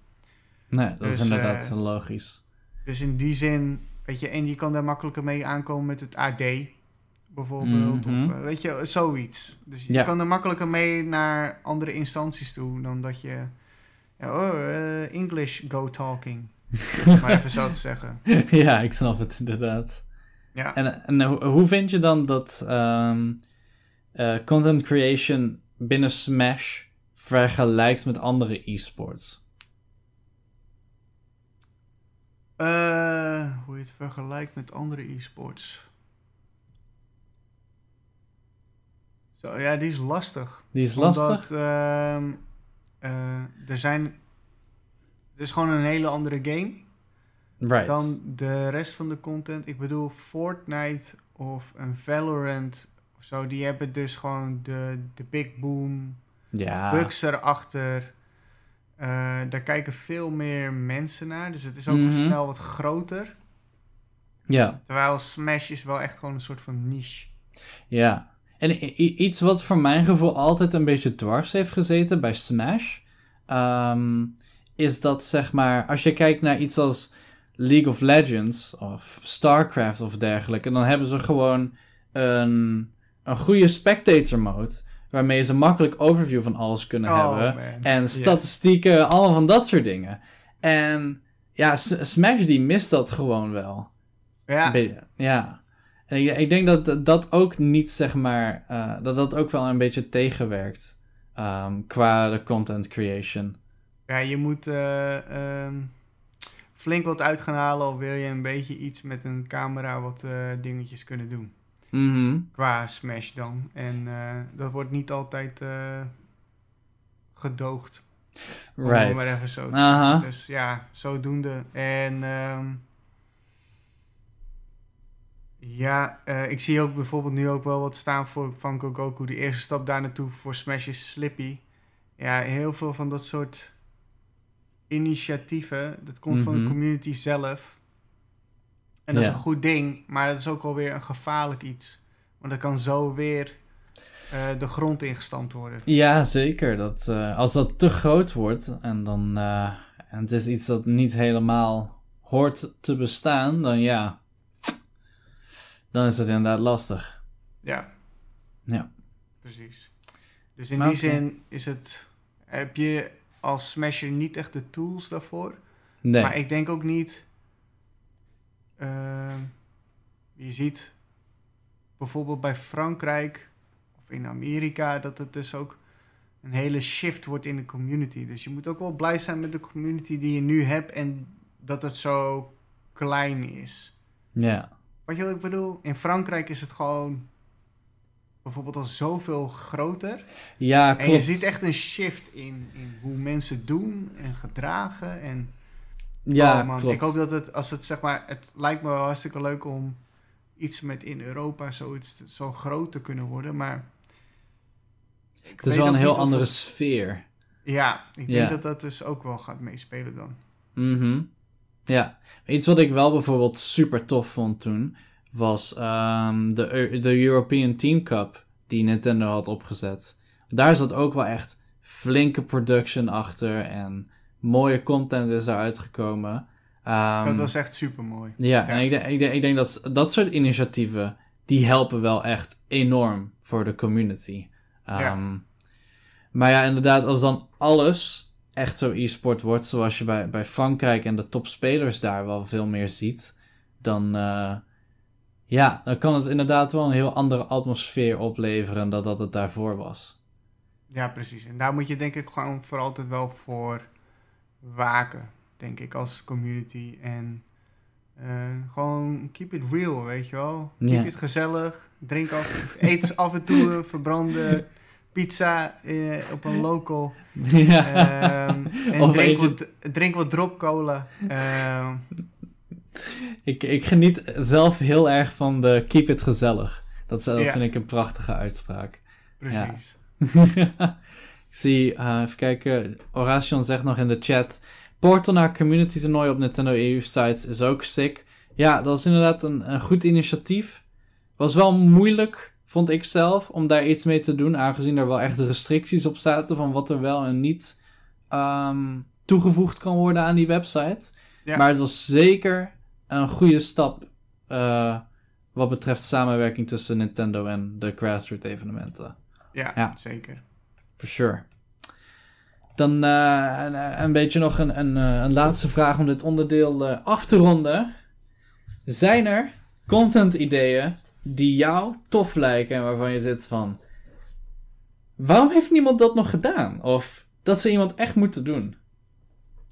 nee dat Dus, is inderdaad eh, logisch. Dus in die zin, weet je, en je kan daar makkelijker mee aankomen met het AD bijvoorbeeld. Mhm. Of eh, weet je, zoiets. Dus je kan er makkelijker mee naar andere instanties toe dan dat je. Oh, English go talking. Maar even zo te zeggen. ja, ik snap het inderdaad. Ja. En, en ho- hoe vind je dan dat ehm, eh, content creation binnen Smash vergelijkt met andere e-sports? Eh, hoe je het vergelijkt met andere e-sports. Zo, ja, die is lastig. Die is lastig? Omdat eh, er zijn. Het is gewoon een hele andere game right. dan de rest van de content. Ik bedoel, Fortnite of een Valorant of zo, die hebben dus gewoon de, de big boom, ja. bugs erachter. Eh, daar kijken veel meer mensen naar, dus het is ook Mhm. snel wat groter. ja. Terwijl Smash is wel echt gewoon een soort van niche. Ja. En iets wat voor mijn gevoel altijd een beetje dwars heeft gezeten bij Smash, ehm, is dat zeg maar, als je kijkt naar iets als League of Legends of StarCraft of dergelijke, dan hebben ze gewoon een, een goede spectator mode, waarmee ze makkelijk overview van alles kunnen Oh, hebben. man. En statistieken, allemaal van dat soort dingen. En ja, Smash die mist dat gewoon wel. Ja, ja. En ik, ik denk dat dat ook niet, zeg maar, eh, dat dat ook wel een beetje tegenwerkt ehm, qua de content creation. Ja je moet eh, ehm, flink wat uit gaan halen al wil je een beetje iets met een camera wat eh, dingetjes kunnen doen. Mhm. Qua Smash dan. En eh, dat wordt niet altijd gedoogd. Om het maar Right. even zo te. Dus ja, zodoende. En ehm, ja, ik zie ook bijvoorbeeld nu ook wel wat staan voor van Goku. De eerste stap daar naartoe voor Smash is Slippy. Ja, heel veel van dat soort initiatieven, dat komt van de Mhm. community zelf. En dat Ja. is een goed ding, maar dat is ook alweer een gevaarlijk iets. Want dat kan zo weer eh, de grond ingestampt worden. Ja, zeker. Dat, eh, als dat te groot wordt en dan eh, en het is iets dat niet helemaal hoort te bestaan, dan ja, dan is het inderdaad lastig. Ja. Ja. Precies. Dus in Maar die zin is het, heb je als smasher niet echt de tools daarvoor. Nee. Maar ik denk ook niet. ehm, je ziet bijvoorbeeld bij Frankrijk of in Amerika dat het dus ook een hele shift wordt in de community. Dus je moet ook wel blij zijn met de community die je nu hebt en dat het zo klein is. Ja. Wat je wat ik bedoel? In Frankrijk is het gewoon bijvoorbeeld al zoveel groter. Ja, En klopt. je ziet echt een shift in, in hoe mensen doen en gedragen. En ja, oh man, klopt. ik hoop dat het, als het zeg maar, het lijkt me wel hartstikke leuk om iets met in Europa zoiets zo groot te kunnen worden, maar... het is wel een heel andere het- sfeer. ja, ik Ja. denk dat dat dus ook wel gaat meespelen dan. Mhm. Ja, iets wat ik wel bijvoorbeeld super tof vond toen, was ehm, de, de European Team Cup die Nintendo had opgezet. Daar zat ook wel echt flinke production achter en mooie content is eruit gekomen. Ehm, dat was echt super mooi. Ja, en ik, denk- ik, denk- ik denk dat dat soort initiatieven, die helpen wel echt enorm voor de community. Ehm, Maar ja, inderdaad, als dan alles echt zo e-sport wordt, zoals je bij, bij Frankrijk en de topspelers daar wel veel meer ziet, dan, eh, ja, dan kan het inderdaad wel een heel andere atmosfeer opleveren dan dat het daarvoor was. Ja, precies. En daar moet je denk ik gewoon voor altijd wel voor waken, denk ik, als community. En eh, gewoon keep it real, weet je wel. Keep Ja. it gezellig. Drink af, eet af en toe een verbrande pizza eh, op een local. ja. Ehm, en Of drink, wat, drink wat drop cola. Ehm, ik, ik geniet zelf heel erg van de keep it gezellig. Dat, dat Ja. vind ik een prachtige uitspraak. precies. ik zie, eh, even kijken, Horation zegt nog in de chat... Portal naar community toernooi op Nintendo EU sites is ook sick. Ja, dat is inderdaad een, een goed initiatief. Was wel moeilijk, vond ik zelf, om daar iets mee te doen... aangezien er wel echt restricties op zaten van wat er wel en niet ehm, toegevoegd kan worden aan die website. Ja. Maar het was zeker een goede stap... eh, wat betreft samenwerking tussen Nintendo en de grassroots evenementen. Ja, Ja. zeker. For sure. Dan eh, een, een beetje nog een, een, eh, een laatste vraag om dit onderdeel af te ronden. Zijn er content ideeën die jou tof lijken en waarvan je zit van... Waarom heeft niemand dat nog gedaan? Of dat ze iemand echt moeten doen?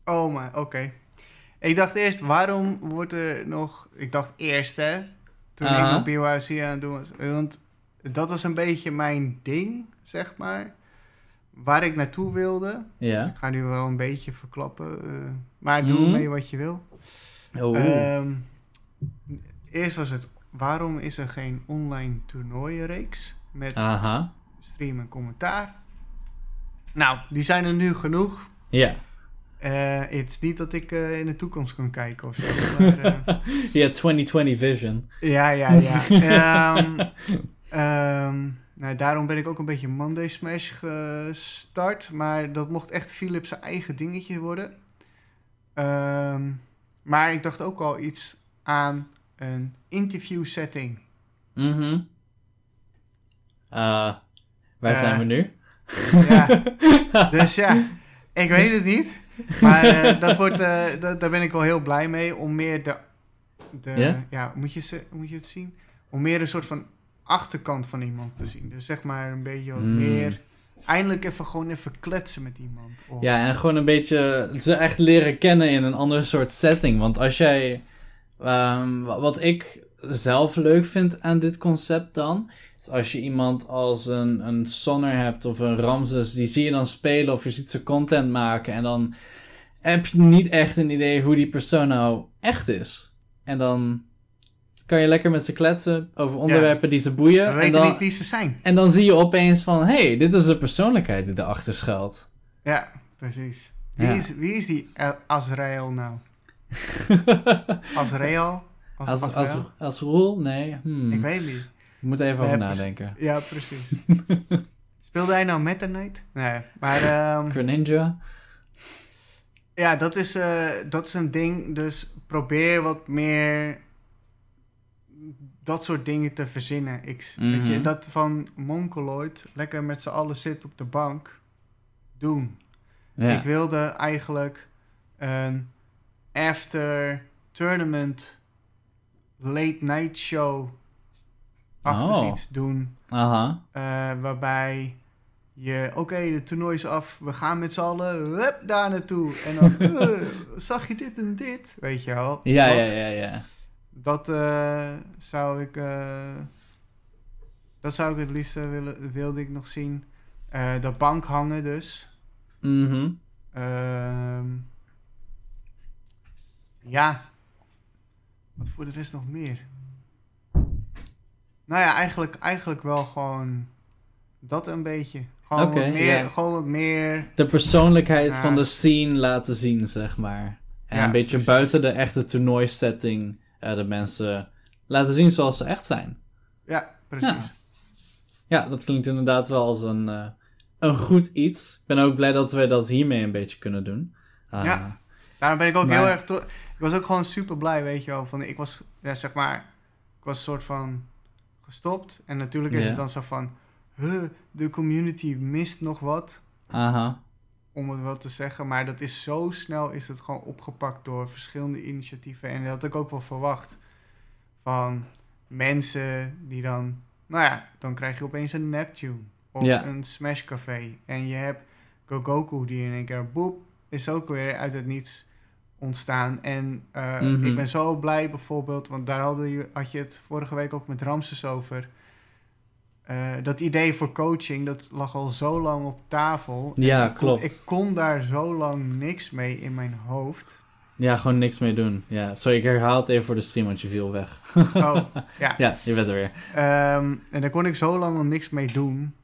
Oh, maar oké. Ik dacht eerst, waarom wordt er nog... Ik dacht eerst, hè. Toen ik nog BYOC aan het doen was. Want dat was een beetje mijn ding, zeg maar. Waar ik naartoe wilde. Ja. Ik ga nu wel een beetje verklappen. eh, maar doe Mhm. mee wat je wil. Oh. Ehm, eerst was het, waarom is er geen online toernooienreeks? Met Aha. stream en commentaar. Nou, die zijn er nu genoeg. Ja. Eh, Het is niet dat ik eh, in de toekomst kan kijken of zo. Maar, eh, Ja, 2020 vision. ja, ja, ja. Ehm, ehm, nou, daarom ben ik ook een beetje Monday Smash gestart. Maar dat mocht echt Philips zijn eigen dingetje worden. Ehm, maar ik dacht ook al iets aan een interview setting. Mhm. Waar zijn we nu? Ja, dus ja, ik weet het niet. Maar eh, dat wordt, eh, dat, daar ben ik wel heel blij mee. Om meer de, de Ja? ja, moet, je ze, moet je het zien? Om meer een soort van achterkant van iemand te zien. Dus zeg maar een beetje wat Mm. meer, eindelijk even gewoon even kletsen met iemand. Of, Ja, en gewoon een beetje ze echt leren kennen in een ander soort setting. Want als jij. ehm, wa- wat ik zelf leuk vind aan dit concept dan. Is als je iemand als een, een Sonner hebt of een Ramses. Die zie je dan spelen of je ziet ze content maken. En dan heb je niet echt een idee hoe die persoon nou echt is. En dan kan je lekker met ze kletsen over onderwerpen die ze boeien. We en weten dan, niet wie ze zijn. en dan zie je opeens van: hé, hey, dit is de persoonlijkheid die erachter schuilt. Ja, precies. Wie, Ja. is, wie is die El- Azrael nou? Azrael? Azrael? Nee. Hmm. Ik weet niet. Ik moet even over nadenken. Ja, precies. Speelde hij nou Meta Knight? Nee, maar... ehm, Greninja? Ja, dat is, eh, dat is een ding. Dus probeer wat meer dat soort dingen te verzinnen. Ik, weet je, Mhm. dat van Mongoloid lekker met z'n allen zit op de bank doen. Ja. Ik wilde eigenlijk een after tournament late night show achtig Oh. iets doen. Aha. Eh, waarbij je, oké, de toernooi is af, we gaan met z'n allen hup, daar naartoe. En dan, eh, zag je dit en dit? Weet je wel. Ja, dat, ja, ja, ja. Dat eh, zou ik, dat zou ik het liefst willen, wilde ik nog zien. De bank hangen dus. Mhm. Ehm, ja. Wat voor de rest nog meer? Nou ja, eigenlijk, eigenlijk wel gewoon dat een beetje. Gewoon, wat, meer, gewoon wat meer. De persoonlijkheid Ja. van de scene laten zien, zeg maar. En Ja, een beetje precies. buiten de echte toernooisetting eh de mensen laten zien zoals ze echt zijn. Ja, precies. Ja. Ja, dat klinkt inderdaad wel als een, eh, een goed iets. Ik ben ook blij dat we dat hiermee een beetje kunnen doen. Ah, Ja. Daarom ben ik ook Maar- heel erg trots. Ik was ook gewoon super blij, weet je wel. Van, ik was, ja, zeg maar, ik was een soort van gestopt. En natuurlijk is het dan zo van, huh, de community mist nog wat. Aha. om het wel te zeggen. Maar dat is zo snel is het gewoon opgepakt door verschillende initiatieven. En dat had ik ook wel verwacht. Van mensen die dan... Nou ja, dan krijg je opeens een Neptune. Of een Smash Café. En je hebt Gogoku die in één keer... Boep, is ook weer uit het niets ontstaan. En eh, Mhm. ik ben zo blij bijvoorbeeld... Want daar hadden je, had je het vorige week ook met Ramses over... Eh, dat idee voor coaching, dat lag al zo lang op tafel. Ja, ik kon- klopt. Ik kon daar zo lang niks mee in mijn hoofd. Ja, gewoon niks mee doen. Ja, sorry, ik herhaal het even voor de stream, want je viel weg. Oh, ja. Ja, je bent er weer. Ehm, en daar kon ik zo lang al niks mee doen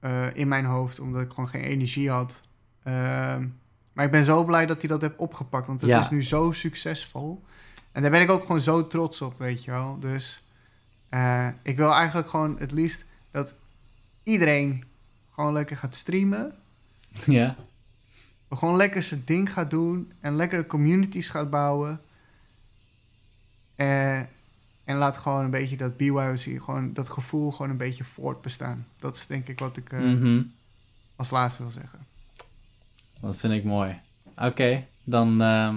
eh, in mijn hoofd, omdat ik gewoon geen energie had. Ehm, maar ik ben zo blij dat hij dat heeft opgepakt, want het Ja. is nu zo succesvol. En daar ben ik ook gewoon zo trots op, weet je wel. Dus eh, ik wil eigenlijk gewoon het liefst dat iedereen gewoon lekker gaat streamen. Ja, gewoon lekker zijn ding gaat doen en lekkere communities gaat bouwen. Eh, en laat gewoon een beetje dat BYOC, gewoon dat gevoel gewoon een beetje voortbestaan. Dat is denk ik wat ik eh, mhm. als laatste wil zeggen. Dat vind ik mooi. Oké, dan ehm,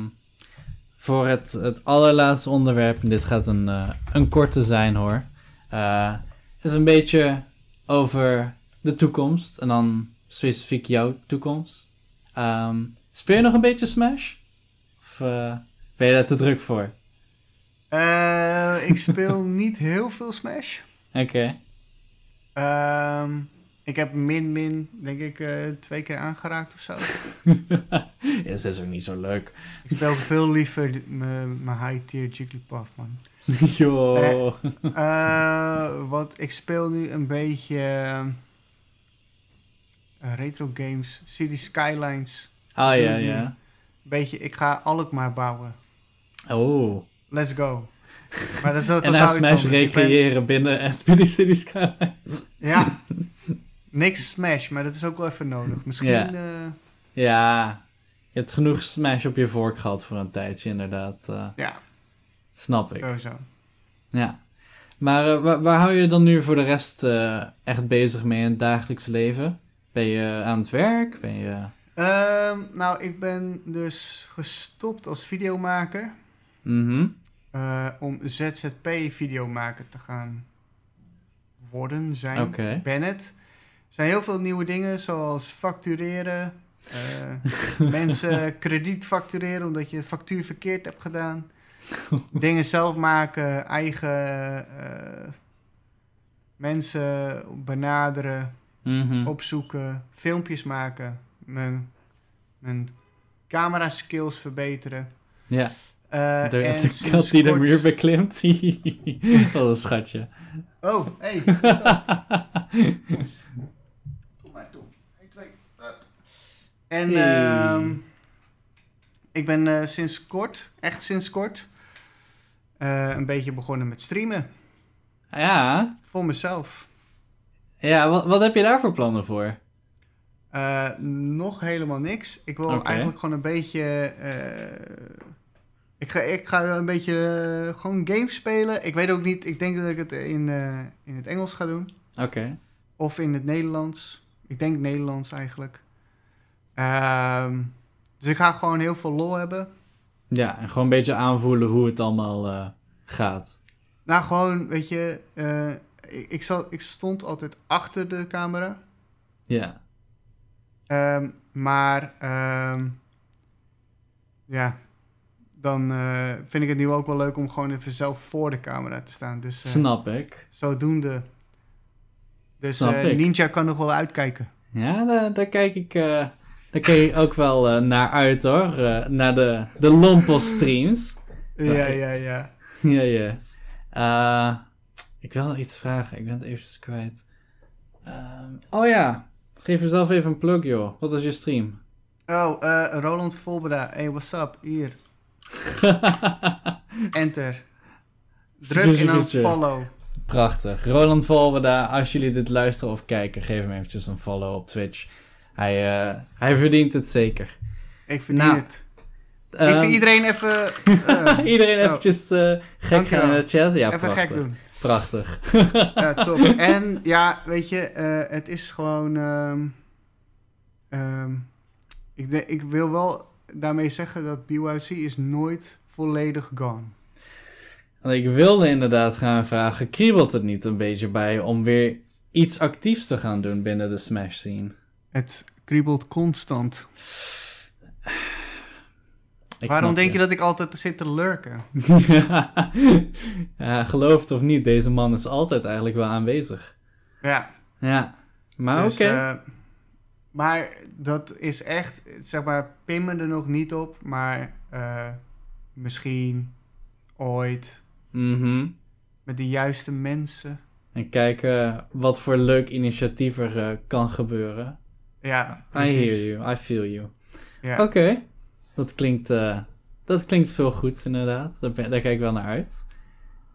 voor het, het allerlaatste onderwerp, en dit gaat een, eh, een korte zijn hoor, Eh, is een beetje over de toekomst en dan specifiek jouw toekomst. Ehm, speel je nog een beetje Smash? Of eh, ben je daar te druk voor? Ik speel niet heel veel Smash. Oké. Ehm, ik heb min min, denk ik, eh, twee keer aangeraakt of zo. ja, dat is ook niet zo leuk. Ik speel veel liever mijn mijn high tier Jigglypuff, man. Yo. Eh, wat ik speel nu een beetje eh, retro games, City Skylines. Ah ja, ja. Beetje, ik ga Alkmaar bouwen. Oh. Let's go. Maar dat is En iets Smash ben- recreëren binnen SPD City Skylines. Ja. Niks Smash, maar dat is ook wel even nodig. Misschien. Ja. eh, Ja, je hebt genoeg Smash op je vork gehad voor een tijdje, inderdaad. eh, ja, snap ik. sowieso. Ja. Maar eh, waar, waar hou je dan nu voor de rest echt bezig mee in het dagelijks leven? Ben je aan het werk? Ben je... Ehm, nou, ik ben dus gestopt als videomaker. Mhm. om ZZP-videomaker te gaan worden, zijn. Ben het. Er zijn heel veel nieuwe dingen, zoals factureren. eh, mensen krediet factureren omdat je factuur verkeerd hebt gedaan. dingen zelf maken, eigen eh, mensen benaderen, Mhm. opzoeken, filmpjes maken, mijn, mijn camera skills verbeteren. Ja, Eh, de, en de sinds kat die de muur beklimt. Wat een schatje. Oh, hey. Kom maar toe. 1, 2, up. En Hey. ehm, ik ben eh, sinds kort, echt sinds kort, eh, een beetje begonnen met streamen. ja, Voor mezelf. ja wat, wat heb je daar voor plannen voor? Eh, nog helemaal niks. Ik wil eigenlijk gewoon een beetje... ik, ga, ik ga wel een beetje gewoon games spelen. Ik weet ook niet, ik denk dat ik het in, in het Engels ga doen. Oké. Of in het Nederlands. Ik denk Nederlands eigenlijk. Ehm, dus ik ga gewoon heel veel lol hebben. Ja, en gewoon een beetje aanvoelen hoe het allemaal eh, gaat. Nou, gewoon, weet je, eh, ik, ik, stond altijd achter de camera. Ja. Ehm, maar, ehm, ja, dan eh, vind ik het nu ook wel leuk om gewoon even zelf voor de camera te staan. Dus Snap ik. zodoende. Dus. Ninja kan nog wel uitkijken. Ja, daar, daar kijk ik, daar kijk ik ook wel eh, naar uit hoor. Eh, naar de, de Lompos streams. Ja, ja, ja. ja, ja. Eh, ik wil nog iets vragen. Ik ben het eventjes kwijt. Ehm, oh ja. Geef jezelf even een plug, joh. Wat is je stream? Oh, eh, Roland Volbera. Hey, what's up? Hier. Enter. Druk en dan follow. Prachtig. Roland Volweda, als jullie dit luisteren of kijken, geef hem eventjes een follow op Twitch. Hij, eh, hij verdient het zeker. Ik verdien Nou, het. ik Ehm, iedereen even... eh, iedereen zo, eventjes eh, gek Dankjewel. gaan in de chat. Ja, even prachtig. gek doen. Prachtig. Ja, top. En ja, weet je, het is gewoon... ehm, ehm, ik, de- ik wil wel daarmee zeggen dat BYC is nooit volledig gone. Ik wilde inderdaad gaan vragen, kriebelt het niet een beetje bij om weer iets actiefs te gaan doen binnen de Smash scene? Het kriebelt constant. Ik Waarom denk je dat ik altijd zit te lurken? ja, geloof het of niet, deze man is altijd eigenlijk wel aanwezig. Ja. Ja, maar dus, oké. eh, maar dat is echt, zeg maar, pin me er nog niet op, maar eh, misschien ooit Mhm. met de juiste mensen. En kijken wat voor leuk initiatief er eh, kan gebeuren. Ja, I hear you, I feel you. Ja. Oké, dat, klinkt, eh, dat klinkt veel goeds inderdaad. Daar, ben- daar kijk ik wel naar uit.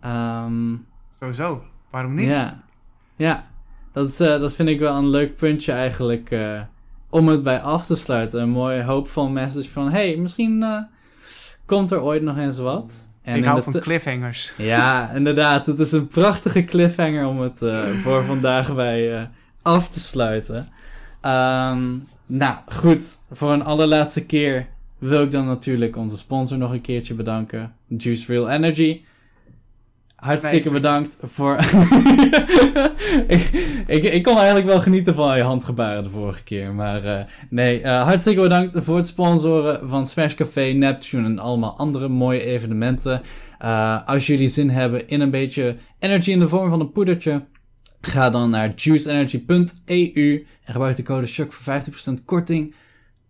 Ehm, Sowieso. Waarom niet? ja, ja. Dat, is, eh, dat vind ik wel een leuk puntje eigenlijk eh, om het bij af te sluiten. Een mooi hoopvol message van... hey, misschien komt er ooit nog eens wat. En ik hou van cliffhangers. Ja, inderdaad. Het is een prachtige cliffhanger om het voor vandaag bij af te sluiten. Ehm, nou, goed. Voor een allerlaatste keer wil ik dan natuurlijk onze sponsor nog een keertje bedanken. Juice Real Energy. Hartstikke bedankt voor... ik, ik, ik kon eigenlijk wel genieten van je handgebaren de vorige keer. Maar eh, nee, eh, hartstikke bedankt voor het sponsoren van Smash Café, Neptune en allemaal andere mooie evenementen. Uh, als jullie zin hebben in een beetje energy in de vorm van een poedertje, ga dan naar juiceenergy.eu en gebruik de code SHOCK voor 50% korting.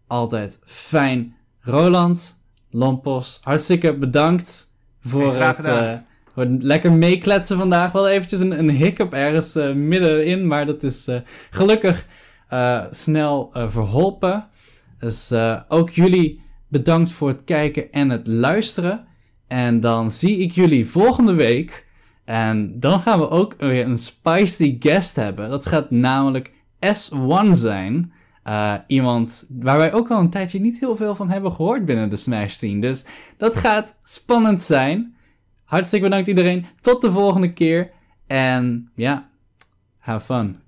Altijd fijn. Roland, Lompos, hartstikke bedankt voor, het, eh, voor het lekker meekletsen vandaag. Wel eventjes een, een hiccup ergens eh, middenin, maar dat is eh, gelukkig snel verholpen. Dus ook jullie bedankt voor het kijken en het luisteren. En dan zie ik jullie volgende week. En dan gaan we ook weer een spicy guest hebben. Dat gaat namelijk S1 zijn. Uh, iemand waar wij ook al een tijdje niet heel veel van hebben gehoord binnen de Smash scene. Dus dat gaat spannend zijn. Hartstikke bedankt iedereen. Tot de volgende keer. En ja, have fun.